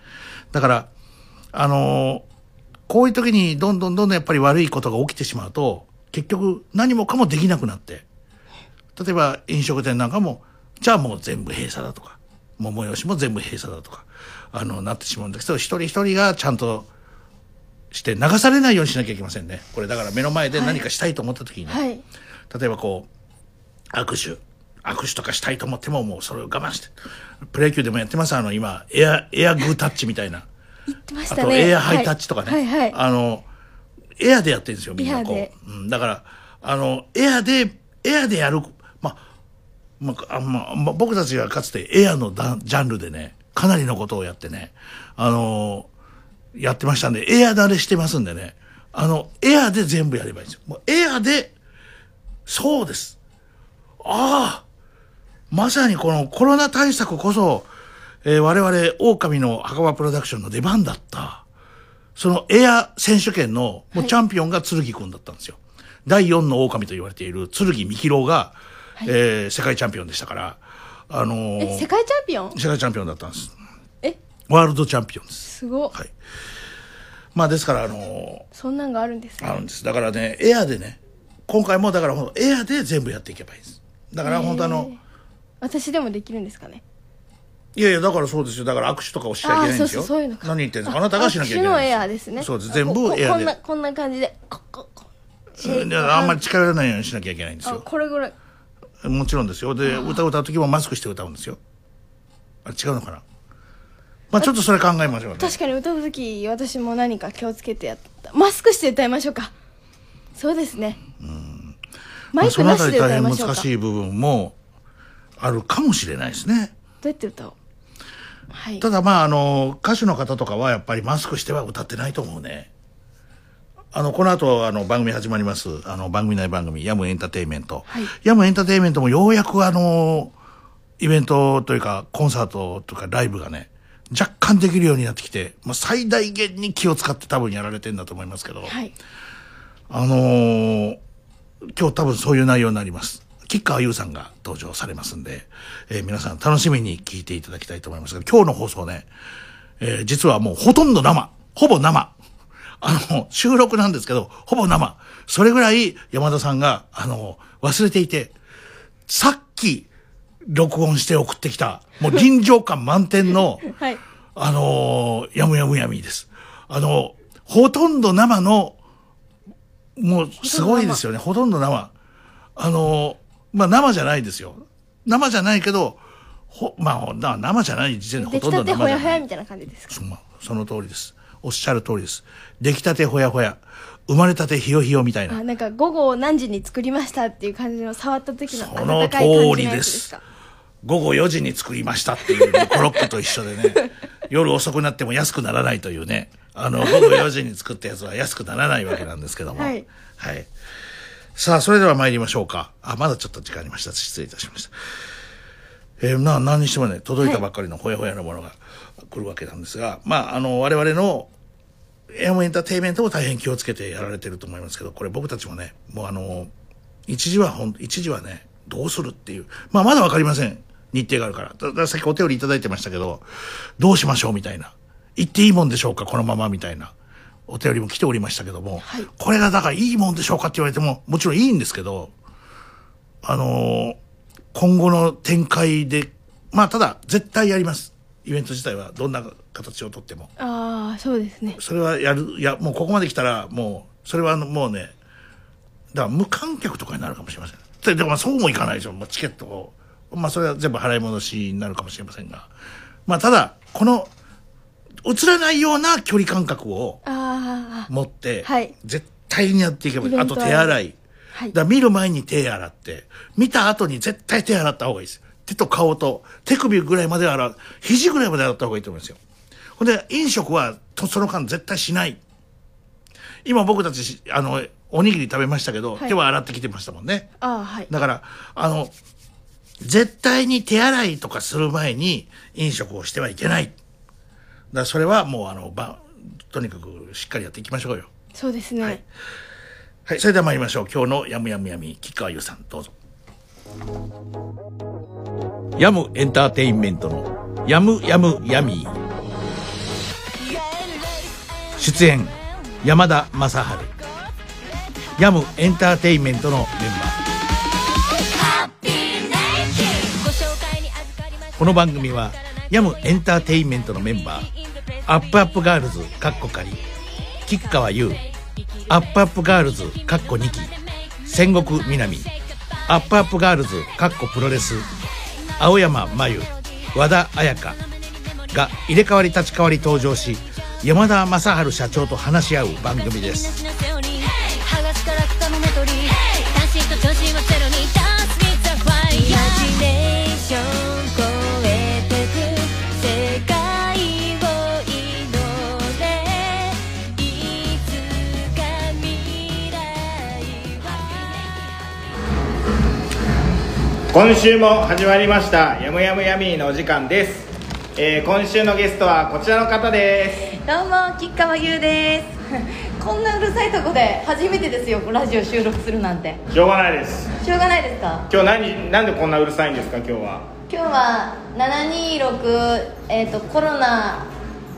だからあのこういう時にどんどんどんどんやっぱり悪いことが起きてしまうと結局何もかもできなくなって例えば飲食店なんかもじゃあもう全部閉鎖だとかもう催しも全部閉鎖だとかあのなってしまうんだけど一人一人がちゃんとして流されないようにしなきゃいけませんね。これだから目の前で何かしたいと思った時にね、はい。例えばこう握手握手とかしたいと思ってももうそれを我慢してプロ野球でもやってます。あの今エアエアグータッチみたいな言ってましあとたね。エアハイタッチとかね、はいはい。あのエアでやってるんですよみんな。こエアで。う、うん、だからあのエアでエアでやるまあまああまあまあ僕たちがかつてエアのだジャンルでねかなりのことをやってねあのやってましたんでエア慣れしてますんでねあのエアで全部やればいいんですよ。もうエアでそうです。ああまさにこのコロナ対策こそ、えー我々狼の墓場プロダクションの出番だった。そのエア選手権のもうチャンピオンが剣くんだったんですよ。第4の狼と言われている剣みきろうが、えー世界チャンピオンでしたから、あのーえ、世界チャンピオン？世界チャンピオンだったんです。え？ワールドチャンピオンです。すご。はい。まあですから、あのーそんなんがあるんですね。あるんです。だからね、エアでね、今回もだからエアで全部やっていけばいいです。だから本当あの、私でもできるんですかね？いやいや、だからそうですよ。だから握手とかをしちゃいけないんですよ。何言ってんですかあなたがしなきゃいけないんのですよ。エアですね。そうです。全部こエアで。こんな、こんな感じで。こここあんまり近寄らないようにしなきゃいけないんですあ、よ。これぐらい。もちろんですよ。で、歌を歌う時もマスクして歌うんですよ。あ違うのかなまあちょっとそれ考えましょうね。確かに歌う時私も何か気をつけてやったマスクして歌いましょうかそうですねマイクまあそのあなしたでり大変歌いましょうか、難しい部分もあるかもしれないですね。どうやって歌おうはい。ただまああの歌手の方とかはやっぱりマスクしては歌ってないと思うね。あのこの後あの番組始まります。あの番組内番組ヤムエンターテインメント、はい。ヤムエンターテインメントもようやくあのイベントというかコンサートとかライブがね若干できるようになってきて、まあ、最大限に気を使って多分やられてんだと思いますけど、はい。あのー今日多分そういう内容になります。吉川優さんが登場されますんで、えー皆さん楽しみに聞いていただきたいと思いますが、今日の放送ね、えー実はもうほとんど生、ほぼ生。あの、収録なんですけど、ほぼ生。それぐらい山田さんが、あの、忘れていて、さっき録音して送ってきた、もう臨場感満点の、はいあのーやむやむやみです。あの、ほとんど生の、もうすごいですよね。ほとんど生。あのーまあ生じゃないですよ。生じゃないけど、ほ、まあ、な生じゃない時点でほ出来とんどたてほや生じゃない。ほやみたいな感じですか？そまあその通りです。おっしゃる通りです。出来たてほやほや。生まれたてひよひよみたいな。あなんか午後何時に作りましたっていう感じの触った時のその通りです。午後4時に作りましたっていうね コロッケと一緒でね、夜遅くなっても安くならないというね、あの、午後4時に作ったやつは安くならないわけなんですけども。はい。はい。さあ、それでは参りましょうか。あ、まだちょっと時間ありました。失礼いたしました。えーな、何にしてもね、届いたばっかりのほやほやのものが来るわけなんですが、まあ、あの、我々のエアムエンターテイメントも大変気をつけてやられてると思いますけど、これ僕たちもね、もうあの、一時はほん、一時はね、どうするっていう。まあ、まだわかりません。日程があるから。ださっきお手寄りいただいてましたけど、どうしましょうみたいな。行っていいもんでしょうかこのままみたいな。お手寄りも来ておりましたけども、これがだからいいもんでしょうかって言われても、もちろんいいんですけど、あのー今後の展開で、まあ、ただ、絶対やります。イベント自体はどんな形をとっても。ああそうですねそれはやる、いや、もうここまで来たら、もう、それはあのもうね、だから無観客とかになるかもしれません。ででもまあそうもいかないでしょ。もうチケットを。まあそれは全部払い戻しになるかもしれませんが。まあただ、この、映らないような距離感覚をあ持って、はい絶対にやっていけばいい。あと手洗い。はいだ見る前に手洗って、見た後に絶対手洗った方がいいです。手と顔と手首ぐらいまで洗う。肘ぐらいまで洗った方がいいと思いますよ。ほんで、飲食はとその間絶対しない。今僕たちし、あの、おにぎり食べましたけど、はい手は洗ってきてましたもんね。あはいだから、あの、絶対に手洗いとかする前に飲食をしてはいけない。だそれはもうあの、ば、とにかくしっかりやっていきましょうよ。そうですね、はい、それでは参りましょう。今日のやむやむやみ、吉川優さん、どうぞ。ヤムエンターテインメントのやむやむやみ。出演、山田正治。ヤムエンターテインメントのメンバー。この番組は、ヤムエンターテインメントのメンバー、アップアップガールズ、かっこかり、吉川友、アップアップガールズ、かっこ2期、仙石みなみ、アップアップガールズ、かっこプロレス、青山真由、和田彩花が入れ替わり立ち替わり登場し、山田昌治社長と話し合う番組で。す。今週も始まりました「やむやむやみー」のお時間です、えー今週のゲストはこちらの方です。どうも吉川優です。こんなうるさいとこで初めてですよラジオ収録するなんて。しょうがないです。しょうがないですか？今日何なんでこんなうるさいんですか今日は？今日は726、えー、とコロナ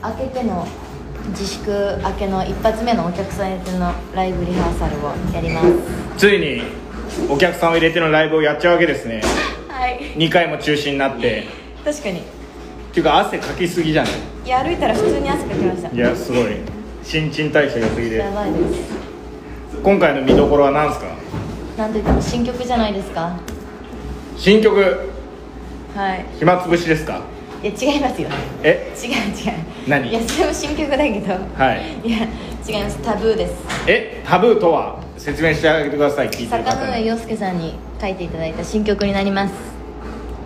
明けての自粛明けの一発目のお客さん宛てのライブリハーサルをやります。ついにお客さんを入れてのライブをやっちゃうわけですね。はい。2回も中止になって。確かに。っていうか汗かきすぎじゃない？いや歩いたら普通に汗かきました。いやすごい。新陳代謝が過ぎでやばいです。今回の見どころは何ですか？なんといっても新曲じゃないですか。新曲。はい。暇つぶしですか？いや違いますよ。え？違う違う。何？いやそれも新曲だけど。はい。いや違います。タブーです。え？タブーとは？説明してあげてください。聞いてる方に。坂上洋介さんに書いていただいた新曲になります。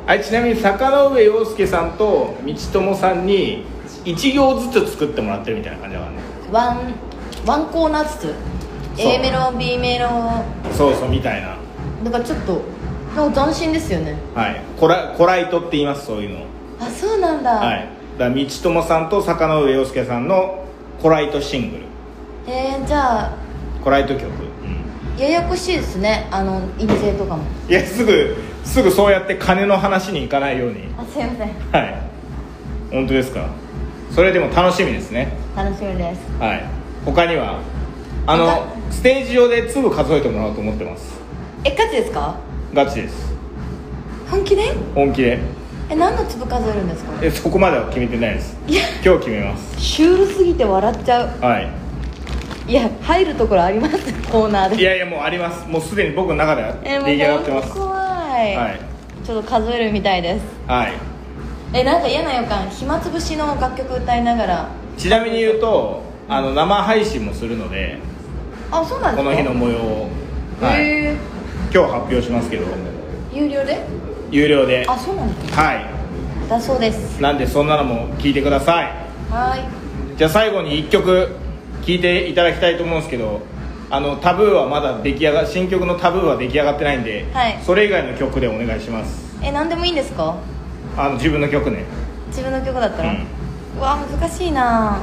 はいちなみに坂上洋介さんと道友さんに1行ずつ作ってもらってるみたいな感じだからね。ワンワンコーナーずつ？A メロ B メロ？そうそうみたいな。だからちょっとなんか斬新ですよね。はい。コラコライトって言いますそういうの。あそうなんだ、はい。だから道友さんと坂上洋介さんのコライトシングル。えー、じゃあコライト曲ややこしいですねあの印税とかも。いやすぐすぐそうやって金の話に行かないように。あすいません。はい。本当ですか？それでも楽しみですね。楽しみです。はい。他には？あのステージ上で粒数えてもらおうと思ってます。えガチですか？ガチです。本気で？本気で。え何の粒数えるんですか？えそこまでは決めてないです。いや。今日決めます。シュールすぎて笑っちゃう。はいいや入るところあります？コーナーで。いやいやもうあります。もうすでに僕の中では出来上がってます。本当怖い、はい。ちょっと数えるみたいです。はい。えなんか嫌な予感暇つぶしの楽曲歌いながら。ちなみに言うとあの生配信もするのであそうなんですか？この日の模様を、はい、今日発表しますけど。有料で？有料で。あそうなんですか？はい。だそうです。なんでそんなのも聞いてください。はじゃあ最後に1曲聴いていただきたいと思うんですけどあのタブーはまだ出来上が新曲のタブーは出来上がってないんで、はい。それ以外の曲でお願いします。いえ何でもいいんですか？あの自分の曲ね。自分の曲だったら、うわ難しいな。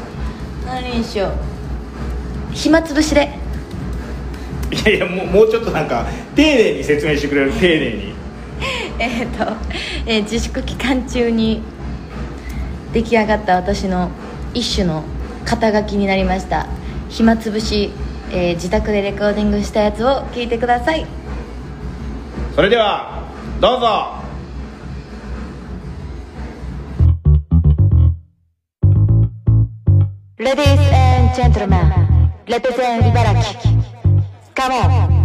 何にしよう。暇つぶしで。いやいやもうもうちょっとなんか丁寧に説明してくれる丁寧に。えっと、えー自粛期間中に出来上がった私の一種の肩書きになりました。暇つぶし、えー自宅でレコーディングしたやつを聞いてください。それではどうぞ。Ladies and gentlemen, represent 茨城 Come on.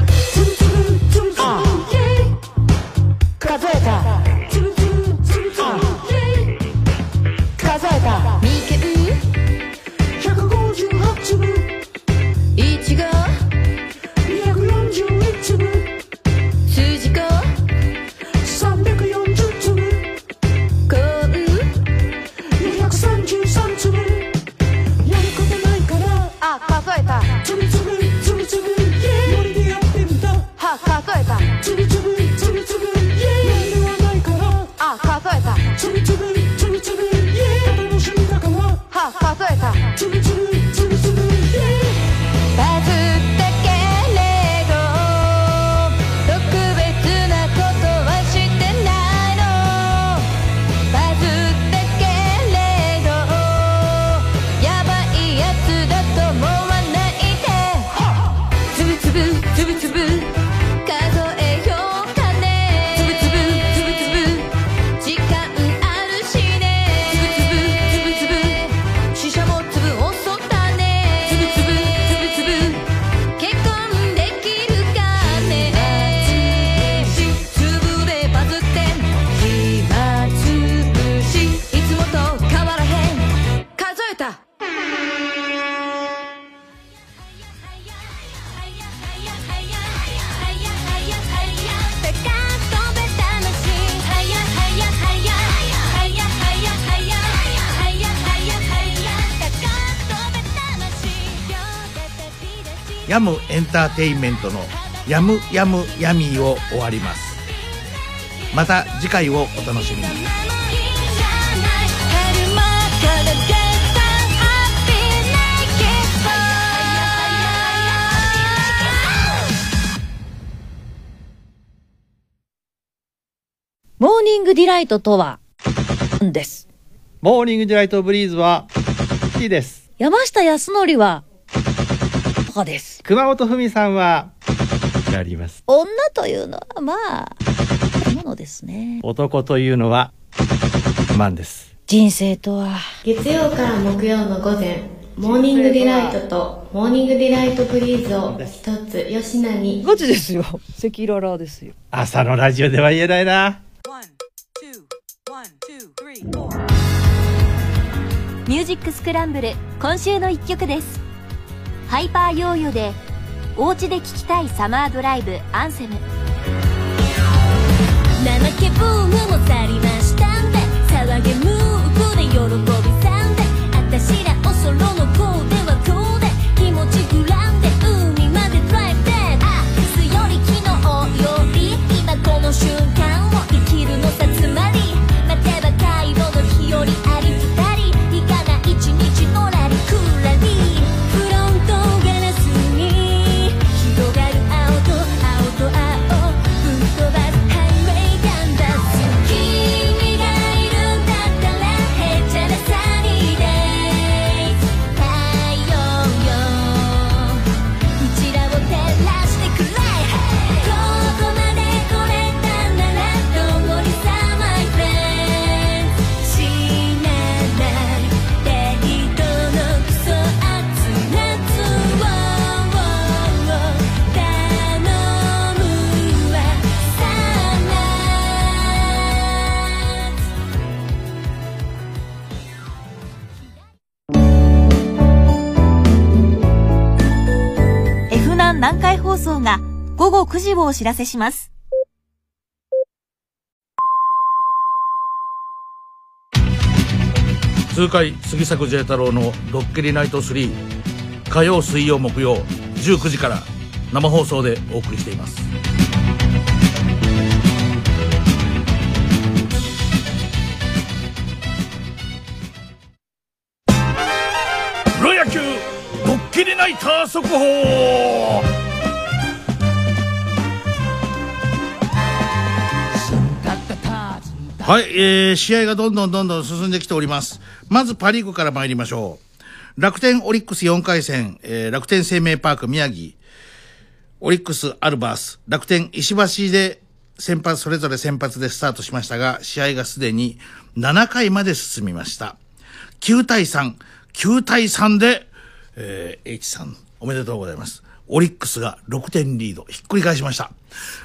あ数えたエンターテインメントのヤムヤムヤミーを終わりますまた次回をお楽しみにモーニングディライトとは、です。モーニングディライトブリーズは、好きです。山下康則は、とかです。熊本文さんは、やります。女というのは、まあ、ものですね。男というのは、マンです。人生とは、月曜から木曜の午前モーニングディライトとモーニングディライトブリーズを一つ吉名にガチですよ。赤裸々ですよ。朝のラジオでは言えないな。ミュージックスクランブル今週の一曲ですハイパーヨーヨでお家で聴きたいサマードライブアンセム。怠けブームも去ります。南海放送が午後9時をお知らせします。痛快杉作 J 太郎の「ドッキリナイト3」火曜水曜木曜19時から生放送でお送りしています。プロ野球ドッキリナイター速報。はい、えー、試合がどんどんどんどん進んできております。まずパリーグから参りましょう。楽天オリックス4回戦、えー、楽天生命パーク宮城、オリックスアルバース、楽天石橋で先発、それぞれ先発でスタートしましたが、試合がすでに7回まで進みました。9対3、9対3で、えー、H さん、おめでとうございます。オリックスが6点リード、ひっくり返しました。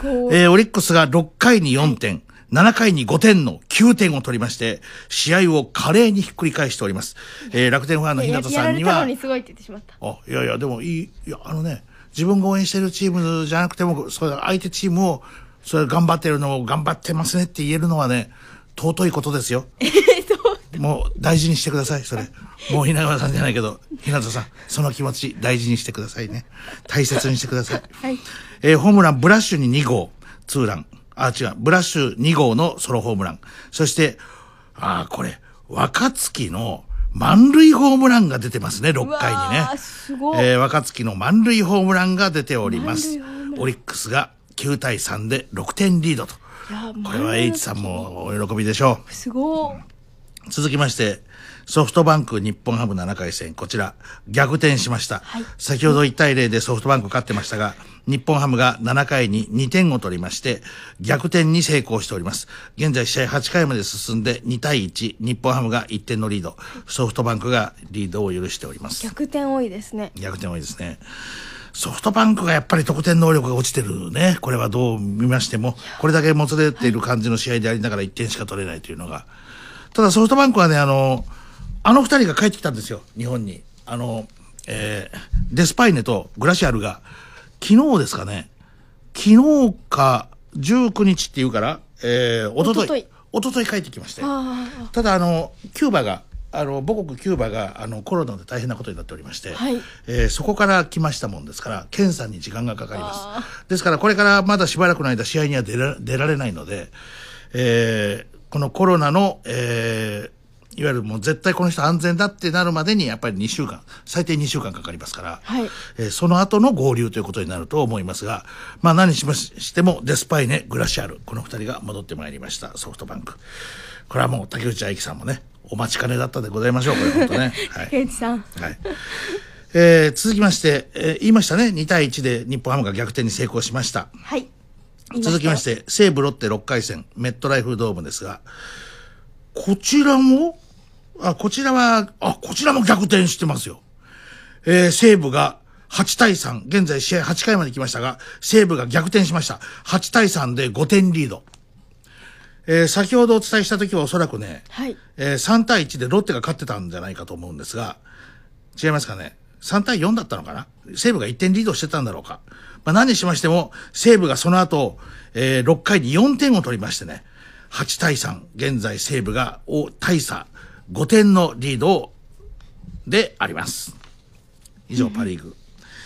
えー、オリックスが6回に4点、7回に5点の9点を取りまして、試合を華麗にひっくり返しております。えー、楽天ファンの日向やさんにはいって言ってしまったあ、いやいや、でもいい、いや、あのね、自分が応援してるチームじゃなくても、それ相手チームを、それ頑張ってるのを頑張ってますねって言えるのはね、尊いことですよ。もう大事にしてください、それ。もう稲川さんじゃないけど、日向さん、その気持ち大事にしてくださいね。大切にしてください。はいえーホームラン、ブラッシュに2号、ツーラン。あ、違う、ブラッシュ2号のソロホームラン。そして、あーこれ、若月の満塁ホームランが出てますね、6回にね。えー若月の満塁ホームランが出ておりますオリックスが9対3で6点リードと。これは H さんもお喜びでしょすごい。う。続きまして、ソフトバンク日本ハム7回戦、こちら、逆転しました。先ほど1対0でソフトバンク勝ってましたが、日本ハムが7回に2点を取りまして、逆転に成功しております。現在試合8回まで進んで2対1、日本ハムが1点のリード、ソフトバンクがリードを許しております。逆転多いですね。逆転多いですね。ソフトバンクがやっぱり得点能力が落ちてるね。これはどう見ましても、これだけもつれている感じの試合でありながら1点しか取れないというのが。ただソフトバンクはね、あの、あの二人が帰ってきたんですよ、日本に。あの、えーデスパイネとグラシアルが、昨日ですかね、昨日か19日っていうから、えー、おととい。一昨日、おととい帰ってきまして。あただあのキューバがあの母国キューバがあのコロナで大変なことになっておりまして、はい。えーそこから来ましたもんですから検査に時間がかかります。ですからこれからまだしばらくの間試合には出ら出られないので、えーこのコロナの、えーいわゆるもう絶対この人安全だってなるまでにやっぱり2週間最低2週間かかりますから、はい。えーその後の合流ということになると思いますが、まあ何にしましても、デスパイネ、グラシアル、この二人が戻ってまいりました、ソフトバンク。これはもう竹内愛樹さんもね、お待ちかねだったでございましょう、これ本当ね。はい。竹内さん。はい。えー続きまして、えー言いましたね、2対1で日本ハムが逆転に成功しました。はい。続きまして、西武ロッテ6回戦、メットライフドームですが、こちらも、あ、こちらは、あ、こちらも逆転してますよ。えー西武が8対3、現在試合8回まで来ましたが、西武が逆転しました。8対3で5点リード。えー先ほどお伝えした時はおそらくね、はい。えー3対1でロッテが勝ってたんじゃないかと思うんですが、違いますかね。3対4だったのかな西武が1点リードしてたんだろうか。まあ、何にしましても、西武がその後、えー6回に4点を取りましてね、8対3、現在西武がお大差5点のリードであります。以上、パリーグ。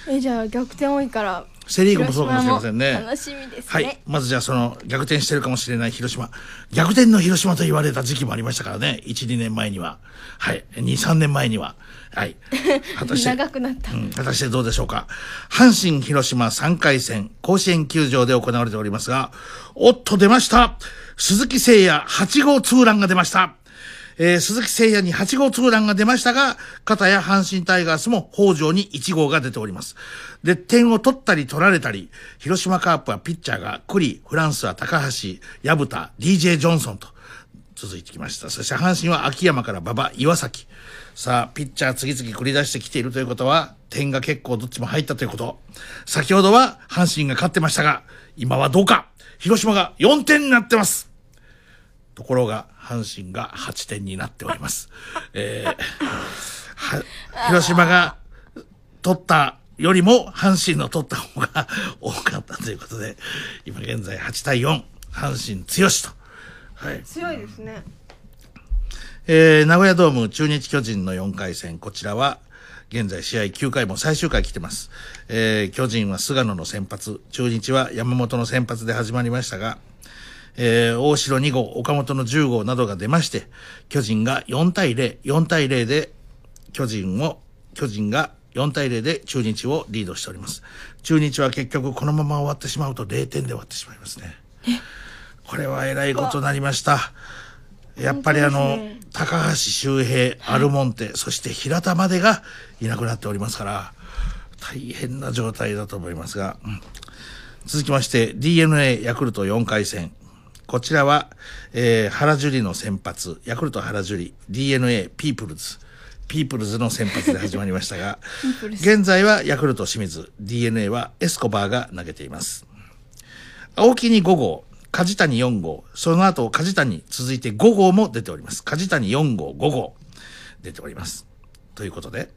え、じゃあ逆転多いから。セリーグもそうかもしれませんね楽しみですね。はい。まずじゃあその逆転してるかもしれない広島。逆転の広島と言われた時期もありましたからね。1、2年前には。はい。2、3年前には。はい。果たして。長くなった。うん、果たしてどうでしょうか。阪神、広島3回戦、甲子園球場で行われておりますが、おっと出ました鈴木誠也8号ツーランが出ました。えー鈴木誠也に8号ツーランが出ましたが、片や阪神タイガースも北条に1号が出ております。で、点を取ったり取られたり、広島カープはピッチャーが栗、フランスは高橋、薮田、DJ ジョンソンと続いてきました。そして阪神は秋山から馬場、岩崎。さあ、ピッチャー次々繰り出してきているということは、点が結構どっちも入ったということ。先ほどは阪神が勝ってましたが、今はどうか広島が4点になってますところが、阪神が8点になっております。えーは広島が取ったよりも阪神の取った方が多かったということで、今現在8対4、阪神強しと。はい。強いですねえー名古屋ドーム中日巨人の4回戦、こちらは、現在試合9回も最終回来てます。えー巨人は菅野の先発、中日は山本の先発で始まりましたが、えー大城2号、岡本の10号などが出まして、巨人が4対0、4対0で巨人を、巨人が4対0で中日をリードしております。中日は結局このまま終わってしまうと0点で終わってしまいますね。これはえらいことになりました。やっぱりあの、高橋周平、アルモンテ、そして平田までがいなくなっておりますから、大変な状態だと思いますが、うん続きまして DNA ヤクルト4回戦。こちらは、えー原樹里の先発、ヤクルト原樹里、DNA ピープルズ、ピープルズの先発で始まりましたが、現在はヤクルト清水、DNA はエスコバーが投げています。青木に5号、梶谷4号、その後梶谷続いて5号も出ております。梶谷4号、5号出ております。ということで、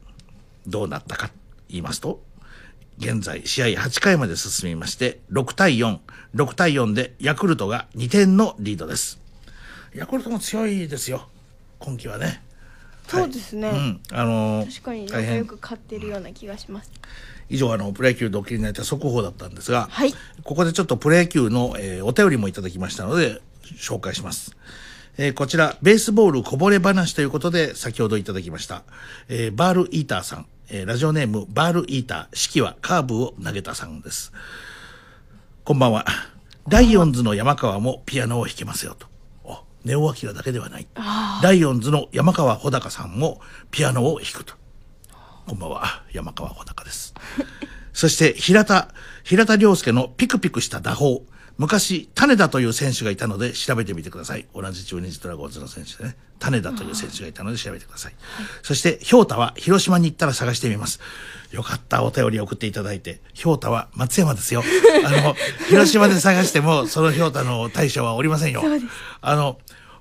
どうなったか言いますと、現在試合8回まで進みまして、6対4、6対4でヤクルトが2点のリードです。ヤクルトも強いですよ、今季はね。そうですね、うん、あのー確かに仲良く勝ってるような気がします。以上あのプロ野球ドッキリになった速報だったんですが、ここでちょっとプロ野球の、えーお便りもいただきましたので紹介します、えーこちらベースボールこぼれ話ということで先ほどいただきました、えーバールイーターさん、えーラジオネームバールイーター式はカーブを投げたさんです。こんばんは。ライオンズの山川もピアノを弾けますよと。おネオアキラだけではない。ライオンズの山川穂高さんもピアノを弾くと。こんばんは、山川穂高です。そして、平田、平田良介のピクピクした打法。昔、種田という選手がいたので調べてみてください。同じ中日ドラゴンズの選手でね。種田という選手がいたので調べてください。そして、ひょうたは広島に行ったら探してみます。よかった、お便り送っていただいて。ひょうたは松山ですよ。あの、広島で探しても、そのひょうたの大将はおりませんよ。そうですあの、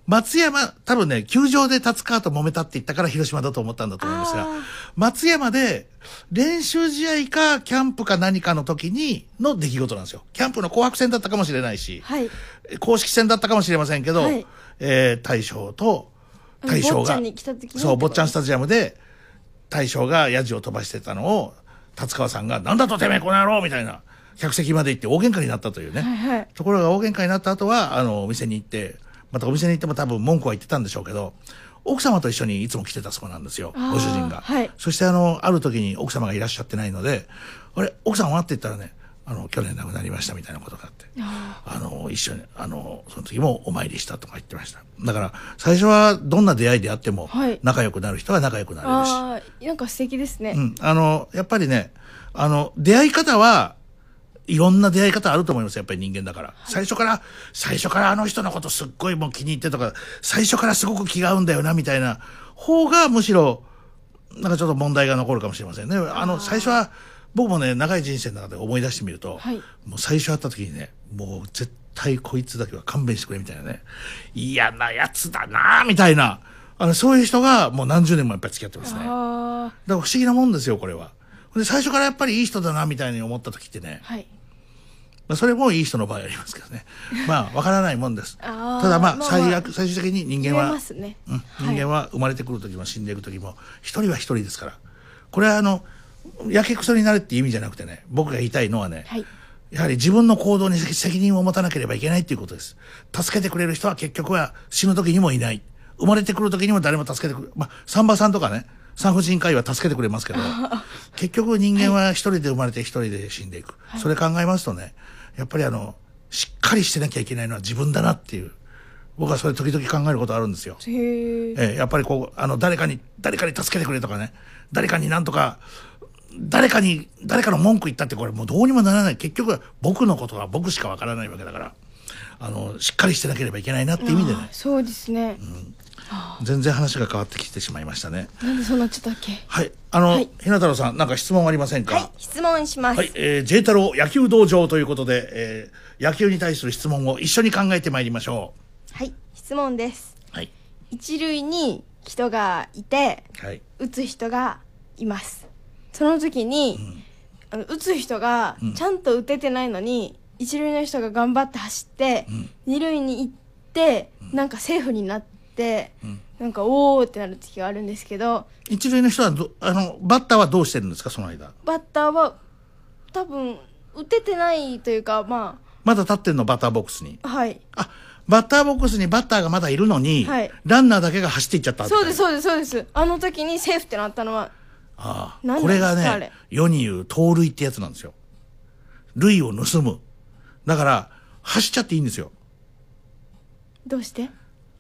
松山、多分ね、球場で達川と揉めたって言ったから広島だと思ったんだと思いますが、松山で練習試合かキャンプか何かの時にの出来事なんですよ。キャンプの紅白戦だったかもしれないし、はい。公式戦だったかもしれませんけど、はい。えー大将と大将がそう坊ちゃんスタジアムで大将がヤジを飛ばしてたのを達川さんが「なんだとてめえこの野郎!」みたいな客席まで行って大喧嘩になったというね、はいはい。ところが大喧嘩になった後はあのお店に行ってまたお店に行っても多分文句は言ってたんでしょうけど奥様と一緒にいつも来てたそうなんですよご主人が、はい。そしてあのある時に奥様がいらっしゃってないので「あれ奥さんは?」って言ったらねあの去年亡くなりましたみたいなことがあってあの一緒にあのその時もお参りしたとか言ってました。だから最初はどんな出会いであってもはい。仲良くなる人は仲良くなれるし、ああなんか素敵ですね、うん、あの、やっぱりね、あの、出会い方は、いろんな出会い方あると思いますやっぱり人間だから。最初から、最初からあの人のことすっごいもう気に入ってとか、最初からすごく気が合うんだよな、みたいな方がむしろ、なんかちょっと問題が残るかもしれませんね。あの、最初は、僕もね、長い人生の中で思い出してみると、はいもう最初会った時にね、もう絶対こいつだけは勘弁してくれみたいなね、嫌なやつだな、みたいな、あの、そういう人がもう何十年もやっぱり付き合ってますね。あだから不思議なもんですよ、これは。で、最初からやっぱりいい人だな、みたいに思った時ってね、はいまあ、それもいい人の場合ありますけどね。まあ、わからないもんです。ただまあ、まあ最悪、最終的に人間は、ねうん、はい人間は生まれてくる時も死んでいく時も、一人は一人ですから。これはあの、やけくそになれっていう意味じゃなくてね、僕が言いたいのはね、はいやはり自分の行動に責任を持たなければいけないっていうことです。助けてくれる人は結局は死ぬ時にもいない。生まれてくる時にも誰も助けてくれまあ、サンバさんとかね、産婦人科医は助けてくれますけど、結局人間は一人で生まれて一人で死んでいく。それ考えますとね、やっぱりあの、しっかりしてなきゃいけないのは自分だなっていう、僕はそれ時々考えることあるんですよ。へえええやっぱりこう、あの、誰かに、誰かに助けてくれとかね、誰かになんとか、誰かに、誰かの文句言ったってこれもうどうにもならない。結局は僕のことは僕しかわからないわけだから、あの、しっかりしてなければいけないなっていう意味でね、そうですね、全然話が変わってきてしまいましたね。なんでそうなっちゃったっけ？はい。あの、ひな太郎さん、なんか質問ありませんか？質問します、はい、えー、J 太郎野球道場ということで、えー、野球に対する質問を一緒に考えてまいりましょはい。質問です。はい。一塁に人がいてう。はい。打つ人がいます。その時に、あの打つ人がちゃんと打ててないのに、一塁の人が頑張って走って、二塁に行ってなんかセーフになって、なんかおおってなる時があるんですけど。一塁の人はどあのバッターはどうしてるんですかその間？バッターは多分打ててないというかままだ立ってんのバッターボックスに。あはい。バッターボックスにバッターがまだいるのに、はい。ランナーだけが走っていっちゃったそうですそうですそうです。あの時にセーフってなったのはああ何これがね世に言う盗塁ってやつなんですよ。塁を盗む。だから走っちゃっていいんですよ。どうして？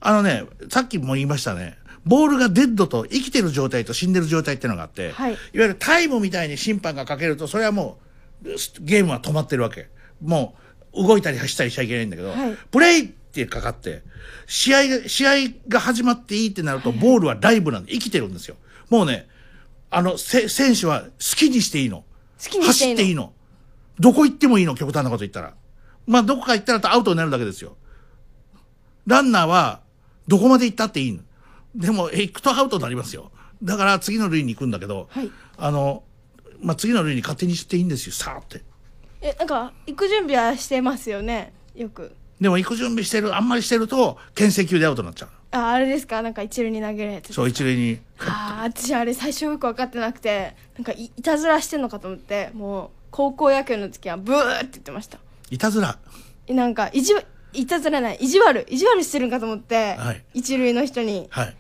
あのねさっきも言いましたね。ボールがデッドと生きてる状態と死んでる状態っていうのがあって、はい。いわゆるタイムみたいに審判がかけるとそれはもうゲームは止まってるわけ。もう動いたり走ったりしちゃいけないんだけど、はい。プレイってかかって試合が試合が始まっていいってなると、ボールはライブなんで生きてるんですよ。もうねあのせ選手は好きにしていいの。好きにしていいの。走っていいの。どこ行ってもいいの極端なこと言ったら。まあどこか行ったらアウトになるだけですよ。ランナーはどこまで行ったっていいの？でもえ行くとアウトになりますよ。だから次の塁に行くんだけど、あの、まあ、次の塁に勝手にしていいんですよ。さーって。えなんか行く準備はしてますよね？よく。でも行く準備してるあんまりしてると牽制球でアウトになっちゃうああれですか？なんか一塁に投げるやつそう一塁に。ああ私あれ最初よく分かってなくてなんかいいたずらしてんのかと思ってもう高校野球の時はブーって言ってました。いたずら。えなんかいじわいたずらない意地悪意地悪してるんかと思って、はい。一塁の人に。はい。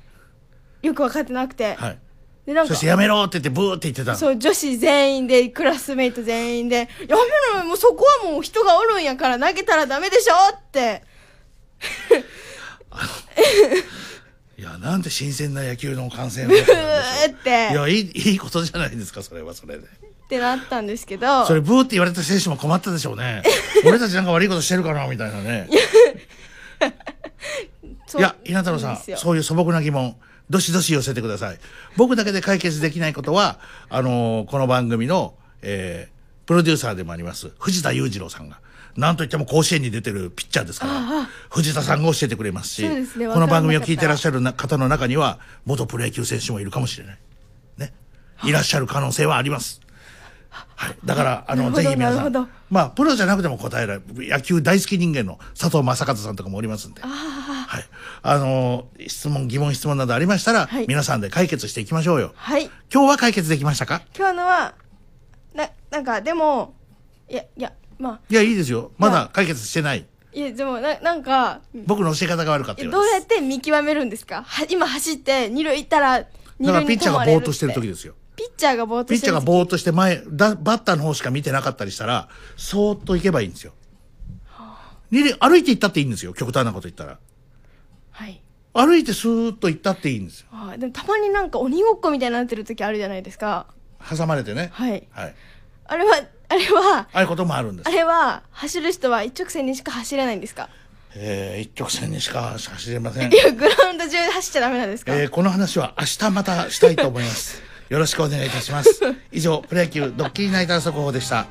よく分かってなくて、はい。でなんかそしてやめろって言ってブーって言ってたの。そう女子全員でクラスメイト全員で「やめろよもうそこはもう人がおるんやから投げたらダメでしょ」って。いやなんで新鮮な野球の観戦をブ ーって。いやいいいいことじゃないですかそれはそれでってなったんですけど。それブーって言われた選手も困ったでしょうね。俺たちなんか悪いことしてるかなみたいなね。いや稲太郎さんそういう素朴な疑問どしどし寄せてください。僕だけで解決できないことはあのーこの番組の、えープロデューサーでもあります藤田裕次郎さんがなんといっても甲子園に出てるピッチャーですからあ藤田さんが教えてくれますしねこの番組を聞いてらっしゃるな方の中には元プロ野球選手もいるかもしれない。ね。いらっしゃる可能性はありますはい、だからあのぜひ皆さん。まあプロじゃなくても答えられる野球大好き人間の佐藤正和さんとかもおりますんで。はい、あの質問疑問質問などありましたら、皆さんで解決していきましょうよ。はい。今日は解決できましたか？今日のはななんかでもいやいやまあ。いやいいですよ。まだ解決してない。いやでもななんか僕の教え方が悪かったようどうやって見極めるんですか？は今走って二塁行ったら二だからピッチャーがぼーっとしてる時ですよピッチャーがぼーっとピッチャーがぼーっとして前だバッターの方しか見てなかったりしたらそーっと行けばいいんですよ。歩いて行ったっていいんですよ。極端なこと言ったら。はい。歩いてスーッと行ったっていいんですよ。あ。ーでもたまになんか鬼ごっこみたいになってる時あるじゃないですか。挟まれてね。はい。はい。あれはあれはああいうこともあるんです。あれは走る人は一直線にしか走れないんですか？えー、一直線にしか走れません。いやグラウンド中で走っちゃダメなんですか、えーこの話は明日またしたいと思います。よろしくお願いいたします。以上、プロ野球ドッキリナイター速報でした。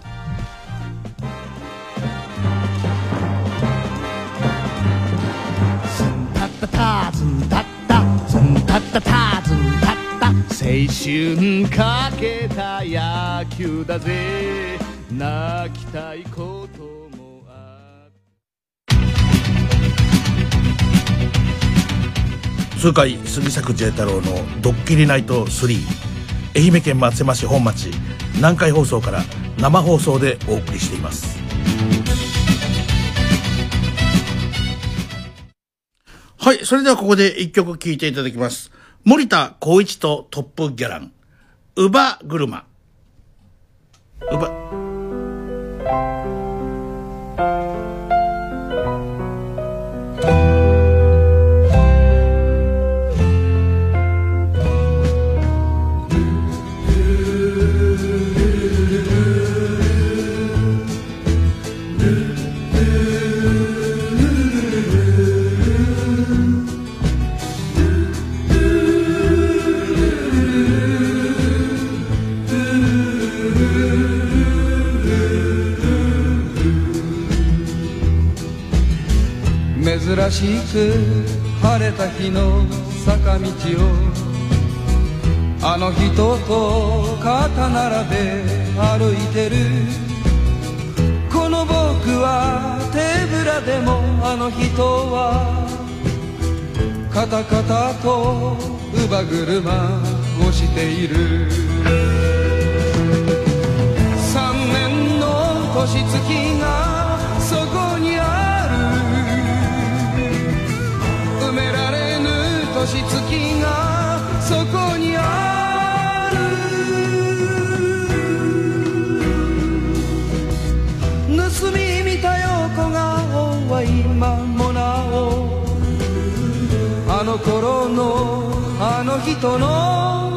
タッタターズンタッタズンタッタターズンタッタ青春かけた野球だぜ泣きたいことも痛快杉作 J 太郎のドッキリナイト3。愛媛県松山市本町、南海放送から生放送でお送りしています。はい、それではここで1曲聴いていただきます。森田光一とトップギャラン、乳母車。乳母、珍しく晴れた日の坂道をあの人と肩並べ歩いてる。この僕は手ぶらでもあの人はカタカタと乳母車をしている。三年の年月が年月がそこにある盗み見た横顔は今もなおあの頃のあの人の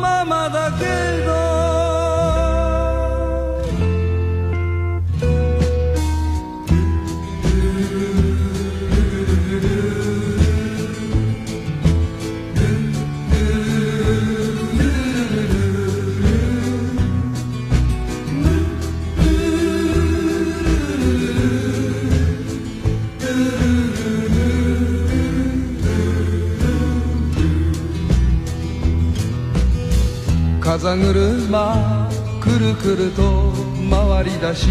風車くるくると回り出し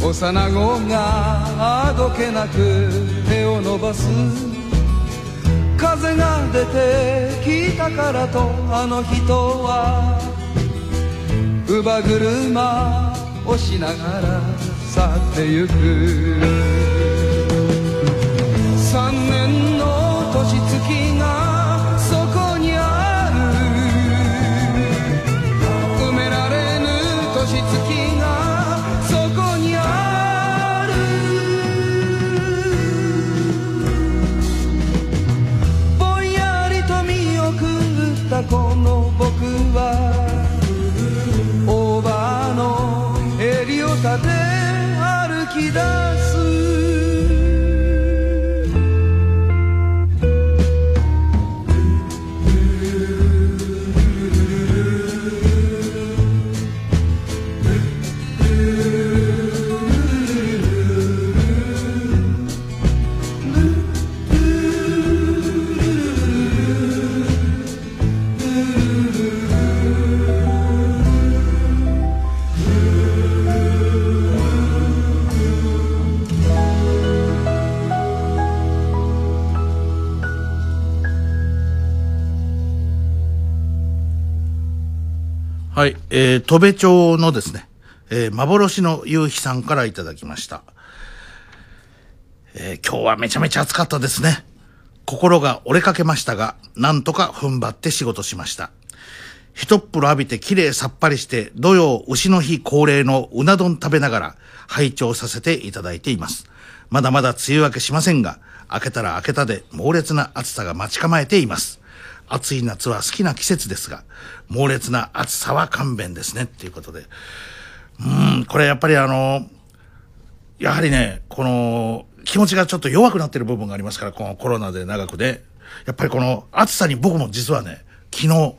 幼子があどけなく手を伸ばす。風が出てきたからとあの人は乳母車をしながら去ってゆく。えー、戸部町のですね、えー、幻の夕日さんからいただきました。えー、今日はめちゃめちゃ暑かったですね。心が折れかけましたが、なんとか踏ん張って仕事しました。一っ風呂浴びて綺麗さっぱりして、土曜牛の日恒例のうな丼食べながら拝聴させていただいています。まだまだ梅雨明けしませんが、明けたら明けたで猛烈な暑さが待ち構えています。暑い夏は好きな季節ですが、猛烈な暑さは勘弁ですね、っていうことで。うーん、これやっぱりあの、やはりね、この、気持ちがちょっと弱くなってる部分がありますから、このコロナで長くで。やっぱりこの暑さに僕も実はね、昨日、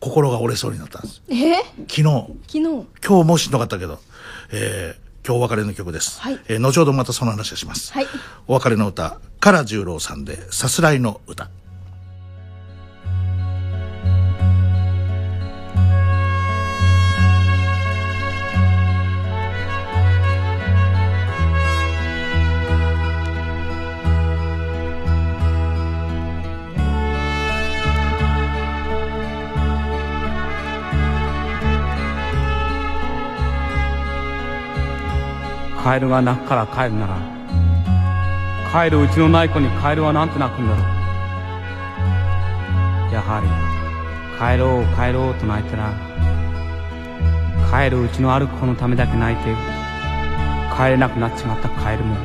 心が折れそうになったんです。え？昨日、昨日今日もしんどかったけど、えー、今日お別れの曲です。はいえー後ほどまたその話をします。はいお別れの歌、唐十郎さんで、さすらいの歌。カエルが泣くから帰るなら帰るうちのない子にカエルはなんて泣くんだろう。やはり帰ろう帰ろうと泣いたら帰るうちのある子のためだけ泣いて帰れなくなっちまったカエルも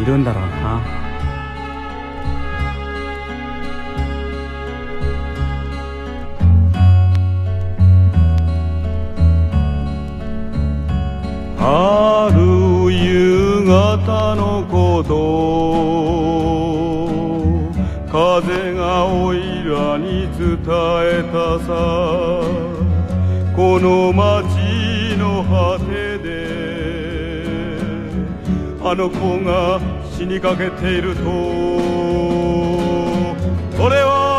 いるんだろうな。春夕方のこと。風がおいらに伝えたさ。この街の果てで。あの子が死にかけていると。俺は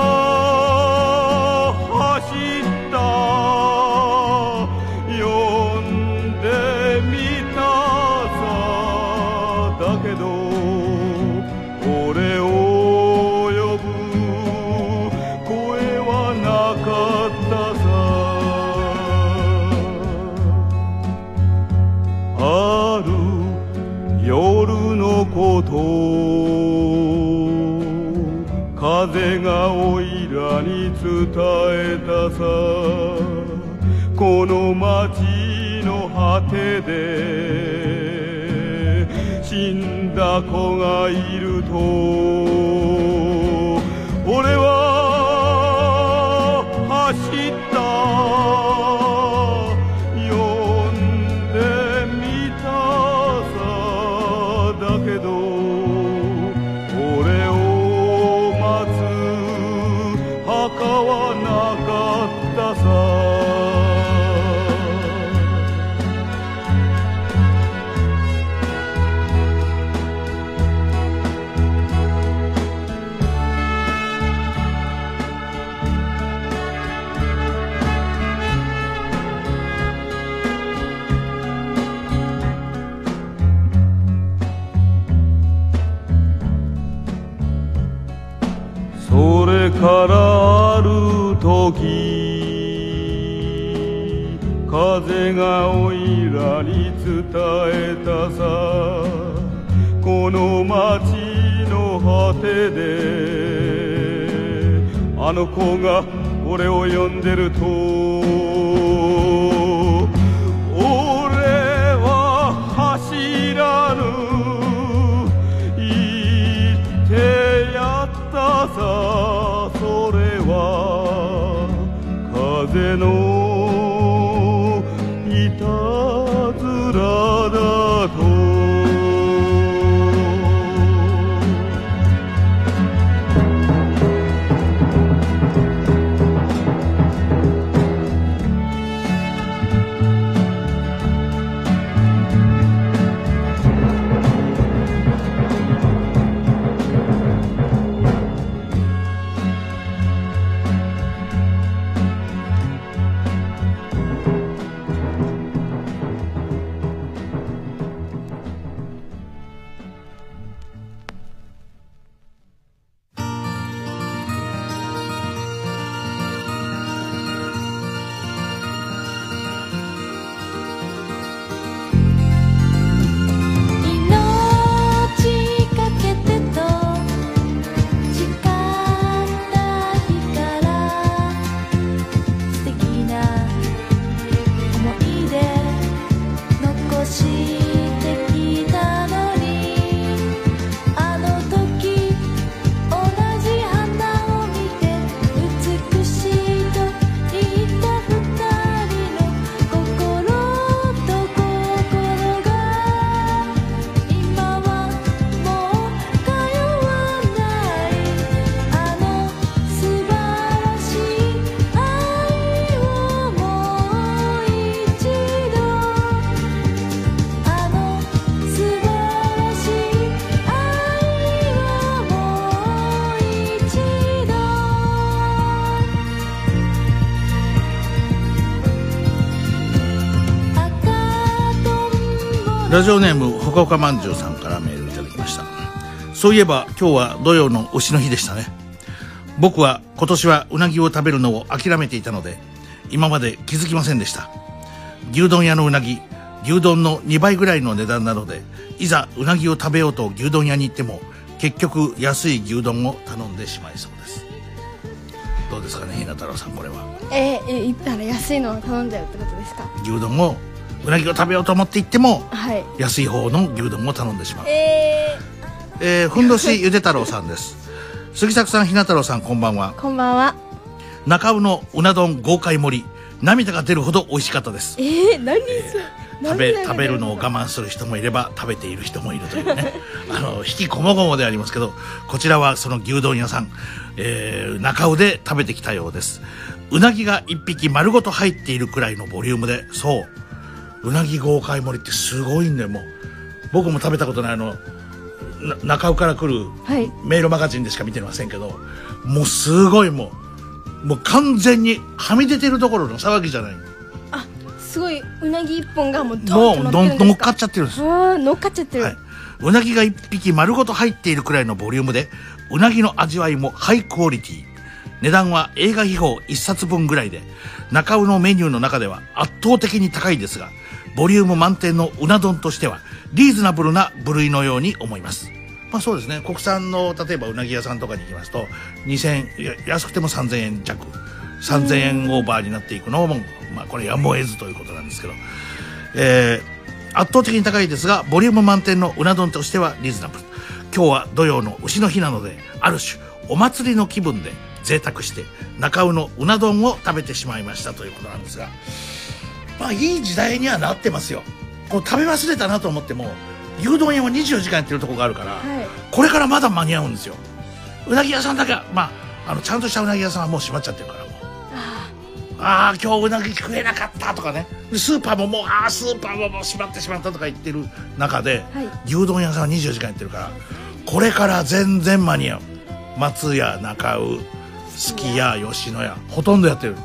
風がおいらに伝えたさ。この街の果てで死んだ子がいると。俺は走った。ラジオネームほかほかまんじゅうさんからメールいただきました。そういえば今日は土曜の牛の日でしたね。僕は今年はうなぎを食べるのを諦めていたので今まで気づきませんでした。牛丼屋のうなぎ牛丼の2倍ぐらいの値段なのでいざうなぎを食べようと牛丼屋に行っても結局安い牛丼を頼んでしまいそうです。どうですかねひな太郎さんこれは。えー、行ったら安いのを頼んじゃうってことですか？牛丼をうなぎを食べようと思って行ってもはい。安い方の牛丼を頼んでしまう。ええー、ふんどしゆで太郎さんです。杉作さんひな太郎さんこんばんは。ー、こんばんは。中尾のうな丼豪快盛り。涙が出るほど美味しかったです。えー、何それ。食べ食べるのを我慢する人もいれば食べている人もいるというね。あの引きこもごもでありますけどこちらはその牛丼屋さん、えー、中尾で食べてきたようです。うなぎが一匹丸ごと入っているくらいのボリュームでそううなぎ豪快盛りってすごいんだよ。もう僕も食べたことないあのな中尾から来るはい。メールマガジンでしか見てませんけどもうすごいもうもう完全にはみ出てるところの騒ぎじゃない。すごいうなぎ一本がもうもドンん乗っかっちゃってるんです。乗っかっちゃってる、うなぎが一匹丸ごと入っているくらいのボリュームでうなぎの味わいもハイクオリティ。値段は映画秘宝1冊分ぐらいで中尾のメニューの中では圧倒的に高いですがボリューム満点のうな丼としてはリーズナブルな部類のように思います。まあそうですね。国産の例えばうなぎ屋さんとかに行きますと2000いや安くても3000円弱。3000円オーバーになっていくのも、まあ、これやむを得ずということなんですけど、えー圧倒的に高いですがボリューム満点のうな丼としてはリーズナブル。今日は土曜の牛の日なのである種お祭りの気分で贅沢して中尾のうな丼を食べてしまいましたということなんですが。まあいい時代にはなってますよ。こう食べ忘れたなと思っても牛丼屋は24時間やってるとこがあるから、これからまだ間に合うんですよ。うなぎ屋さんだけはまああのちゃんとしたうなぎ屋さんはもう閉まっちゃってるからもう。ああ今日うなぎ食えなかったとかね。でスーパーももうああスーパーももう閉まってしまったとか言ってる中で、牛丼屋さんは24時間やってるからこれから全然間に合う。松屋中尾すき家吉野家ほとんどやってる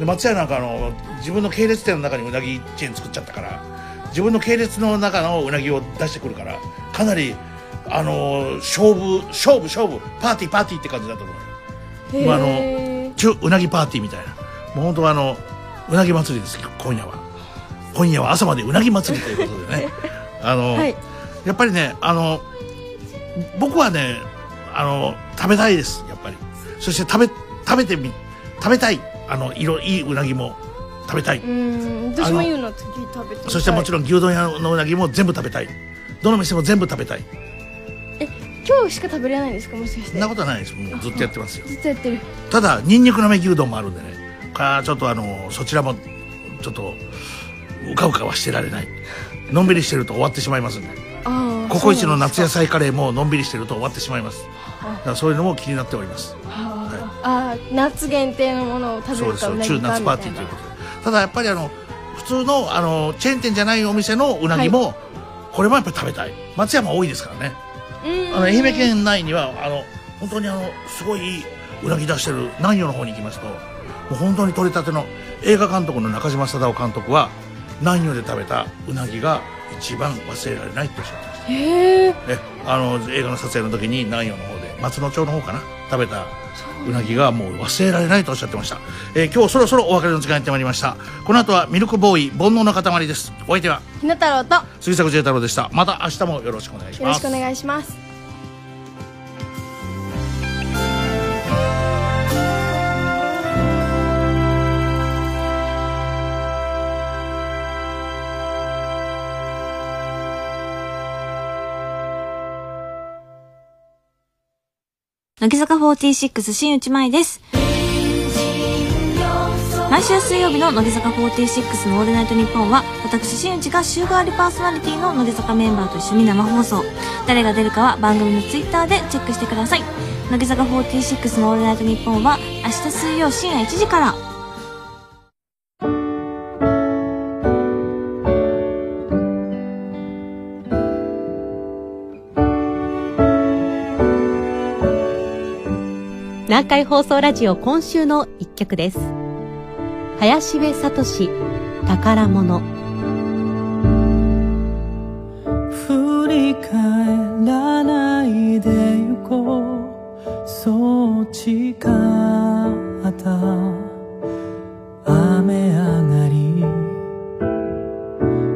で松屋なんかあの自分の系列店の中にうなぎチェーン作っちゃったから自分の系列の中のうなぎを出してくるからかなりあの勝負勝負勝負パーティーパーティーって感じだと思うよ。まああの中うなぎパーティーみたいな。もう本当はあのうなぎ祭りです今夜は。今夜は朝までうなぎ祭りということでね。あの、はい。やっぱりねあの僕はねあの食べたいですやっぱり。そして食べ食べてみ食べたいあの色いいうなぎも食べたい、うん。私も言うの次食べてみたい。そしてもちろん牛丼屋のうなぎも全部食べたい。どの店も全部食べたい。今日しか食べれないんですかもしかして？そんなことはないです。もうずっとやってますよ。ずっとやってる。ただニンニクなめ牛丼もあるんでね。かちょっとあのそちらもちょっとうかうかはしてられない。のんびりしてると終わってしまいますんで。ココイチの夏野菜カレーものんびりしてると終わってしまいます。そういうのも気になっております。ああー夏限定のものを食べそうでするかうーティーということで。ただやっぱりあの普通のあのチェーン店じゃないお店のうなぎも、これもやっぱり食べたい。松山多いですからね。あの愛媛県内にはあの本当にあのすごいいいうなぎ出してる南予の方に行きますともう本当に取れたての映画監督の中島貞夫監督は南予で食べたうなぎが一番忘れられないっておっしゃってました。へええあの映画の撮影の時に南予の方で松野町の方かな食べたうなぎがもう忘れられないとおっしゃってました、えー今日そろそろお別れの時間やってまいりました。この後はミルクボーイ煩悩の塊です。お相手はひな太郎と杉作 J 太郎でした。また明日もよろしくお願いします。よろしくお願いします乃木坂46新内舞です。毎週水曜日の乃木坂46のオールナイトニッポンは、私新内が週替わりパーソナリティの乃木坂メンバーと一緒に生放送。誰が出るかは番組のツイッターでチェックしてください。乃木坂46のオールナイトニッポンは、明日水曜深夜1時から。南海放送ラジオ今週の一曲です。林部聡宝物。振り返らないで行こう。そう誓った。雨上がり。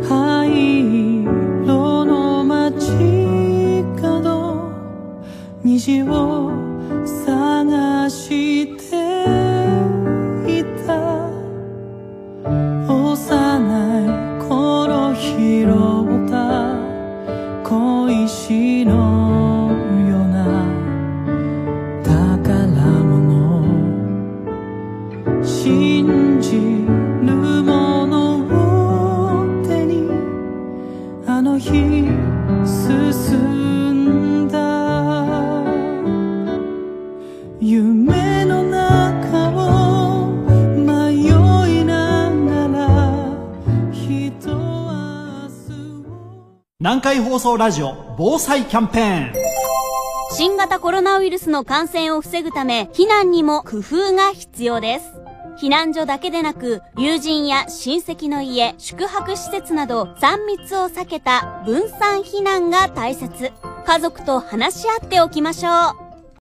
灰色の街角。虹を探南海放送ラジオ防災キャンペーン新型コロナウイルスの感染を防ぐため、避難にも工夫が必要です。避難所だけでなく、友人や親戚の家、宿泊施設など、3密を避けた分散避難が大切。家族と話し合っておきましょう。